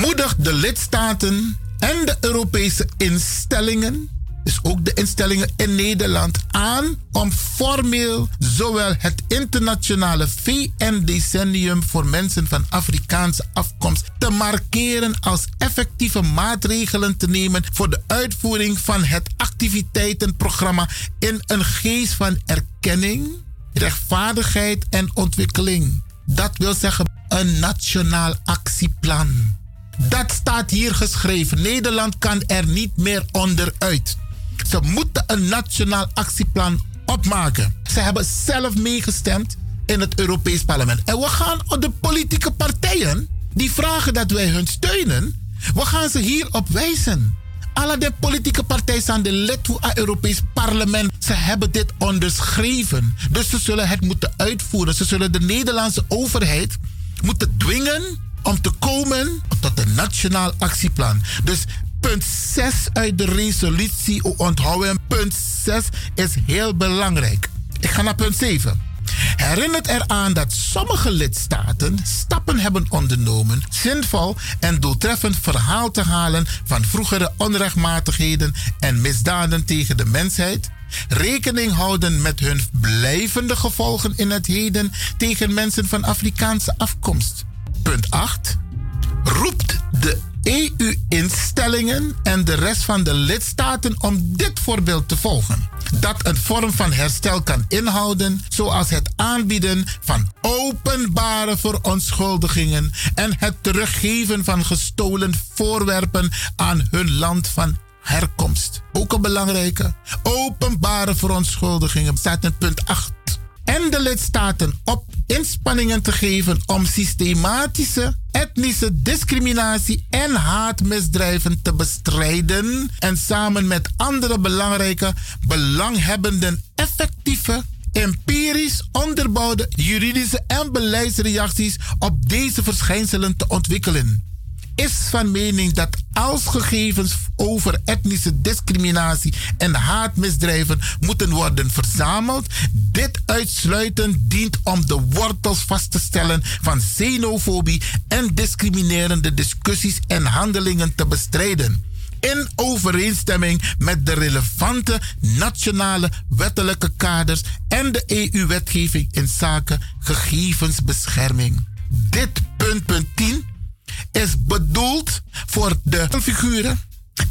moedigt de lidstaten en de Europese instellingen, dus ook de instellingen in Nederland, aan om formeel zowel het internationale VN-decennium voor mensen van Afrikaanse afkomst te markeren als effectieve maatregelen te nemen voor de uitvoering van het activiteitenprogramma in een geest van erkenning, rechtvaardigheid en ontwikkeling. Dat wil zeggen een nationaal actieplan. Dat staat hier geschreven. Nederland kan er niet meer onderuit. Ze moeten een nationaal actieplan opmaken. Ze hebben zelf meegestemd in het Europees Parlement. En we gaan de politieke partijen die vragen dat wij hun steunen, we gaan ze hierop wijzen. Alle de politieke partijen zijn de lid van het Europees Parlement. Ze hebben dit onderschreven. Dus ze zullen het moeten uitvoeren. Ze zullen de Nederlandse overheid moeten dwingen om te komen tot een nationaal actieplan. Dus punt 6 uit de resolutie onthouden. Punt 6 is heel belangrijk. Ik ga naar punt 7. Herinnert eraan dat sommige lidstaten stappen hebben ondernomen zinvol en doeltreffend verhaal te halen van vroegere onrechtmatigheden en misdaden tegen de mensheid. Rekening houden met hun blijvende gevolgen in het heden tegen mensen van Afrikaanse afkomst. Punt 8. Roept de EU-instellingen en de rest van de lidstaten om dit voorbeeld te volgen. Dat een vorm van herstel kan inhouden, zoals het aanbieden van openbare verontschuldigingen en het teruggeven van gestolen voorwerpen aan hun land van herkomst. Ook een belangrijke. Openbare verontschuldigingen staat in punt 8 en de lidstaten op inspanningen te geven om systematische etnische discriminatie en haatmisdrijven te bestrijden en samen met andere belangrijke belanghebbenden effectieve empirisch onderbouwde juridische en beleidsreacties op deze verschijnselen te ontwikkelen is van mening dat als gegevens over etnische discriminatie en haatmisdrijven moeten worden verzameld, dit uitsluitend dient om de wortels vast te stellen van xenofobie en discriminerende discussies en handelingen te bestrijden in overeenstemming met de relevante nationale wettelijke kaders en de EU-wetgeving in zaken gegevensbescherming. Dit punt, punt 10 is bedoeld voor de figuren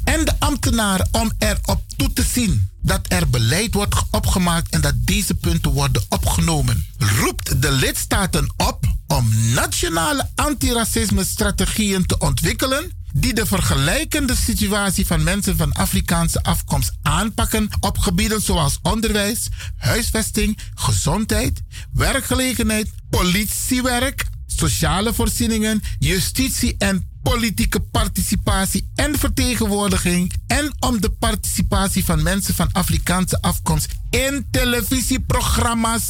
en de ambtenaren om erop toe te zien dat er beleid wordt opgemaakt en dat deze punten worden opgenomen. Roept de lidstaten op om nationale antiracisme-strategieën te ontwikkelen die de vergelijkende situatie van mensen van Afrikaanse afkomst aanpakken op gebieden zoals onderwijs, huisvesting, gezondheid, werkgelegenheid, politiewerk, sociale voorzieningen, justitie en politieke participatie en vertegenwoordiging en om de participatie van mensen van Afrikaanse afkomst in televisieprogramma's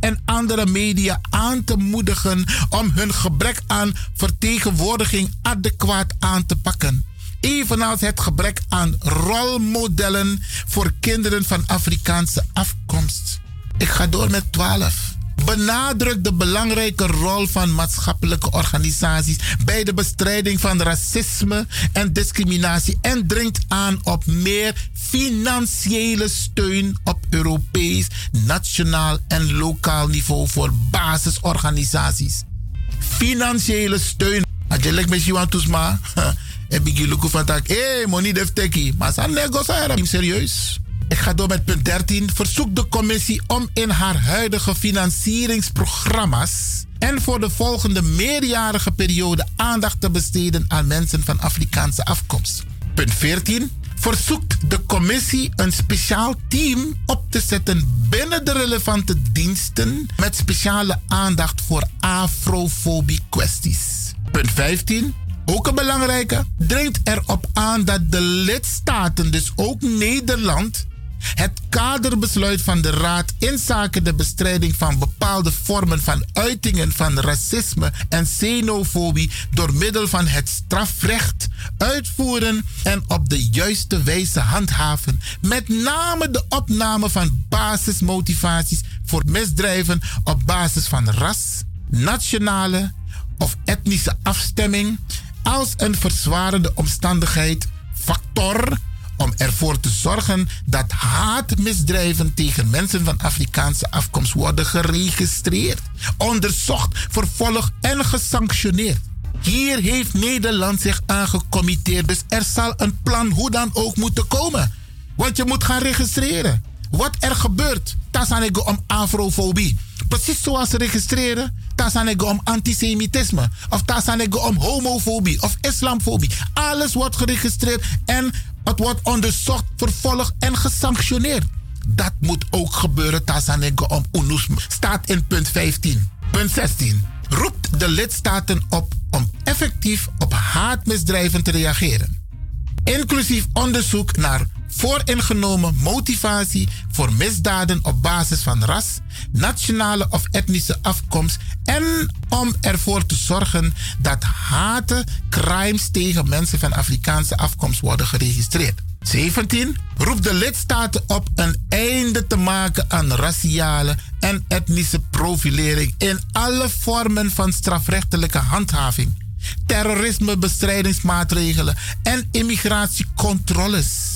en andere media aan te moedigen om hun gebrek aan vertegenwoordiging adequaat aan te pakken. Evenals het gebrek aan rolmodellen voor kinderen van Afrikaanse afkomst. Ik ga door met 12 benadrukt de belangrijke rol van maatschappelijke organisaties bij de bestrijding van racisme en discriminatie en dringt aan op meer financiële steun op Europees, nationaal en lokaal niveau voor basisorganisaties. Financiële steun. Ajelek me shiwan tusma. [LAUGHS] En bigi luku van tak. Eh, money def teki. Maar san negosaren. Serieus. Ik ga door met punt 13. Verzoek de commissie om in haar huidige financieringsprogramma's en voor de volgende meerjarige periode aandacht te besteden aan mensen van Afrikaanse afkomst. Punt 14. Verzoekt de commissie een speciaal team op te zetten binnen de relevante diensten met speciale aandacht voor afrofobie kwesties. Punt 15 ook een belangrijke, dringt erop aan dat de lidstaten, dus ook Nederland, het kaderbesluit van de Raad in zaken de bestrijding van bepaalde vormen van uitingen van racisme en xenofobie door middel van het strafrecht uitvoeren en op de juiste wijze handhaven. Met name de opname van basismotivaties voor misdrijven op basis van ras, nationale of etnische afstemming als een verzwarende omstandigheid, factor om ervoor te zorgen dat haatmisdrijven tegen mensen van Afrikaanse afkomst worden geregistreerd, onderzocht, vervolgd en gesanctioneerd. Hier heeft Nederland zich aangecommitteerd, dus er zal een plan hoe dan ook moeten komen. Want je moet gaan registreren. Wat er gebeurt, dat om afrofobie. Precies zoals ze registreren, dat om antisemitisme. Of dat om homofobie of islamfobie. Alles wordt geregistreerd en het wordt onderzocht, vervolgd en gesanctioneerd. Dat moet ook gebeuren, Tazanego om UNUS. Staat in punt 15. Punt 16. Roept de lidstaten op om effectief op haatmisdrijven te reageren. Inclusief onderzoek naar vooringenomen motivatie voor misdaden op basis van ras, nationale of etnische afkomst en om ervoor te zorgen dat haten, crimes tegen mensen van Afrikaanse afkomst worden geregistreerd. 17. Roept de lidstaten op een einde te maken aan raciale en etnische profilering in alle vormen van strafrechtelijke handhaving, terrorismebestrijdingsmaatregelen en immigratiecontroles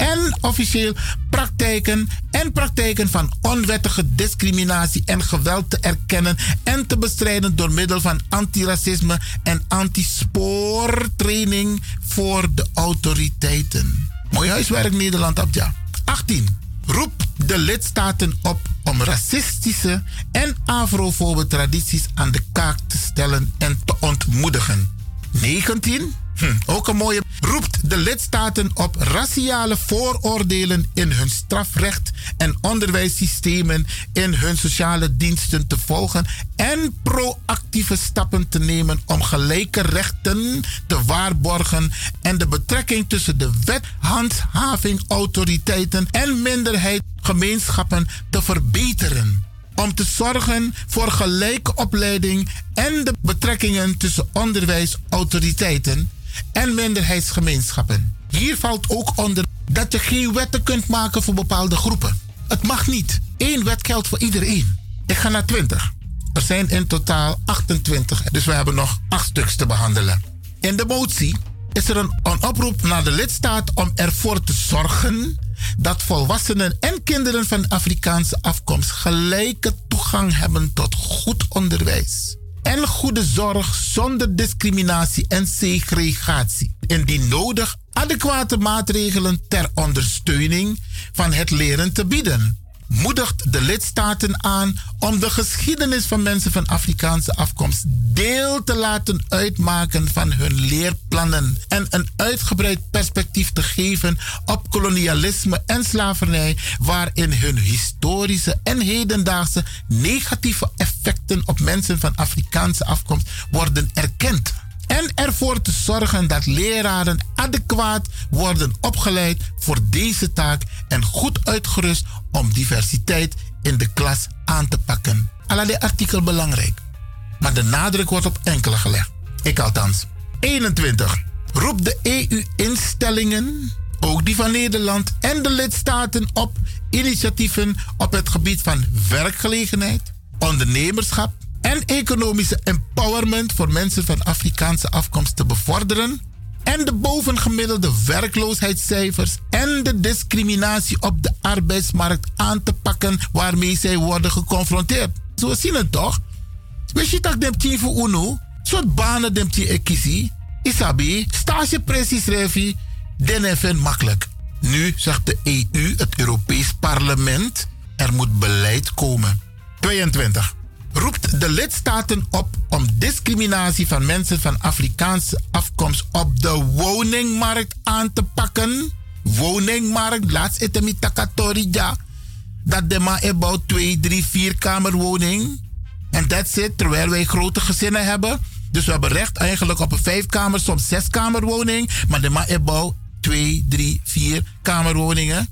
en officieel praktijken en praktijken van onwettige discriminatie en geweld te erkennen en te bestrijden door middel van antiracisme en antispoortraining voor de autoriteiten. Mooi huiswerk Nederland, Abja. 18. Roep de lidstaten op om racistische en afrofobe tradities aan de kaak te stellen en te ontmoedigen. 19. Hm, ook een mooie. Roept de lidstaten op raciale vooroordelen in hun strafrecht en onderwijssystemen in hun sociale diensten te volgen en proactieve stappen te nemen om gelijke rechten te waarborgen en de betrekking tussen de autoriteiten en minderheidsgemeenschappen te verbeteren om te zorgen voor gelijke opleiding en de betrekkingen tussen onderwijsautoriteiten en minderheidsgemeenschappen. Hier valt ook onder dat je geen wetten kunt maken voor bepaalde groepen. Het mag niet. Eén wet geldt voor iedereen. Ik ga naar 20. Er zijn in totaal 28, dus we hebben nog 8 stuks te behandelen. In de motie is er een, een oproep naar de lidstaat om ervoor te zorgen dat volwassenen en kinderen van Afrikaanse afkomst gelijke toegang hebben tot goed onderwijs en goede zorg zonder discriminatie en segregatie. Indien nodig, adequate maatregelen ter ondersteuning van het leren te bieden moedigt de lidstaten aan om de geschiedenis van mensen van Afrikaanse afkomst deel te laten uitmaken van hun leerplannen en een uitgebreid perspectief te geven op kolonialisme en slavernij, waarin hun historische en hedendaagse negatieve effecten op mensen van Afrikaanse afkomst worden erkend En ervoor te zorgen dat leraren adequaat worden opgeleid voor deze taak en goed uitgerust om diversiteit in de klas aan te pakken. Allerlei artikel belangrijk. Maar de nadruk wordt op enkele gelegd. Ik althans. 21. Roep de EU-instellingen, ook die van Nederland en de lidstaten op initiatieven op het gebied van werkgelegenheid, ondernemerschap en economische empowerment voor mensen van Afrikaanse afkomst te bevorderen en de bovengemiddelde werkloosheidscijfers en de discriminatie op de arbeidsmarkt aan te pakken waarmee zij worden geconfronteerd. Zo zien het toch? Weet je dat dem voor uno? Soort banen ekisi. Isabi, stage precies revi, den makkelijk. Nu zegt de EU, het Europees Parlement, er moet beleid komen. 22. Roept de lidstaten op om discriminatie van mensen van Afrikaanse afkomst op de woningmarkt aan te pakken. Woningmarkt, laatst etemi takatorija. Dat de ma about 2, 3, 4 kamerwoning. En that's it, terwijl wij grote gezinnen hebben. Dus we hebben recht eigenlijk op een vijfkamer, soms zeskamerwoning. Maar de ma ebouw twee, drie, vier kamerwoningen.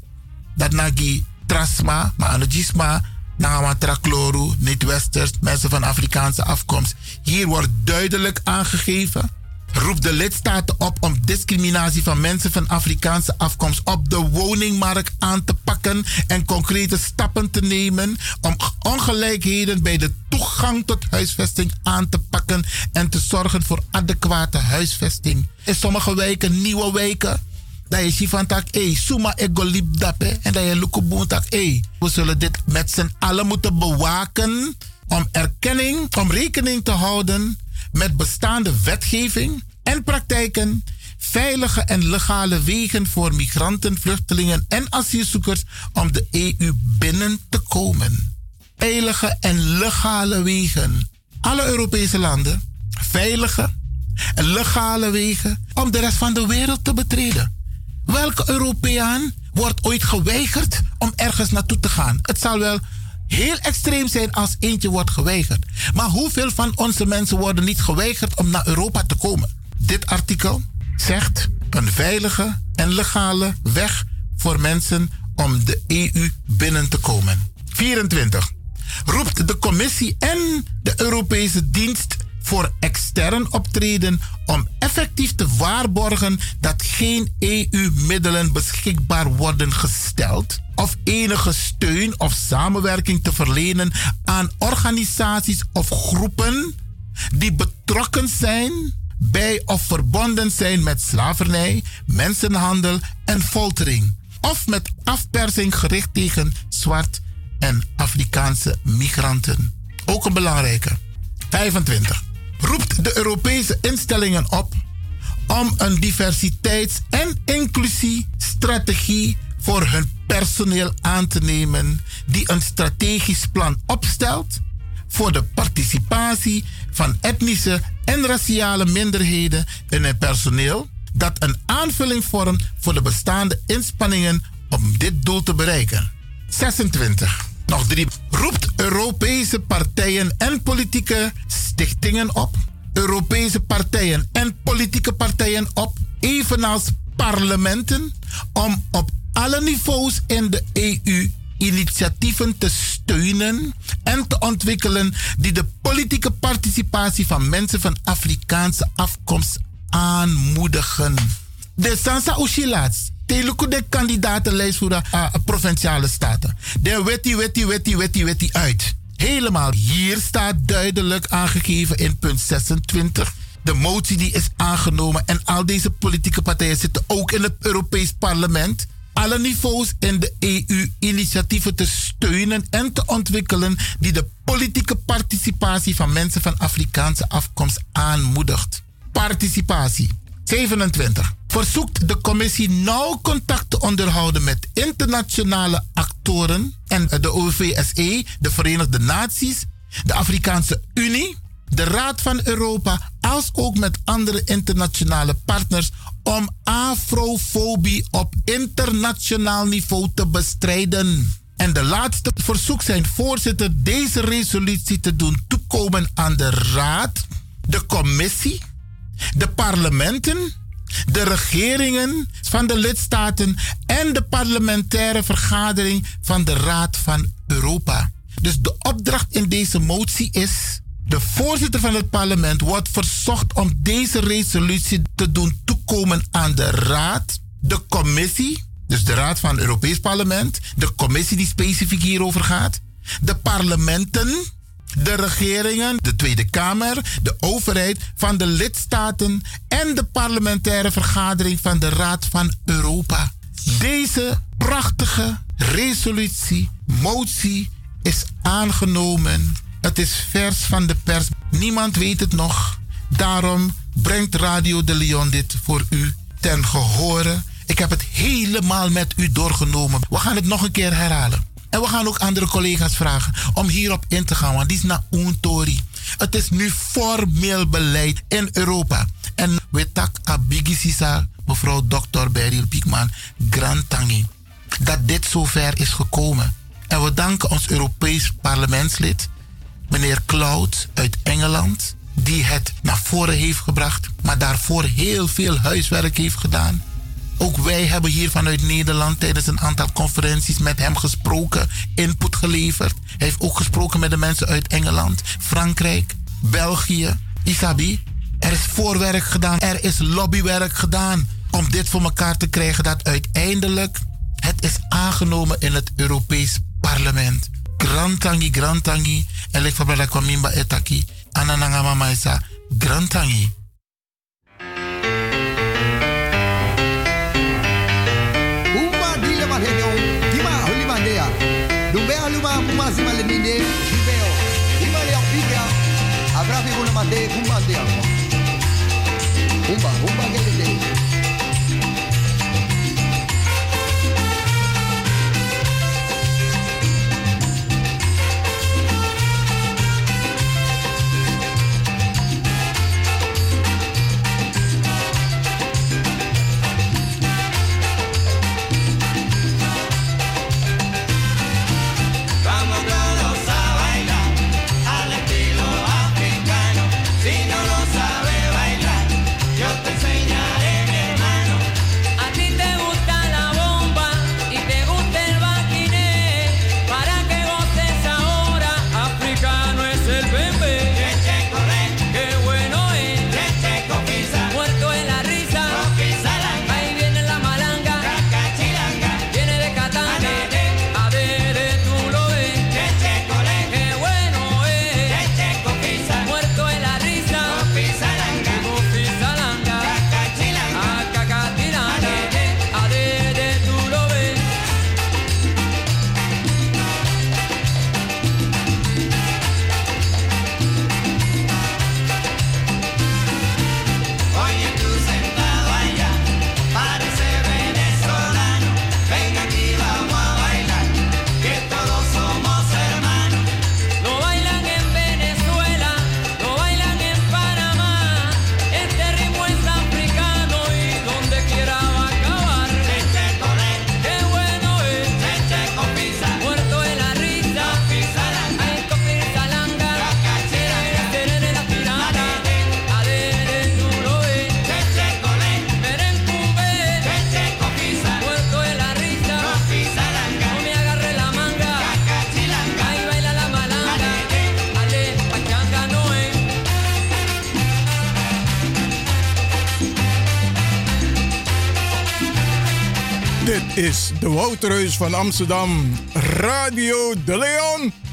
Dat nagi trasma, maar anagisma, nagama trakloru, niet-westers, mensen van Afrikaanse afkomst. Hier wordt duidelijk aangegeven. Roep de lidstaten op om discriminatie van mensen van Afrikaanse afkomst op de woningmarkt aan te pakken en concrete stappen te nemen om ongelijkheden bij de toegang tot huisvesting aan te pakken en te zorgen voor adequate huisvesting. In sommige wijken, nieuwe wijken, dat je ziet van tak, hé, suma ego liep. En dat je lukuboon tak, hé, we zullen dit met z'n allen moeten bewaken om erkenning, om rekening te houden met bestaande wetgeving en praktijken, veilige en legale wegen voor migranten, vluchtelingen en asielzoekers om de EU binnen te komen. Veilige en legale wegen. Alle Europese landen, veilige en legale wegen om de rest van de wereld te betreden. Welke Europeaan wordt ooit geweigerd om ergens naartoe te gaan? Het zal wel heel extreem zijn als eentje wordt geweigerd. Maar hoeveel van onze mensen worden niet geweigerd om naar Europa te komen? Dit artikel zegt een veilige en legale weg voor mensen om de EU binnen te komen. 24. Roept de Commissie en de Europese Dienst voor extern optreden om effectief te waarborgen dat geen EU-middelen beschikbaar worden gesteld of enige steun of samenwerking te verlenen aan organisaties of groepen die betrokken zijn bij of verbonden zijn met slavernij, mensenhandel en foltering. Of met afpersing gericht tegen zwart en Afrikaanse migranten. Ook een belangrijke. 25. Roept de Europese instellingen op om een diversiteits- en inclusiestrategie voor hun personeel aan te nemen die een strategisch plan opstelt voor de participatie van etnische en raciale minderheden in het personeel dat een aanvulling vormt voor de bestaande inspanningen om dit doel te bereiken. 26. Nog drie. Roept Europese partijen en politieke stichtingen op. Europese partijen en politieke partijen op. Evenals parlementen. Om op alle niveaus in de EU initiatieven te steunen en te ontwikkelen die de politieke participatie van mensen van Afrikaanse afkomst aanmoedigen. De Sansa Ushilaats, teluku de kandidatenlijst voor de uh, provinciale staten. De wetti, wetti, wetti, wetti, wetti uit. Helemaal. Hier staat duidelijk aangegeven in punt 26 de motie die is aangenomen en al deze politieke partijen zitten ook in het Europees Parlement alle niveaus in de EU initiatieven te steunen en te ontwikkelen die de politieke participatie van mensen van Afrikaanse afkomst aanmoedigt. Participatie. 27. Verzoekt de commissie nauw contact te onderhouden met internationale actoren en de OVSE, de Verenigde Naties, de Afrikaanse Unie, de Raad van Europa, als ook met andere internationale partners om afrofobie op internationaal niveau te bestrijden. En de laatste verzoek zijn voorzitter deze resolutie te doen toekomen aan de Raad, de Commissie, de parlementen, de regeringen van de lidstaten en de parlementaire vergadering van de Raad van Europa. Dus de opdracht in deze motie is. De voorzitter van het parlement wordt verzocht om deze resolutie te doen toekomen aan de Raad, de Commissie, dus de Raad van het Europees Parlement, de Commissie die specifiek hierover gaat, de parlementen, de regeringen, de Tweede Kamer, de overheid van de lidstaten en de parlementaire vergadering van de Raad van Europa. Deze prachtige resolutie, motie is aangenomen. Het is vers van de pers. Niemand weet het nog. Daarom brengt Radio de Leon dit voor u ten gehore. Ik heb het helemaal met u doorgenomen. We gaan het nog een keer herhalen. En we gaan ook andere collega's vragen om hierop in te gaan, want die is naar Untori. Het is nu formeel beleid in Europa. En we tak abigisisa, mevrouw Dr. Beryl Piekman, Grantangi, dat dit zover is gekomen. En we danken ons Europees parlementslid, meneer Cloud uit Engeland, die het naar voren heeft gebracht, maar daarvoor heel veel huiswerk heeft gedaan. Ook wij hebben hier vanuit Nederland tijdens een aantal conferenties met hem gesproken, input geleverd. Hij heeft ook gesproken met de mensen uit Engeland, Frankrijk, België. Isabi, er is voorwerk gedaan, er is lobbywerk gedaan om dit voor elkaar te krijgen dat uiteindelijk het is aangenomen in het Europees Parlement. Grantangi, Grantangi, ik van Komimba etaki, anananga mama isa, Grantangi. Zima le minde, jibeo. Ima le opibia, abrafi guna mande, kumandea. Umba, umba gelede. Vamos de van Amsterdam, Radio de Leon.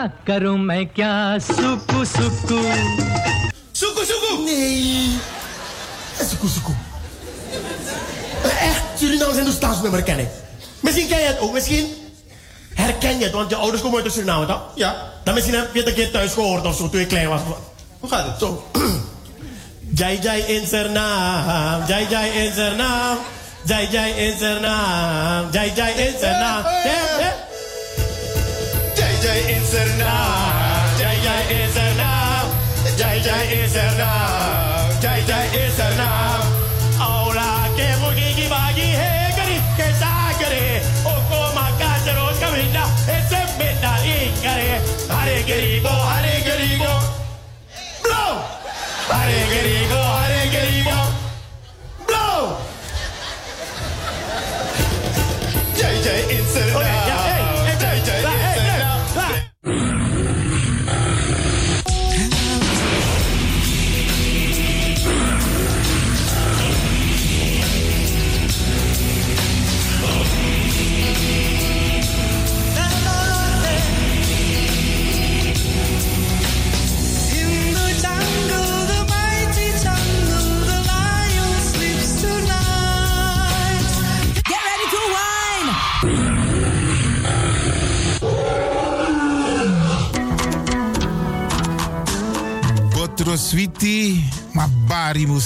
Ai ai ja, karo मैं क्या सुकु सुकु Soekoe, soekoe! Nee. Soekoe, soekoe. Echt, Surinaams Hindoestaans ken ik. Misschien ken je het ook, misschien herken je het, want je ouders komen uit de Suriname, toch? Ja. Dan misschien heb je het een keer thuis gehoord of zo, toen je klein was. Hoe gaat het? Zo. [CLEARS THROAT] Jai Jai in Suriname, Jai Jai in Suriname, Jai Jai in Suriname, Jai Jai in Suriname. Ja, ja. Jai Jai in Suriname, Jai Jai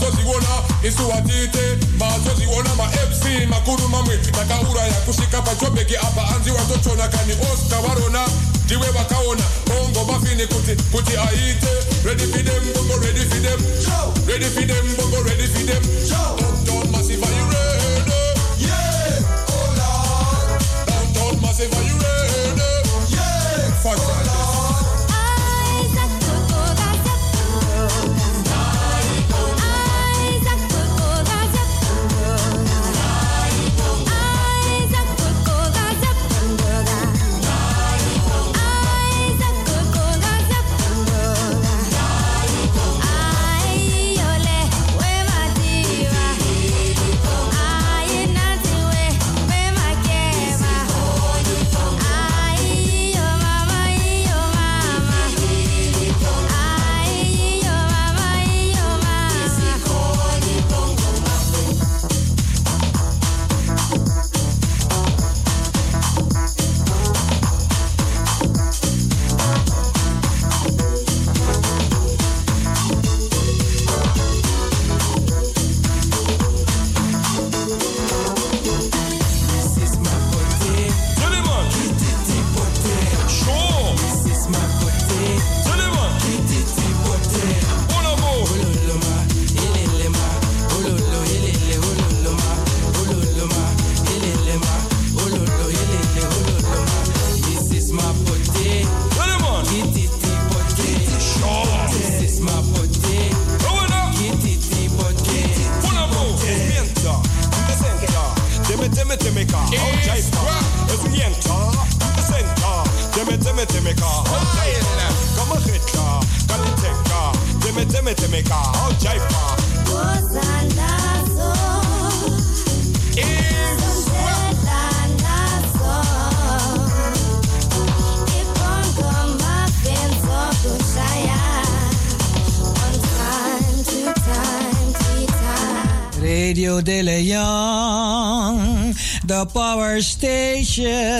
Isuwatite, mazoziona, isuwatite, mazoziona ma MC, makuru mamwe, takaura ya kushika pachobeki apa anzi watochona kani Oscar warona, diwe wakaona, bongo mafini kuti, kuti aite, ready for them, bongo ready for them, ready for them, bongo ready for them, Downtown Massive, are you ready? Yeah, oh Lord. Downtown Massive, are you station